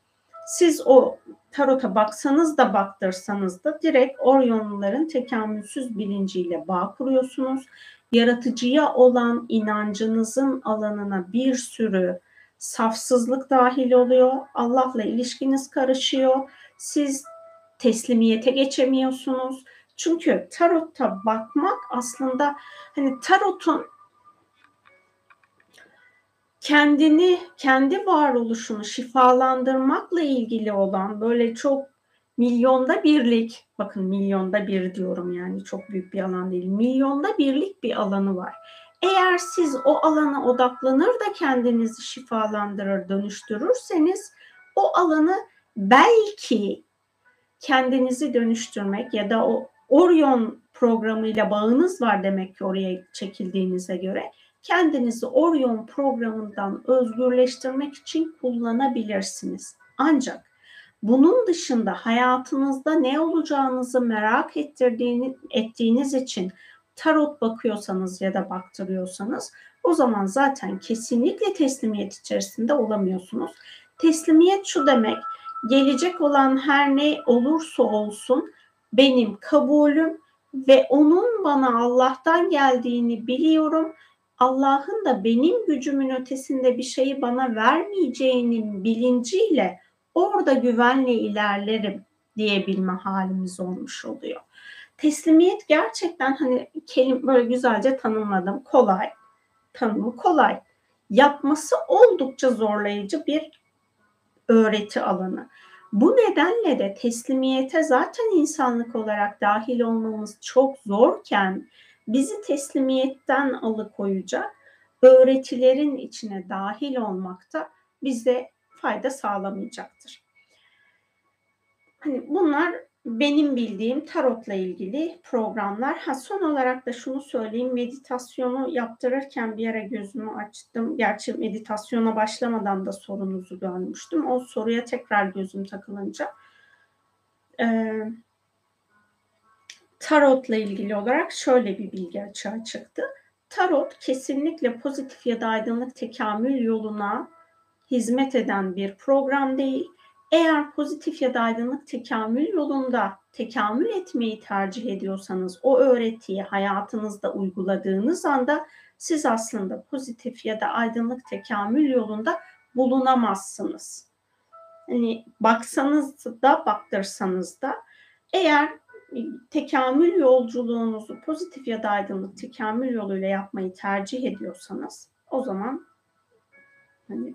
Siz o tarota baksanız da baktırsanız da direkt Oryonluların tekamülsüz bilinciyle bağ kuruyorsunuz. Yaratıcıya olan inancınızın alanına bir sürü safsızlık dahil oluyor. Allah'la ilişkiniz karışıyor. Siz teslimiyete geçemiyorsunuz. Çünkü tarotta bakmak aslında hani tarotun kendini, kendi varoluşunu şifalandırmakla ilgili olan böyle çok milyonda birlik, bakın milyonda bir diyorum yani çok büyük bir alan değil, milyonda birlik bir alanı var. Eğer siz o alana odaklanır da kendinizi şifalandırır, dönüştürürseniz o alanı belki kendinizi dönüştürmek ya da o Orion programıyla bağınız var demek ki oraya çekildiğinize göre kendinizi Orion programından özgürleştirmek için kullanabilirsiniz. Ancak bunun dışında hayatınızda ne olacağınızı merak ettirdiğini, ettiğiniz için tarot bakıyorsanız ya da baktırıyorsanız o zaman zaten kesinlikle teslimiyet içerisinde olamıyorsunuz. Teslimiyet şu demek, gelecek olan her ne olursa olsun benim kabulüm ve onun bana Allah'tan geldiğini biliyorum Allah'ın da benim gücümün ötesinde bir şeyi bana vermeyeceğinin bilinciyle orada güvenle ilerlerim diyebilme halimiz olmuş oluyor. Teslimiyet gerçekten hani kelime böyle güzelce tanımladım. Kolay. Tanımı kolay. Yapması oldukça zorlayıcı bir öğreti alanı. Bu nedenle de teslimiyete zaten insanlık olarak dahil olmamız çok zorken bizi teslimiyetten alıkoyacak öğretilerin içine dahil olmakta bize fayda sağlamayacaktır. Hani bunlar benim bildiğim tarotla ilgili programlar. Ha son olarak da şunu söyleyeyim. Meditasyonu yaptırırken bir ara gözümü açtım. Gerçi meditasyona başlamadan da sorunuzu görmüştüm. O soruya tekrar gözüm takılınca e, tarotla ilgili olarak şöyle bir bilgi açığa çıktı. Tarot kesinlikle pozitif ya da aydınlık tekamül yoluna hizmet eden bir program değil. Eğer pozitif ya da aydınlık tekamül yolunda tekamül etmeyi tercih ediyorsanız o öğretiyi hayatınızda uyguladığınız anda siz aslında pozitif ya da aydınlık tekamül yolunda bulunamazsınız. Hani baksanız da baktırsanız da eğer tekamül yolculuğunuzu pozitif ya da aydınlık tekamül yoluyla yapmayı tercih ediyorsanız o zaman hani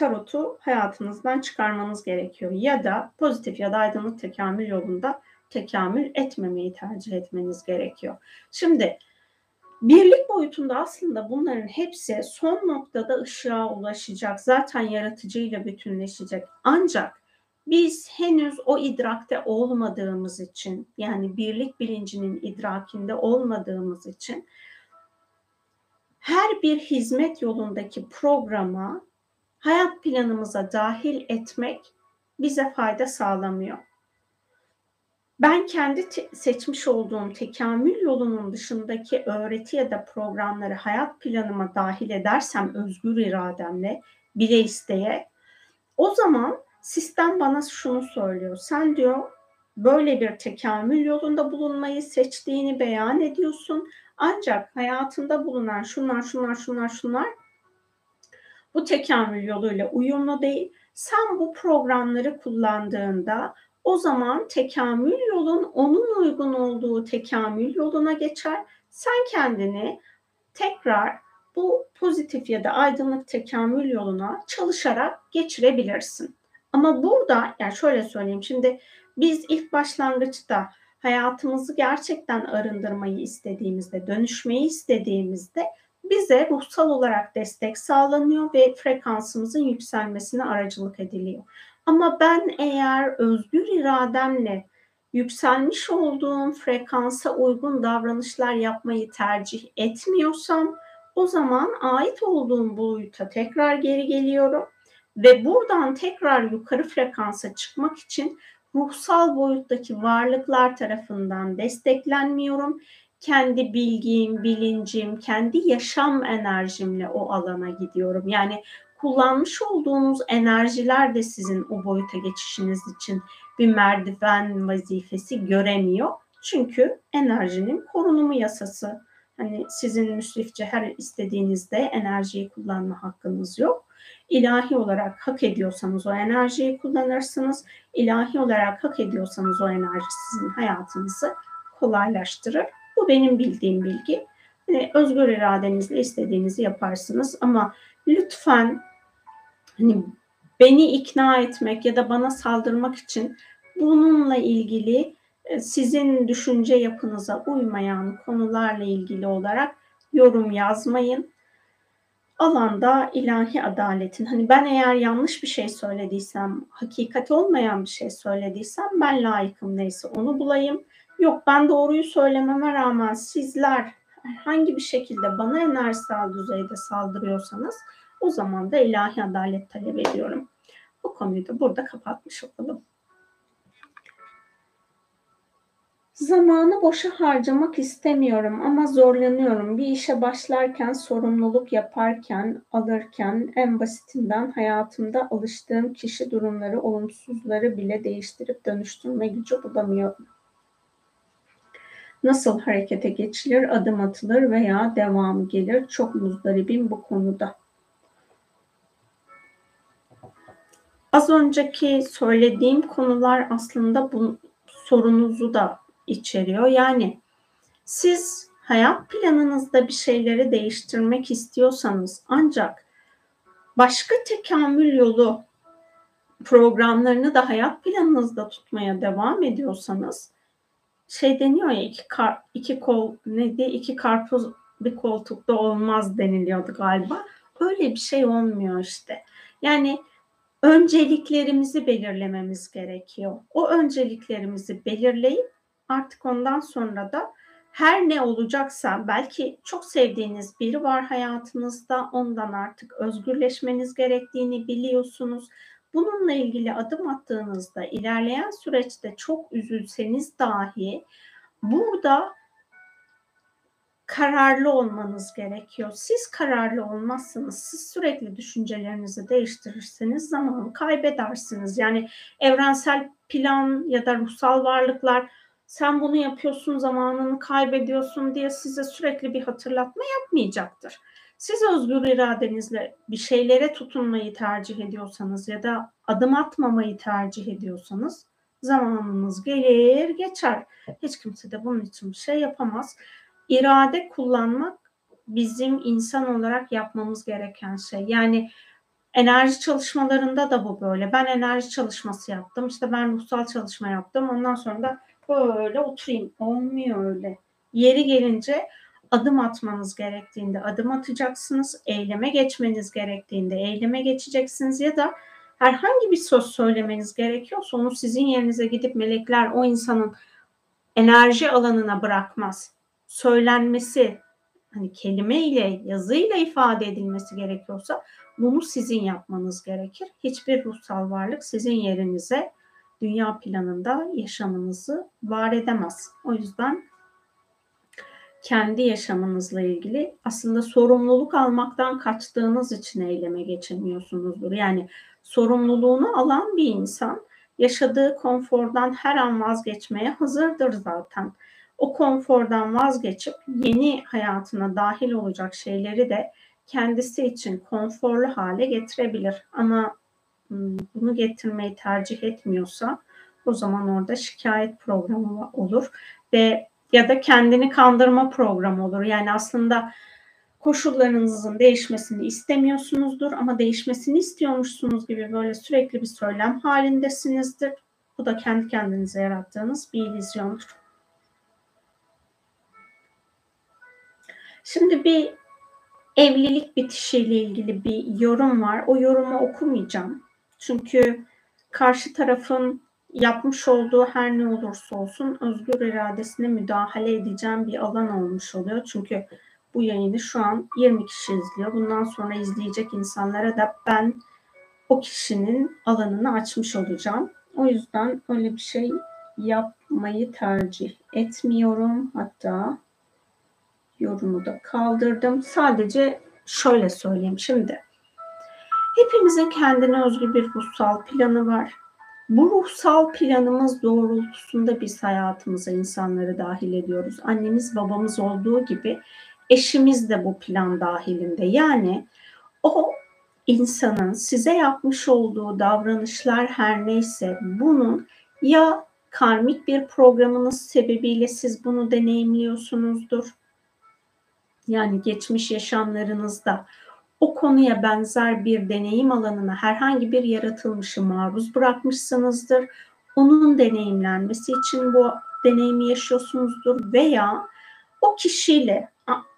tarotu hayatınızdan çıkarmanız gerekiyor. Ya da pozitif ya da aydınlık tekamül yolunda tekamül etmemeyi tercih etmeniz gerekiyor. Şimdi birlik boyutunda aslında bunların hepsi son noktada ışığa ulaşacak. Zaten yaratıcıyla bütünleşecek. Ancak biz henüz o idrakte olmadığımız için yani birlik bilincinin idrakinde olmadığımız için her bir hizmet yolundaki programa hayat planımıza dahil etmek bize fayda sağlamıyor. Ben kendi seçmiş olduğum tekamül yolunun dışındaki öğreti ya da programları hayat planıma dahil edersem özgür irademle bile isteye o zaman sistem bana şunu söylüyor. Sen diyor böyle bir tekamül yolunda bulunmayı seçtiğini beyan ediyorsun. Ancak hayatında bulunan şunlar şunlar şunlar şunlar bu tekamül yoluyla uyumlu değil. Sen bu programları kullandığında o zaman tekamül yolun onun uygun olduğu tekamül yoluna geçer. Sen kendini tekrar bu pozitif ya da aydınlık tekamül yoluna çalışarak geçirebilirsin. Ama burada yani şöyle söyleyeyim şimdi biz ilk başlangıçta hayatımızı gerçekten arındırmayı istediğimizde, dönüşmeyi istediğimizde bize ruhsal olarak destek sağlanıyor ve frekansımızın yükselmesine aracılık ediliyor. Ama ben eğer özgür irademle yükselmiş olduğum frekansa uygun davranışlar yapmayı tercih etmiyorsam o zaman ait olduğum boyuta tekrar geri geliyorum ve buradan tekrar yukarı frekansa çıkmak için ruhsal boyuttaki varlıklar tarafından desteklenmiyorum kendi bilgim, bilincim, kendi yaşam enerjimle o alana gidiyorum. Yani kullanmış olduğunuz enerjiler de sizin o boyuta geçişiniz için bir merdiven vazifesi göremiyor. Çünkü enerjinin korunumu yasası. Hani sizin müsrifçe her istediğinizde enerjiyi kullanma hakkınız yok. İlahi olarak hak ediyorsanız o enerjiyi kullanırsınız. İlahi olarak hak ediyorsanız o enerji sizin hayatınızı kolaylaştırır bu benim bildiğim bilgi. Hani özgür iradenizle istediğinizi yaparsınız ama lütfen hani beni ikna etmek ya da bana saldırmak için bununla ilgili e, sizin düşünce yapınıza uymayan konularla ilgili olarak yorum yazmayın. Alanda ilahi adaletin hani ben eğer yanlış bir şey söylediysem, hakikat olmayan bir şey söylediysem ben layıkım neyse onu bulayım. Yok ben doğruyu söylememe rağmen sizler herhangi bir şekilde bana enerjisel düzeyde saldırıyorsanız o zaman da ilahi adalet talep ediyorum. Bu konuyu da burada kapatmış olalım. Zamanı boşa harcamak istemiyorum ama zorlanıyorum. Bir işe başlarken, sorumluluk yaparken, alırken en basitinden hayatımda alıştığım kişi durumları, olumsuzları bile değiştirip dönüştürme gücü bulamıyorum. Nasıl harekete geçilir, adım atılır veya devam gelir? Çok muzdaribim bu konuda. Az önceki söylediğim konular aslında bu sorunuzu da içeriyor. Yani siz hayat planınızda bir şeyleri değiştirmek istiyorsanız ancak başka tekamül yolu programlarını da hayat planınızda tutmaya devam ediyorsanız şey deniyor ya iki, kar, iki kol ne diye iki karpuz bir koltukta olmaz deniliyordu galiba. Öyle bir şey olmuyor işte. Yani önceliklerimizi belirlememiz gerekiyor. O önceliklerimizi belirleyip artık ondan sonra da her ne olacaksa belki çok sevdiğiniz biri var hayatınızda ondan artık özgürleşmeniz gerektiğini biliyorsunuz. Bununla ilgili adım attığınızda ilerleyen süreçte çok üzülseniz dahi burada kararlı olmanız gerekiyor. Siz kararlı olmazsanız, siz sürekli düşüncelerinizi değiştirirseniz zamanı kaybedersiniz. Yani evrensel plan ya da ruhsal varlıklar sen bunu yapıyorsun, zamanını kaybediyorsun diye size sürekli bir hatırlatma yapmayacaktır. Siz özgür iradenizle bir şeylere tutunmayı tercih ediyorsanız ya da adım atmamayı tercih ediyorsanız Zamanınız gelir geçer. Hiç kimse de bunun için bir şey yapamaz. İrade kullanmak bizim insan olarak yapmamız gereken şey. Yani enerji çalışmalarında da bu böyle. Ben enerji çalışması yaptım. İşte ben ruhsal çalışma yaptım. Ondan sonra da böyle oturayım. Olmuyor öyle. Yeri gelince adım atmanız gerektiğinde adım atacaksınız. Eyleme geçmeniz gerektiğinde eyleme geçeceksiniz ya da herhangi bir söz söylemeniz gerekiyorsa onu sizin yerinize gidip melekler o insanın enerji alanına bırakmaz. Söylenmesi hani kelime ile yazıyla ifade edilmesi gerekiyorsa bunu sizin yapmanız gerekir. Hiçbir ruhsal varlık sizin yerinize dünya planında yaşamınızı var edemez. O yüzden kendi yaşamınızla ilgili aslında sorumluluk almaktan kaçtığınız için eyleme geçemiyorsunuzdur. Yani sorumluluğunu alan bir insan yaşadığı konfordan her an vazgeçmeye hazırdır zaten. O konfordan vazgeçip yeni hayatına dahil olacak şeyleri de kendisi için konforlu hale getirebilir. Ama hmm, bunu getirmeyi tercih etmiyorsa o zaman orada şikayet programı olur ve ya da kendini kandırma programı olur. Yani aslında koşullarınızın değişmesini istemiyorsunuzdur ama değişmesini istiyormuşsunuz gibi böyle sürekli bir söylem halindesinizdir. Bu da kendi kendinize yarattığınız bir illüzyondur. Şimdi bir evlilik bitişiyle ilgili bir yorum var. O yorumu okumayacağım. Çünkü karşı tarafın yapmış olduğu her ne olursa olsun özgür iradesine müdahale edeceğim bir alan olmuş oluyor. Çünkü bu yayını şu an 20 kişi izliyor. Bundan sonra izleyecek insanlara da ben o kişinin alanını açmış olacağım. O yüzden öyle bir şey yapmayı tercih etmiyorum. Hatta yorumu da kaldırdım. Sadece şöyle söyleyeyim şimdi. Hepimizin kendine özgü bir ruhsal planı var. Bu ruhsal planımız doğrultusunda biz hayatımıza insanları dahil ediyoruz. Annemiz babamız olduğu gibi eşimiz de bu plan dahilinde. Yani o insanın size yapmış olduğu davranışlar her neyse bunun ya karmik bir programınız sebebiyle siz bunu deneyimliyorsunuzdur. Yani geçmiş yaşamlarınızda o konuya benzer bir deneyim alanına herhangi bir yaratılmışı maruz bırakmışsınızdır. Onun deneyimlenmesi için bu deneyimi yaşıyorsunuzdur veya o kişiyle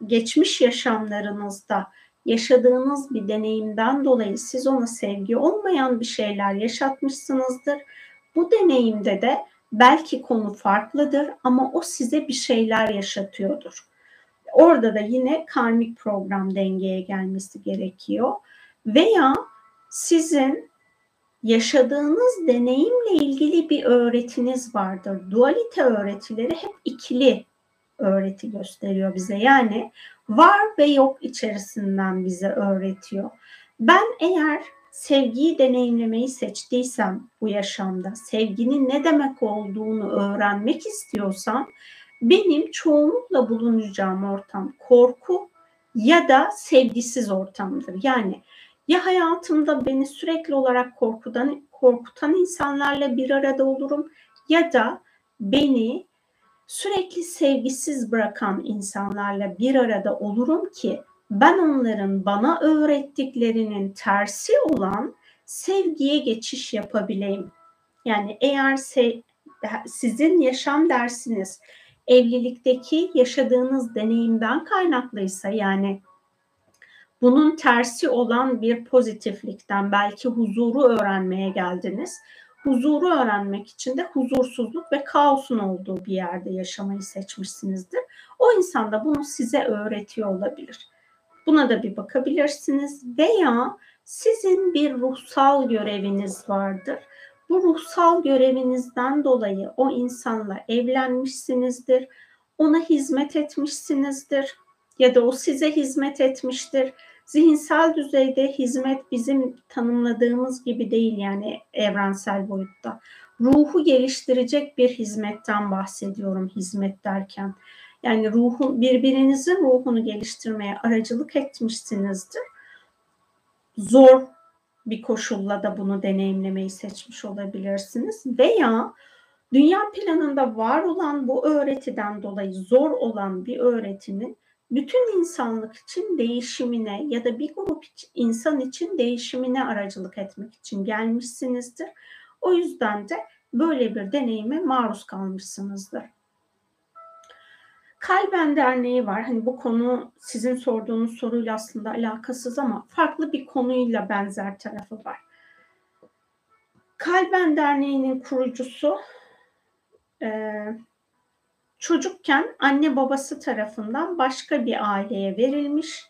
geçmiş yaşamlarınızda yaşadığınız bir deneyimden dolayı siz ona sevgi olmayan bir şeyler yaşatmışsınızdır. Bu deneyimde de belki konu farklıdır ama o size bir şeyler yaşatıyordur. Orada da yine karmik program dengeye gelmesi gerekiyor. Veya sizin yaşadığınız deneyimle ilgili bir öğretiniz vardır. Dualite öğretileri hep ikili öğreti gösteriyor bize. Yani var ve yok içerisinden bize öğretiyor. Ben eğer sevgiyi deneyimlemeyi seçtiysem bu yaşamda, sevginin ne demek olduğunu öğrenmek istiyorsam benim çoğunlukla bulunacağım ortam korku ya da sevgisiz ortamdır. Yani ya hayatımda beni sürekli olarak korkudan korkutan insanlarla bir arada olurum ya da beni sürekli sevgisiz bırakan insanlarla bir arada olurum ki ben onların bana öğrettiklerinin tersi olan sevgiye geçiş yapabileyim. Yani eğer se- sizin yaşam dersiniz evlilikteki yaşadığınız deneyimden kaynaklıysa yani bunun tersi olan bir pozitiflikten belki huzuru öğrenmeye geldiniz. Huzuru öğrenmek için de huzursuzluk ve kaosun olduğu bir yerde yaşamayı seçmişsinizdir. O insan da bunu size öğretiyor olabilir. Buna da bir bakabilirsiniz veya sizin bir ruhsal göreviniz vardır bu ruhsal görevinizden dolayı o insanla evlenmişsinizdir, ona hizmet etmişsinizdir ya da o size hizmet etmiştir. Zihinsel düzeyde hizmet bizim tanımladığımız gibi değil yani evrensel boyutta. Ruhu geliştirecek bir hizmetten bahsediyorum hizmet derken. Yani ruhun birbirinizin ruhunu geliştirmeye aracılık etmişsinizdir. Zor bir koşulla da bunu deneyimlemeyi seçmiş olabilirsiniz. Veya Dünya planında var olan bu öğretiden dolayı zor olan bir öğretinin bütün insanlık için değişimine ya da bir grup insan için değişimine aracılık etmek için gelmişsinizdir. O yüzden de böyle bir deneyime maruz kalmışsınızdır. Kalben Derneği var. Hani bu konu sizin sorduğunuz soruyla aslında alakasız ama farklı bir konuyla benzer tarafı var. Kalben Derneği'nin kurucusu e, çocukken anne babası tarafından başka bir aileye verilmiş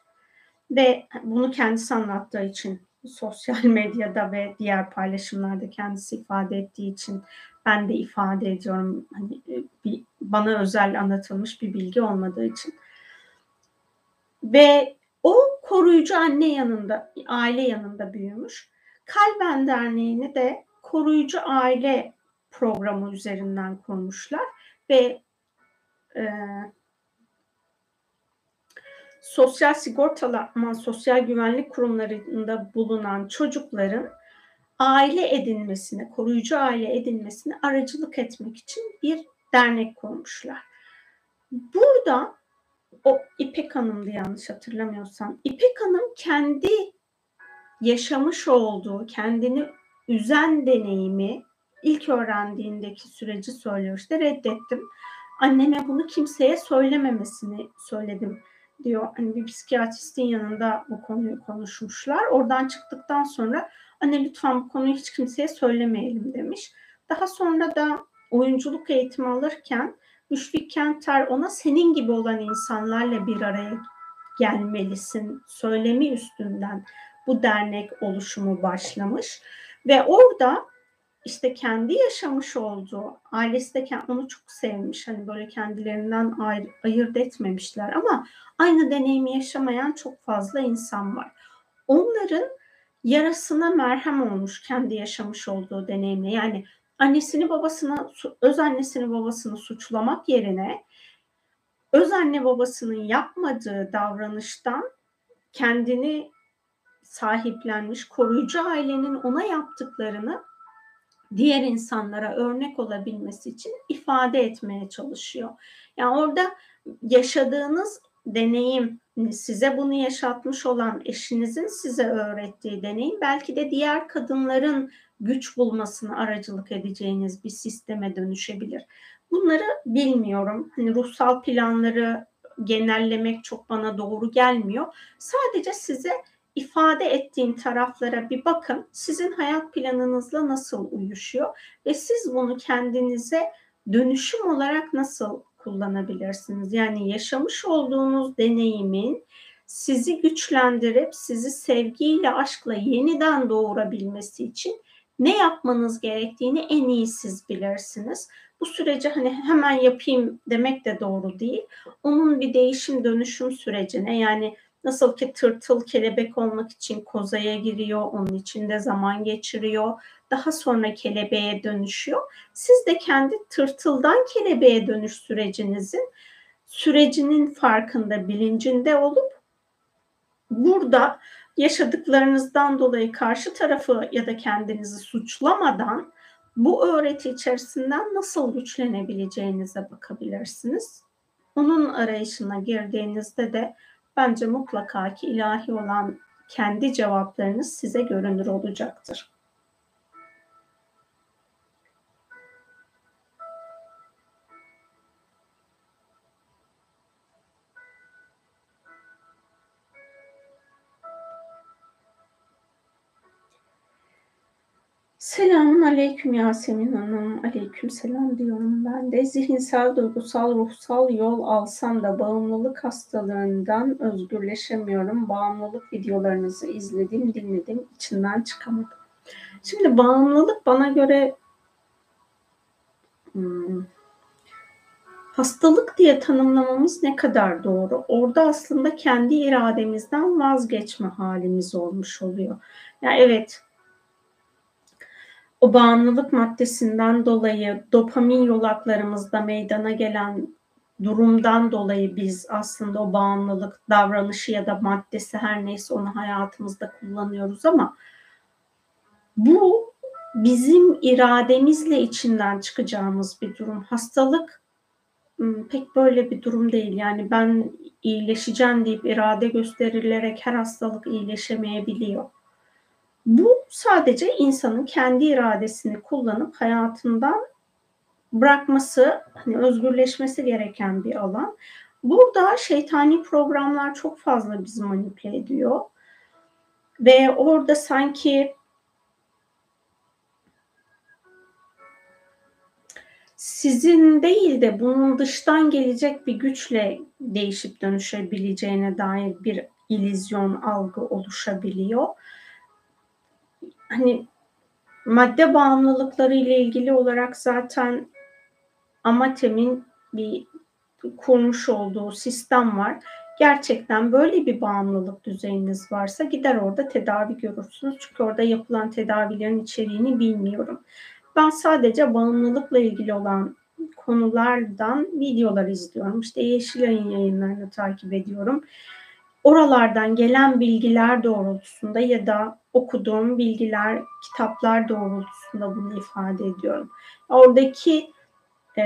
ve bunu kendisi anlattığı için sosyal medyada ve diğer paylaşımlarda kendisi ifade ettiği için ben de ifade ediyorum. Hani e, bir, bana özel anlatılmış bir bilgi olmadığı için. Ve o koruyucu anne yanında, aile yanında büyümüş. Kalben Derneği'ni de koruyucu aile programı üzerinden kurmuşlar ve e, sosyal sigortalama, sosyal güvenlik kurumlarında bulunan çocukların aile edinmesine, koruyucu aile edinmesine aracılık etmek için bir dernek kurmuşlar. Burada o İpek Hanım'dı yanlış hatırlamıyorsam. İpek Hanım kendi yaşamış olduğu, kendini üzen deneyimi ilk öğrendiğindeki süreci söylüyor. İşte reddettim. Anneme bunu kimseye söylememesini söyledim diyor. Hani bir psikiyatristin yanında bu konuyu konuşmuşlar. Oradan çıktıktan sonra anne lütfen bu konuyu hiç kimseye söylemeyelim demiş. Daha sonra da oyunculuk eğitimi alırken Müşfik Kenter ona senin gibi olan insanlarla bir araya gelmelisin söylemi üstünden bu dernek oluşumu başlamış ve orada işte kendi yaşamış olduğu ailesi de onu çok sevmiş hani böyle kendilerinden ayır, ayırt etmemişler ama aynı deneyimi yaşamayan çok fazla insan var. Onların yarasına merhem olmuş kendi yaşamış olduğu deneyimle. Yani annesini babasına, öz annesini babasını suçlamak yerine öz anne babasının yapmadığı davranıştan kendini sahiplenmiş koruyucu ailenin ona yaptıklarını diğer insanlara örnek olabilmesi için ifade etmeye çalışıyor. Yani orada yaşadığınız deneyim size bunu yaşatmış olan eşinizin size öğrettiği deneyim belki de diğer kadınların güç bulmasını aracılık edeceğiniz bir sisteme dönüşebilir. Bunları bilmiyorum. Hani ruhsal planları genellemek çok bana doğru gelmiyor. Sadece size ifade ettiğim taraflara bir bakın. Sizin hayat planınızla nasıl uyuşuyor ve siz bunu kendinize dönüşüm olarak nasıl kullanabilirsiniz? Yani yaşamış olduğunuz deneyimin sizi güçlendirip sizi sevgiyle, aşkla yeniden doğurabilmesi için ne yapmanız gerektiğini en iyi siz bilirsiniz. Bu süreci hani hemen yapayım demek de doğru değil. Onun bir değişim dönüşüm sürecine yani nasıl ki tırtıl kelebek olmak için kozaya giriyor, onun içinde zaman geçiriyor. Daha sonra kelebeğe dönüşüyor. Siz de kendi tırtıldan kelebeğe dönüş sürecinizin sürecinin farkında, bilincinde olup burada yaşadıklarınızdan dolayı karşı tarafı ya da kendinizi suçlamadan bu öğreti içerisinden nasıl güçlenebileceğinize bakabilirsiniz. Onun arayışına girdiğinizde de bence mutlaka ki ilahi olan kendi cevaplarınız size görünür olacaktır. Aleyküm Yasemin Hanım. Aleyküm selam diyorum ben de. Zihinsel, duygusal, ruhsal yol alsam da bağımlılık hastalığından özgürleşemiyorum. Bağımlılık videolarınızı izledim, dinledim, içinden çıkamadım. Şimdi bağımlılık bana göre hmm, hastalık diye tanımlamamız ne kadar doğru? Orada aslında kendi irademizden vazgeçme halimiz olmuş oluyor. Ya yani evet o bağımlılık maddesinden dolayı dopamin yolaklarımızda meydana gelen durumdan dolayı biz aslında o bağımlılık davranışı ya da maddesi her neyse onu hayatımızda kullanıyoruz ama bu bizim irademizle içinden çıkacağımız bir durum. Hastalık pek böyle bir durum değil. Yani ben iyileşeceğim deyip irade gösterilerek her hastalık iyileşemeyebiliyor. Bu sadece insanın kendi iradesini kullanıp hayatından bırakması, hani özgürleşmesi gereken bir alan. Burada şeytani programlar çok fazla bizi manipüle ediyor. Ve orada sanki sizin değil de bunun dıştan gelecek bir güçle değişip dönüşebileceğine dair bir ilizyon algı oluşabiliyor. Hani madde bağımlılıkları ile ilgili olarak zaten Amatem'in bir kurmuş olduğu sistem var. Gerçekten böyle bir bağımlılık düzeyiniz varsa gider orada tedavi görürsünüz. Çünkü orada yapılan tedavilerin içeriğini bilmiyorum. Ben sadece bağımlılıkla ilgili olan konulardan videolar izliyorum. İşte Yeşilay'ın yayınlarını takip ediyorum. Oralardan gelen bilgiler doğrultusunda ya da okuduğum bilgiler, kitaplar doğrultusunda bunu ifade ediyorum. Oradaki e,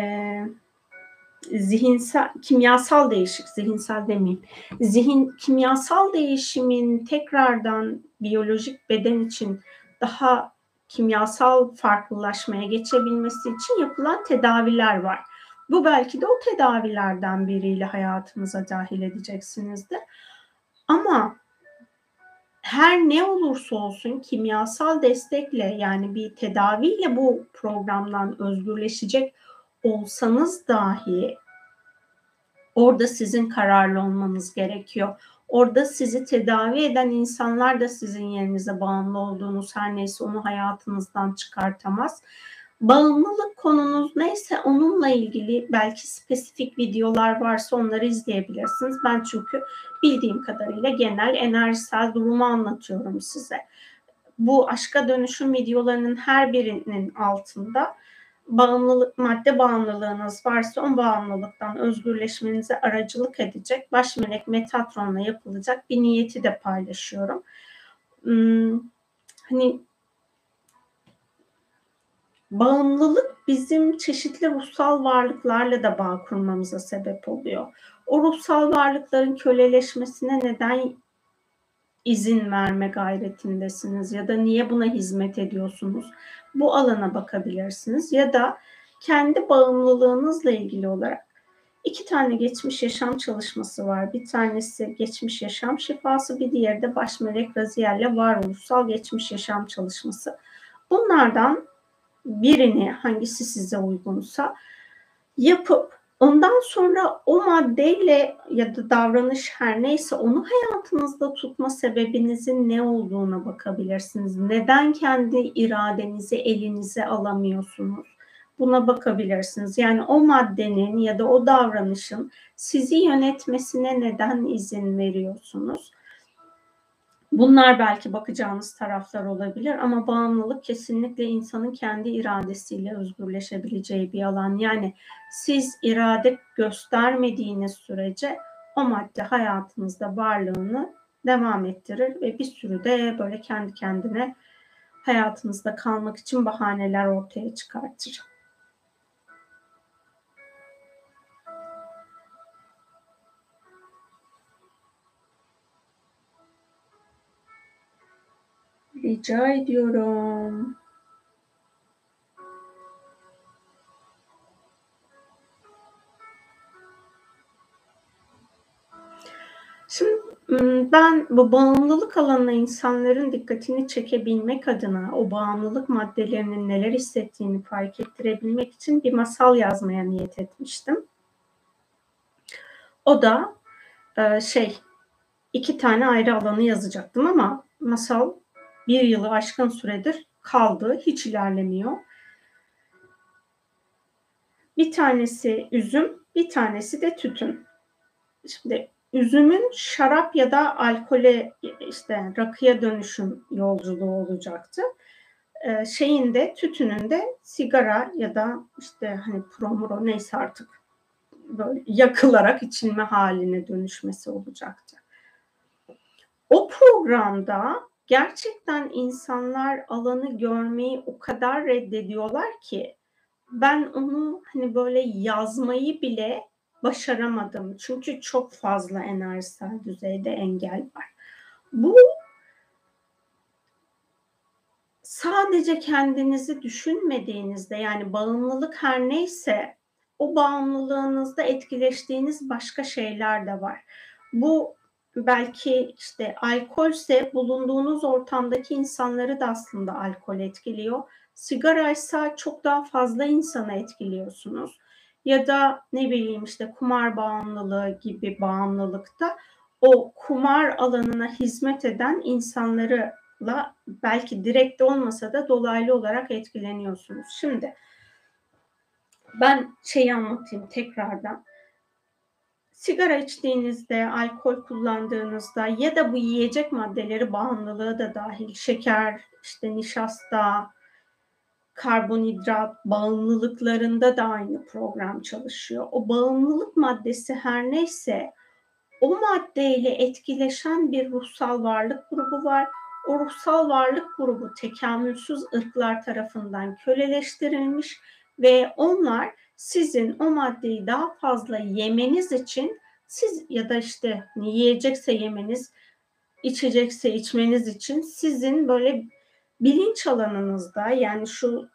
zihinsel, kimyasal değişik, zihinsel demeyeyim. Zihin, kimyasal değişimin tekrardan biyolojik beden için daha kimyasal farklılaşmaya geçebilmesi için yapılan tedaviler var. Bu belki de o tedavilerden biriyle hayatınıza dahil edeceksinizdir. Ama her ne olursa olsun kimyasal destekle yani bir tedaviyle bu programdan özgürleşecek olsanız dahi orada sizin kararlı olmanız gerekiyor. Orada sizi tedavi eden insanlar da sizin yerinize bağımlı olduğunuz her neyse onu hayatınızdan çıkartamaz. Bağımlılık konunuz neyse onunla ilgili belki spesifik videolar varsa onları izleyebilirsiniz. Ben çünkü bildiğim kadarıyla genel enerjisel durumu anlatıyorum size. Bu aşka dönüşüm videolarının her birinin altında bağımlılık, madde bağımlılığınız varsa o bağımlılıktan özgürleşmenize aracılık edecek baş melek Metatron'la yapılacak bir niyeti de paylaşıyorum. Hmm, hani bağımlılık bizim çeşitli ruhsal varlıklarla da bağ kurmamıza sebep oluyor. O ruhsal varlıkların köleleşmesine neden izin verme gayretindesiniz ya da niye buna hizmet ediyorsunuz? Bu alana bakabilirsiniz ya da kendi bağımlılığınızla ilgili olarak iki tane geçmiş yaşam çalışması var. Bir tanesi geçmiş yaşam şifası, bir diğeri de baş melek Raziyel'le varoluşsal geçmiş yaşam çalışması. Bunlardan birini hangisi size uygunsa yapıp ondan sonra o maddeyle ya da davranış her neyse onu hayatınızda tutma sebebinizin ne olduğuna bakabilirsiniz. Neden kendi iradenizi elinize alamıyorsunuz? Buna bakabilirsiniz. Yani o maddenin ya da o davranışın sizi yönetmesine neden izin veriyorsunuz? Bunlar belki bakacağınız taraflar olabilir ama bağımlılık kesinlikle insanın kendi iradesiyle özgürleşebileceği bir alan. Yani siz irade göstermediğiniz sürece o madde hayatınızda varlığını devam ettirir ve bir sürü de böyle kendi kendine hayatınızda kalmak için bahaneler ortaya çıkartır. Rica ediyorum. Şimdi ben bu bağımlılık alanına insanların dikkatini çekebilmek adına o bağımlılık maddelerinin neler hissettiğini fark ettirebilmek için bir masal yazmaya niyet etmiştim. O da şey iki tane ayrı alanı yazacaktım ama masal bir yılı aşkın süredir kaldı. Hiç ilerlemiyor. Bir tanesi üzüm, bir tanesi de tütün. Şimdi üzümün şarap ya da alkole işte rakıya dönüşüm yolculuğu olacaktı. Ee, şeyin de tütünün de sigara ya da işte hani promuro neyse artık böyle yakılarak içilme haline dönüşmesi olacaktı. O programda gerçekten insanlar alanı görmeyi o kadar reddediyorlar ki ben onu hani böyle yazmayı bile başaramadım. Çünkü çok fazla enerjisel düzeyde engel var. Bu sadece kendinizi düşünmediğinizde yani bağımlılık her neyse o bağımlılığınızda etkileştiğiniz başka şeyler de var. Bu belki işte alkolse bulunduğunuz ortamdaki insanları da aslında alkol etkiliyor. Sigara ise çok daha fazla insana etkiliyorsunuz. Ya da ne bileyim işte kumar bağımlılığı gibi bağımlılıkta o kumar alanına hizmet eden insanlarla belki direkt olmasa da dolaylı olarak etkileniyorsunuz. Şimdi ben şeyi anlatayım tekrardan sigara içtiğinizde, alkol kullandığınızda ya da bu yiyecek maddeleri bağımlılığı da dahil, şeker, işte nişasta, karbonhidrat bağımlılıklarında da aynı program çalışıyor. O bağımlılık maddesi her neyse o maddeyle etkileşen bir ruhsal varlık grubu var. O ruhsal varlık grubu tekamülsüz ırklar tarafından köleleştirilmiş ve onlar sizin o maddeyi daha fazla yemeniz için siz ya da işte yiyecekse yemeniz, içecekse içmeniz için sizin böyle bilinç alanınızda yani şu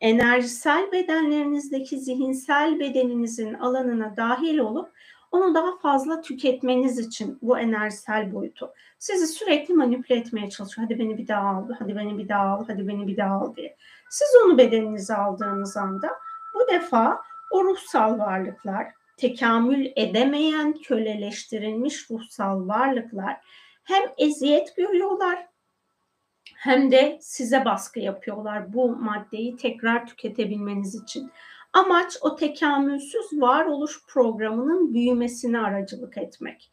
enerjisel bedenlerinizdeki zihinsel bedeninizin alanına dahil olup onu daha fazla tüketmeniz için bu enerjisel boyutu sizi sürekli manipüle etmeye çalışıyor. Hadi beni bir daha al, hadi beni bir daha al, hadi beni bir daha al diye. Siz onu bedeninize aldığınız anda bu defa o ruhsal varlıklar, tekamül edemeyen köleleştirilmiş ruhsal varlıklar hem eziyet görüyorlar hem de size baskı yapıyorlar bu maddeyi tekrar tüketebilmeniz için. Amaç o tekamülsüz varoluş programının büyümesine aracılık etmek.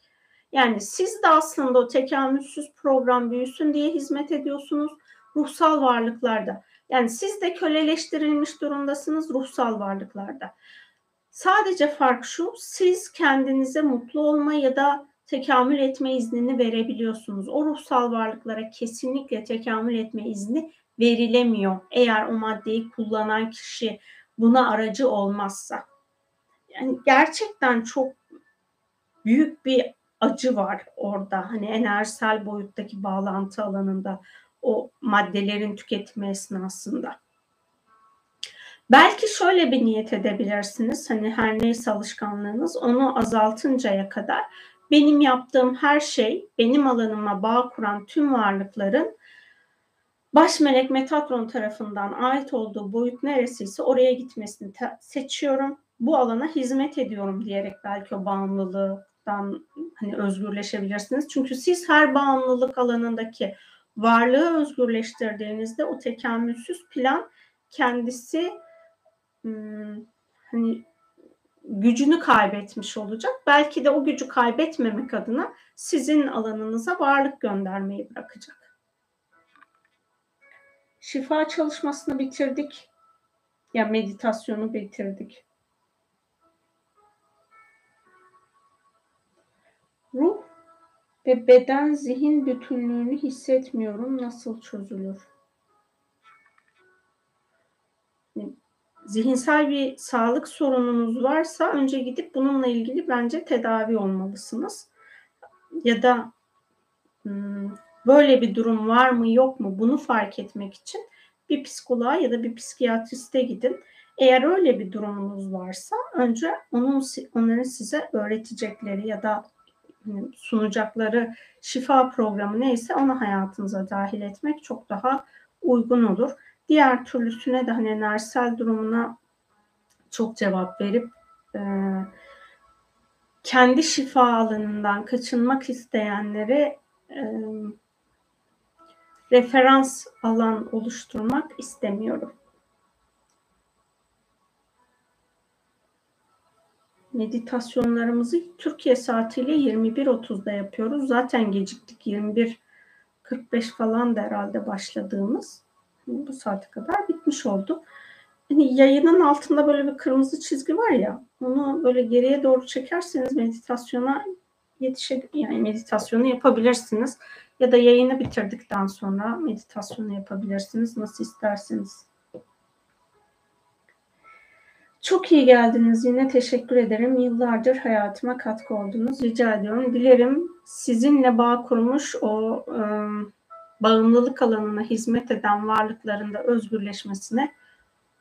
Yani siz de aslında o tekamülsüz program büyüsün diye hizmet ediyorsunuz. Ruhsal varlıklarda yani siz de köleleştirilmiş durumdasınız ruhsal varlıklarda. Sadece fark şu, siz kendinize mutlu olma ya da tekamül etme iznini verebiliyorsunuz. O ruhsal varlıklara kesinlikle tekamül etme izni verilemiyor. Eğer o maddeyi kullanan kişi buna aracı olmazsa. Yani gerçekten çok büyük bir acı var orada. Hani enerjisel boyuttaki bağlantı alanında o maddelerin tüketimi esnasında. Belki şöyle bir niyet edebilirsiniz. Hani her neyse alışkanlığınız onu azaltıncaya kadar benim yaptığım her şey benim alanıma bağ kuran tüm varlıkların baş melek Metatron tarafından ait olduğu boyut neresiyse oraya gitmesini seçiyorum. Bu alana hizmet ediyorum diyerek belki o bağımlılıktan hani özgürleşebilirsiniz. Çünkü siz her bağımlılık alanındaki varlığı özgürleştirdiğinizde o tekamülsüz plan kendisi hmm, hani gücünü kaybetmiş olacak. Belki de o gücü kaybetmemek adına sizin alanınıza varlık göndermeyi bırakacak. Şifa çalışmasını bitirdik. Ya meditasyonu bitirdik. Ve beden zihin bütünlüğünü hissetmiyorum. Nasıl çözülür? Zihinsel bir sağlık sorununuz varsa önce gidip bununla ilgili bence tedavi olmalısınız. Ya da hmm, böyle bir durum var mı yok mu bunu fark etmek için bir psikoloğa ya da bir psikiyatriste gidin. Eğer öyle bir durumunuz varsa önce onun onların size öğretecekleri ya da sunacakları şifa programı neyse onu hayatınıza dahil etmek çok daha uygun olur. Diğer türlüsüne de hani enerjisel durumuna çok cevap verip e, kendi şifa alanından kaçınmak isteyenlere e, referans alan oluşturmak istemiyorum. Meditasyonlarımızı Türkiye saatiyle 21.30'da yapıyoruz. Zaten geciktik 21.45 falan da herhalde başladığımız. Bu saate kadar bitmiş oldu. Yani yayının altında böyle bir kırmızı çizgi var ya onu böyle geriye doğru çekerseniz meditasyona yetişebilir yani meditasyonu yapabilirsiniz. Ya da yayını bitirdikten sonra meditasyonu yapabilirsiniz. Nasıl isterseniz. Çok iyi geldiniz. Yine teşekkür ederim. Yıllardır hayatıma katkı oldunuz. Rica ediyorum. Dilerim sizinle bağ kurmuş o e, bağımlılık alanına hizmet eden varlıkların da özgürleşmesine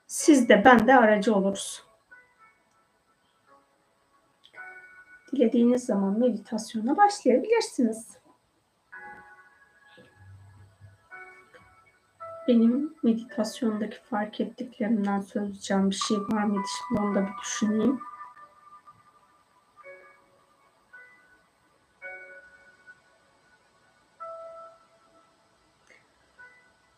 siz de ben de aracı oluruz. Dilediğiniz zaman meditasyona başlayabilirsiniz. Benim meditasyondaki fark ettiklerimden söyleyeceğim bir şey var mıydı? Şimdi onu da bir düşüneyim.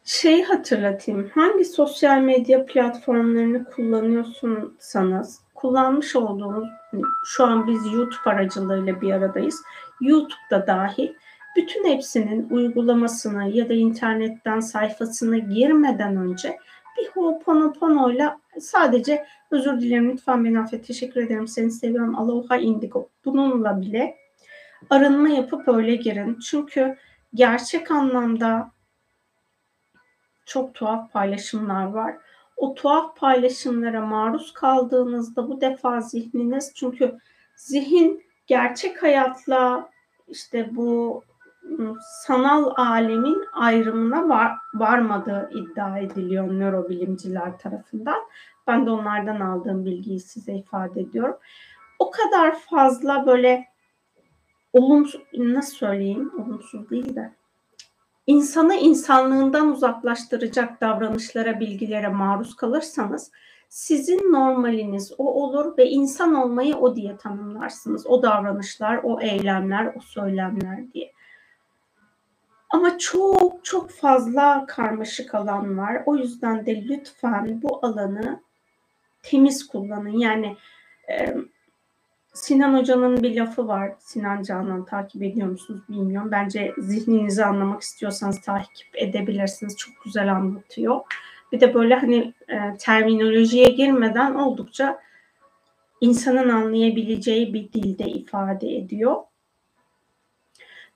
Şeyi hatırlatayım. Hangi sosyal medya platformlarını kullanıyorsunuz? kullanmış olduğunuz şu an biz YouTube aracılığıyla bir aradayız. YouTube'da dahil bütün hepsinin uygulamasını ya da internetten sayfasına girmeden önce bir Ho'oponopono ile sadece özür dilerim lütfen beni affet teşekkür ederim seni seviyorum aloha indigo bununla bile arınma yapıp öyle girin. Çünkü gerçek anlamda çok tuhaf paylaşımlar var. O tuhaf paylaşımlara maruz kaldığınızda bu defa zihniniz çünkü zihin gerçek hayatla işte bu sanal alemin ayrımına var, varmadığı iddia ediliyor nörobilimciler tarafından. Ben de onlardan aldığım bilgiyi size ifade ediyorum. O kadar fazla böyle olumsuz nasıl söyleyeyim olumsuz değil de insanı insanlığından uzaklaştıracak davranışlara, bilgilere maruz kalırsanız sizin normaliniz o olur ve insan olmayı o diye tanımlarsınız. O davranışlar, o eylemler, o söylemler diye. Ama çok çok fazla karmaşık alan var. O yüzden de lütfen bu alanı temiz kullanın. Yani e, Sinan Hoca'nın bir lafı var. Sinan Canan takip ediyor musunuz bilmiyorum. Bence zihninizi anlamak istiyorsanız takip edebilirsiniz. Çok güzel anlatıyor. Bir de böyle hani e, terminolojiye girmeden oldukça insanın anlayabileceği bir dilde ifade ediyor.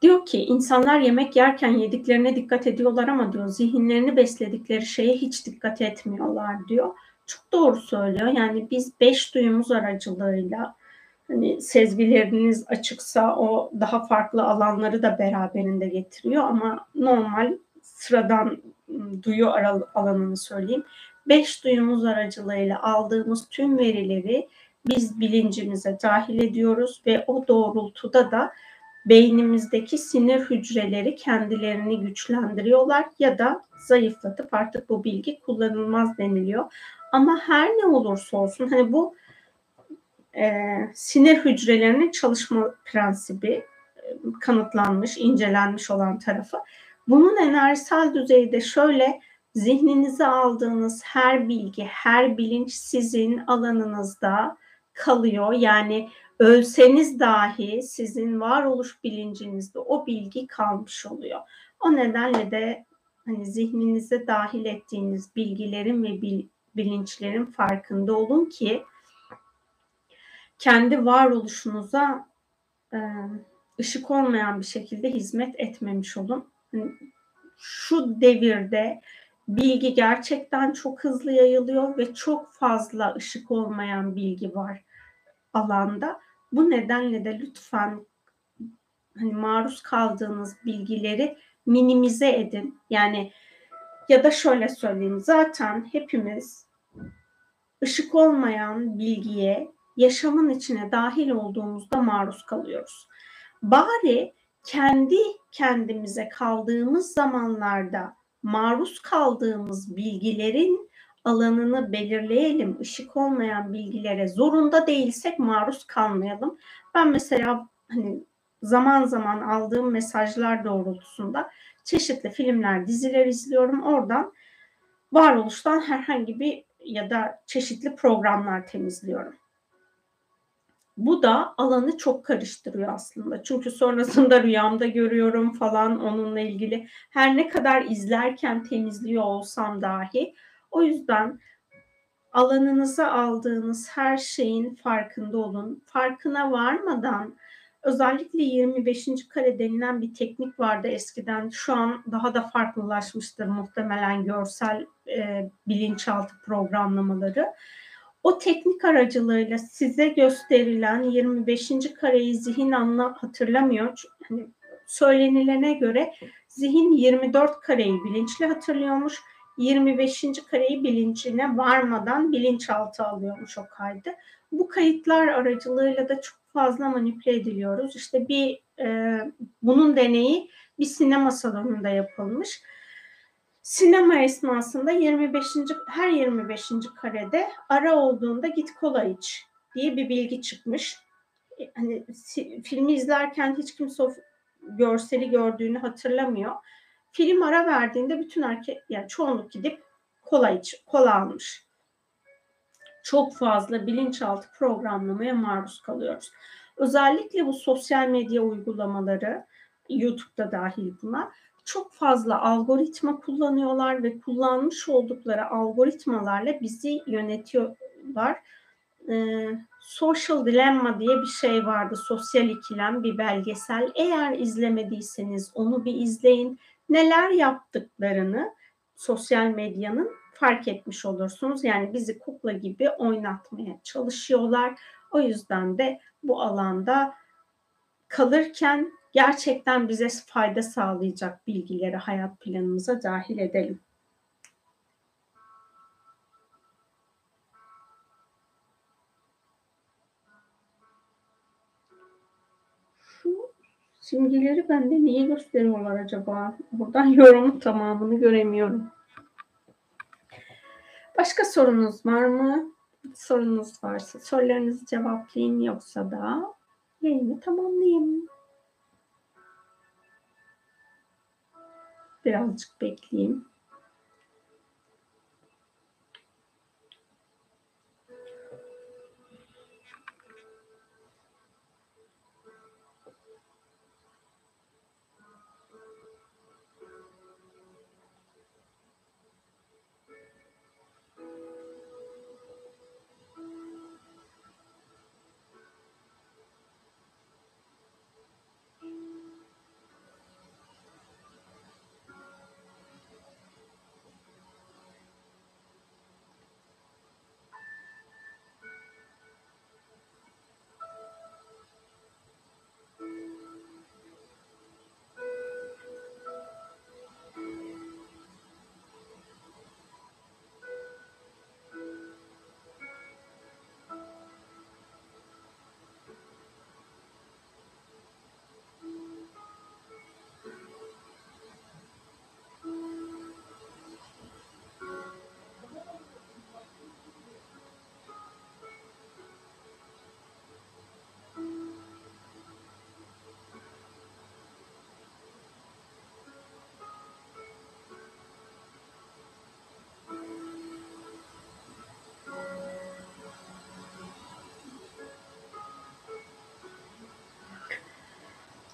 Diyor ki insanlar yemek yerken yediklerine dikkat ediyorlar ama diyor zihinlerini besledikleri şeye hiç dikkat etmiyorlar diyor. Çok doğru söylüyor. Yani biz beş duyumuz aracılığıyla hani sezgileriniz açıksa o daha farklı alanları da beraberinde getiriyor ama normal sıradan duyu alanını söyleyeyim. Beş duyumuz aracılığıyla aldığımız tüm verileri biz bilincimize dahil ediyoruz ve o doğrultuda da beynimizdeki sinir hücreleri kendilerini güçlendiriyorlar ya da zayıflatıp artık bu bilgi kullanılmaz deniliyor. Ama her ne olursa olsun hani bu e, sinir hücrelerinin çalışma prensibi e, kanıtlanmış, incelenmiş olan tarafı. Bunun enerjisel düzeyde şöyle zihninize aldığınız her bilgi, her bilinç sizin alanınızda kalıyor. Yani ölseniz dahi sizin varoluş bilincinizde o bilgi kalmış oluyor. O nedenle de hani zihninize dahil ettiğiniz bilgilerin ve bil, bilinçlerin farkında olun ki kendi varoluşunuza e, ışık olmayan bir şekilde hizmet etmemiş olun. Yani şu devirde bilgi gerçekten çok hızlı yayılıyor ve çok fazla ışık olmayan bilgi var alanda. Bu nedenle de lütfen hani maruz kaldığınız bilgileri minimize edin. Yani ya da şöyle söyleyeyim zaten hepimiz ışık olmayan bilgiye yaşamın içine dahil olduğumuzda maruz kalıyoruz. Bari kendi kendimize kaldığımız zamanlarda maruz kaldığımız bilgilerin alanını belirleyelim. Işık olmayan bilgilere zorunda değilsek maruz kalmayalım. Ben mesela hani zaman zaman aldığım mesajlar doğrultusunda çeşitli filmler, diziler izliyorum. Oradan varoluştan herhangi bir ya da çeşitli programlar temizliyorum. Bu da alanı çok karıştırıyor aslında. Çünkü sonrasında rüyamda görüyorum falan onunla ilgili. Her ne kadar izlerken temizliyor olsam dahi. O yüzden alanınıza aldığınız her şeyin farkında olun. Farkına varmadan Özellikle 25. kare denilen bir teknik vardı eskiden. Şu an daha da farklılaşmıştır muhtemelen görsel e, bilinçaltı programlamaları. O teknik aracılığıyla size gösterilen 25. kareyi zihin anla hatırlamıyor. Yani söylenilene göre zihin 24 kareyi bilinçli hatırlıyormuş. 25. kareyi bilincine varmadan bilinçaltı alıyormuş o kaydı. Bu kayıtlar aracılığıyla da çok fazla manipüle ediliyoruz. İşte bir e, bunun deneyi bir sinema salonunda yapılmış. Sinema esnasında 25. her 25. karede ara olduğunda git kola iç diye bir bilgi çıkmış. E, hani filmi izlerken hiç kimse o görseli gördüğünü hatırlamıyor. Film ara verdiğinde bütün erkek yani çoğunluk gidip kola iç, kola almış. Çok fazla bilinçaltı programlamaya maruz kalıyoruz. Özellikle bu sosyal medya uygulamaları, YouTube'da dahil buna çok fazla algoritma kullanıyorlar ve kullanmış oldukları algoritmalarla bizi yönetiyorlar. Ee, Social Dilemma diye bir şey vardı. Sosyal ikilem bir belgesel. Eğer izlemediyseniz onu bir izleyin. Neler yaptıklarını sosyal medyanın fark etmiş olursunuz. Yani bizi kukla gibi oynatmaya çalışıyorlar. O yüzden de bu alanda kalırken gerçekten bize fayda sağlayacak bilgileri hayat planımıza dahil edelim. Simgeleri bende niye gösteriyorlar acaba? Buradan yorumun tamamını göremiyorum. Başka sorunuz var mı? Sorunuz varsa sorularınızı cevaplayayım yoksa da yayını tamamlayayım. Birazcık bekleyeyim.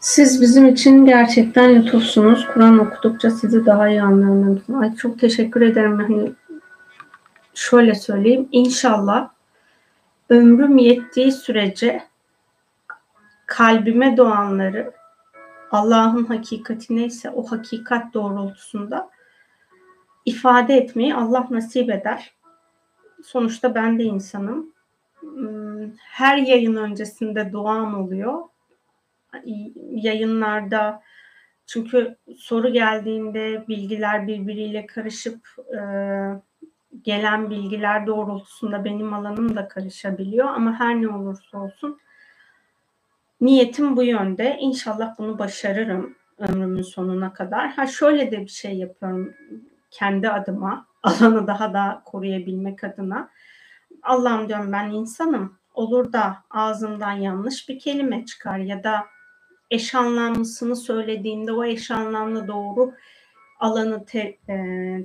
Siz bizim için gerçekten lütufsunuz. Kur'an okudukça sizi daha iyi anlıyorum. Ay çok teşekkür ederim. Hani şöyle söyleyeyim. İnşallah ömrüm yettiği sürece kalbime doğanları Allah'ın hakikati neyse o hakikat doğrultusunda ifade etmeyi Allah nasip eder. Sonuçta ben de insanım. Hmm, her yayın öncesinde duam oluyor yayınlarda çünkü soru geldiğinde bilgiler birbiriyle karışıp e, gelen bilgiler doğrultusunda benim alanım da karışabiliyor ama her ne olursa olsun niyetim bu yönde. İnşallah bunu başarırım ömrümün sonuna kadar. Ha şöyle de bir şey yapıyorum kendi adıma alanı daha da koruyabilmek adına. Allah'ım diyorum ben insanım. Olur da ağzımdan yanlış bir kelime çıkar ya da eş anlamlısını söylediğinde o eş anlamlı doğru alanı te, e,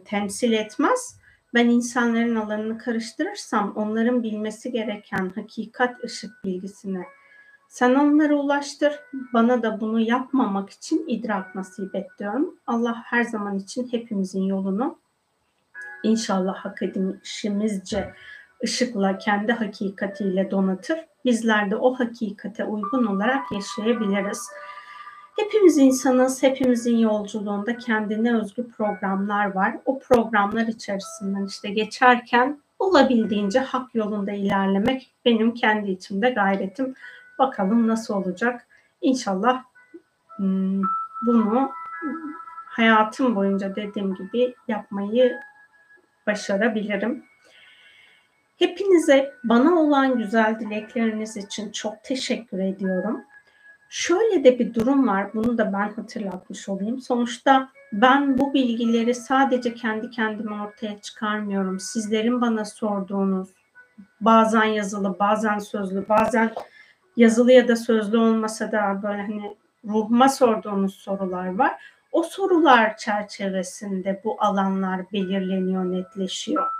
temsil etmez. Ben insanların alanını karıştırırsam onların bilmesi gereken hakikat ışık bilgisine sen onlara ulaştır. Bana da bunu yapmamak için idrak nasip et diyorum. Allah her zaman için hepimizin yolunu inşallah hak edişimizce ışıkla, kendi hakikatiyle donatır. Bizler de o hakikate uygun olarak yaşayabiliriz. Hepimiz insanız, hepimizin yolculuğunda kendine özgü programlar var. O programlar içerisinden işte geçerken olabildiğince hak yolunda ilerlemek benim kendi içimde gayretim. Bakalım nasıl olacak. İnşallah hmm, bunu hayatım boyunca dediğim gibi yapmayı başarabilirim. Hepinize bana olan güzel dilekleriniz için çok teşekkür ediyorum. Şöyle de bir durum var, bunu da ben hatırlatmış olayım. Sonuçta ben bu bilgileri sadece kendi kendime ortaya çıkarmıyorum. Sizlerin bana sorduğunuz, bazen yazılı, bazen sözlü, bazen yazılı ya da sözlü olmasa da böyle hani ruhuma sorduğunuz sorular var. O sorular çerçevesinde bu alanlar belirleniyor, netleşiyor.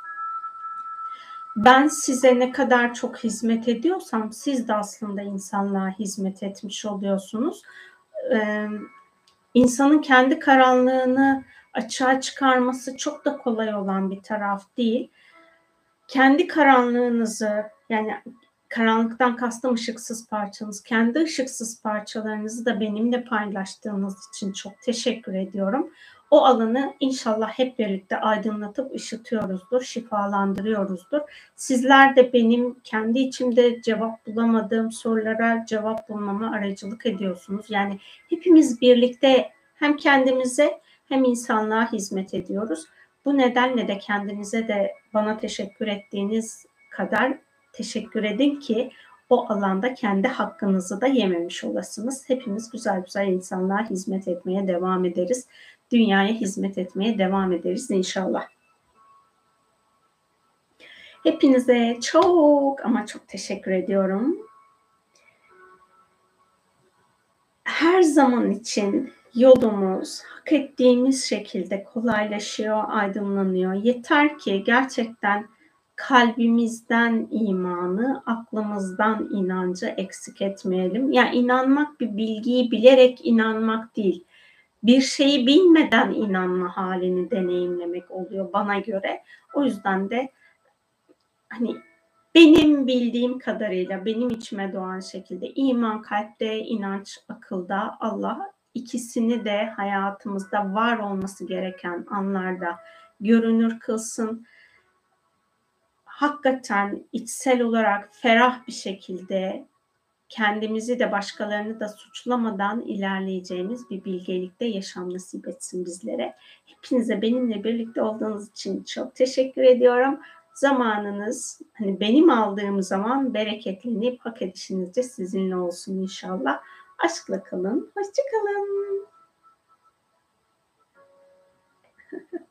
Ben size ne kadar çok hizmet ediyorsam siz de aslında insanlığa hizmet etmiş oluyorsunuz. Ee, insanın kendi karanlığını açığa çıkarması çok da kolay olan bir taraf değil. Kendi karanlığınızı yani karanlıktan kastım ışıksız parçanız. Kendi ışıksız parçalarınızı da benimle paylaştığınız için çok teşekkür ediyorum. O alanı inşallah hep birlikte aydınlatıp ışıtıyoruzdur, şifalandırıyoruzdur. Sizler de benim kendi içimde cevap bulamadığım sorulara cevap bulmama aracılık ediyorsunuz. Yani hepimiz birlikte hem kendimize hem insanlığa hizmet ediyoruz. Bu nedenle de kendinize de bana teşekkür ettiğiniz kadar teşekkür edin ki o alanda kendi hakkınızı da yememiş olasınız. Hepimiz güzel güzel insanlığa hizmet etmeye devam ederiz. Dünyaya hizmet etmeye devam ederiz inşallah. Hepinize çok ama çok teşekkür ediyorum. Her zaman için yolumuz hak ettiğimiz şekilde kolaylaşıyor, aydınlanıyor. Yeter ki gerçekten kalbimizden imanı, aklımızdan inancı eksik etmeyelim. Yani inanmak bir bilgiyi bilerek inanmak değil. Bir şeyi bilmeden inanma halini deneyimlemek oluyor bana göre. O yüzden de hani benim bildiğim kadarıyla benim içime doğan şekilde iman kalpte, inanç akılda, Allah ikisini de hayatımızda var olması gereken anlarda görünür kılsın hakikaten içsel olarak ferah bir şekilde kendimizi de başkalarını da suçlamadan ilerleyeceğimiz bir bilgelikte yaşam nasip etsin bizlere. Hepinize benimle birlikte olduğunuz için çok teşekkür ediyorum. Zamanınız, hani benim aldığım zaman bereketlenip hak edişiniz de sizinle olsun inşallah. Aşkla kalın, hoşçakalın.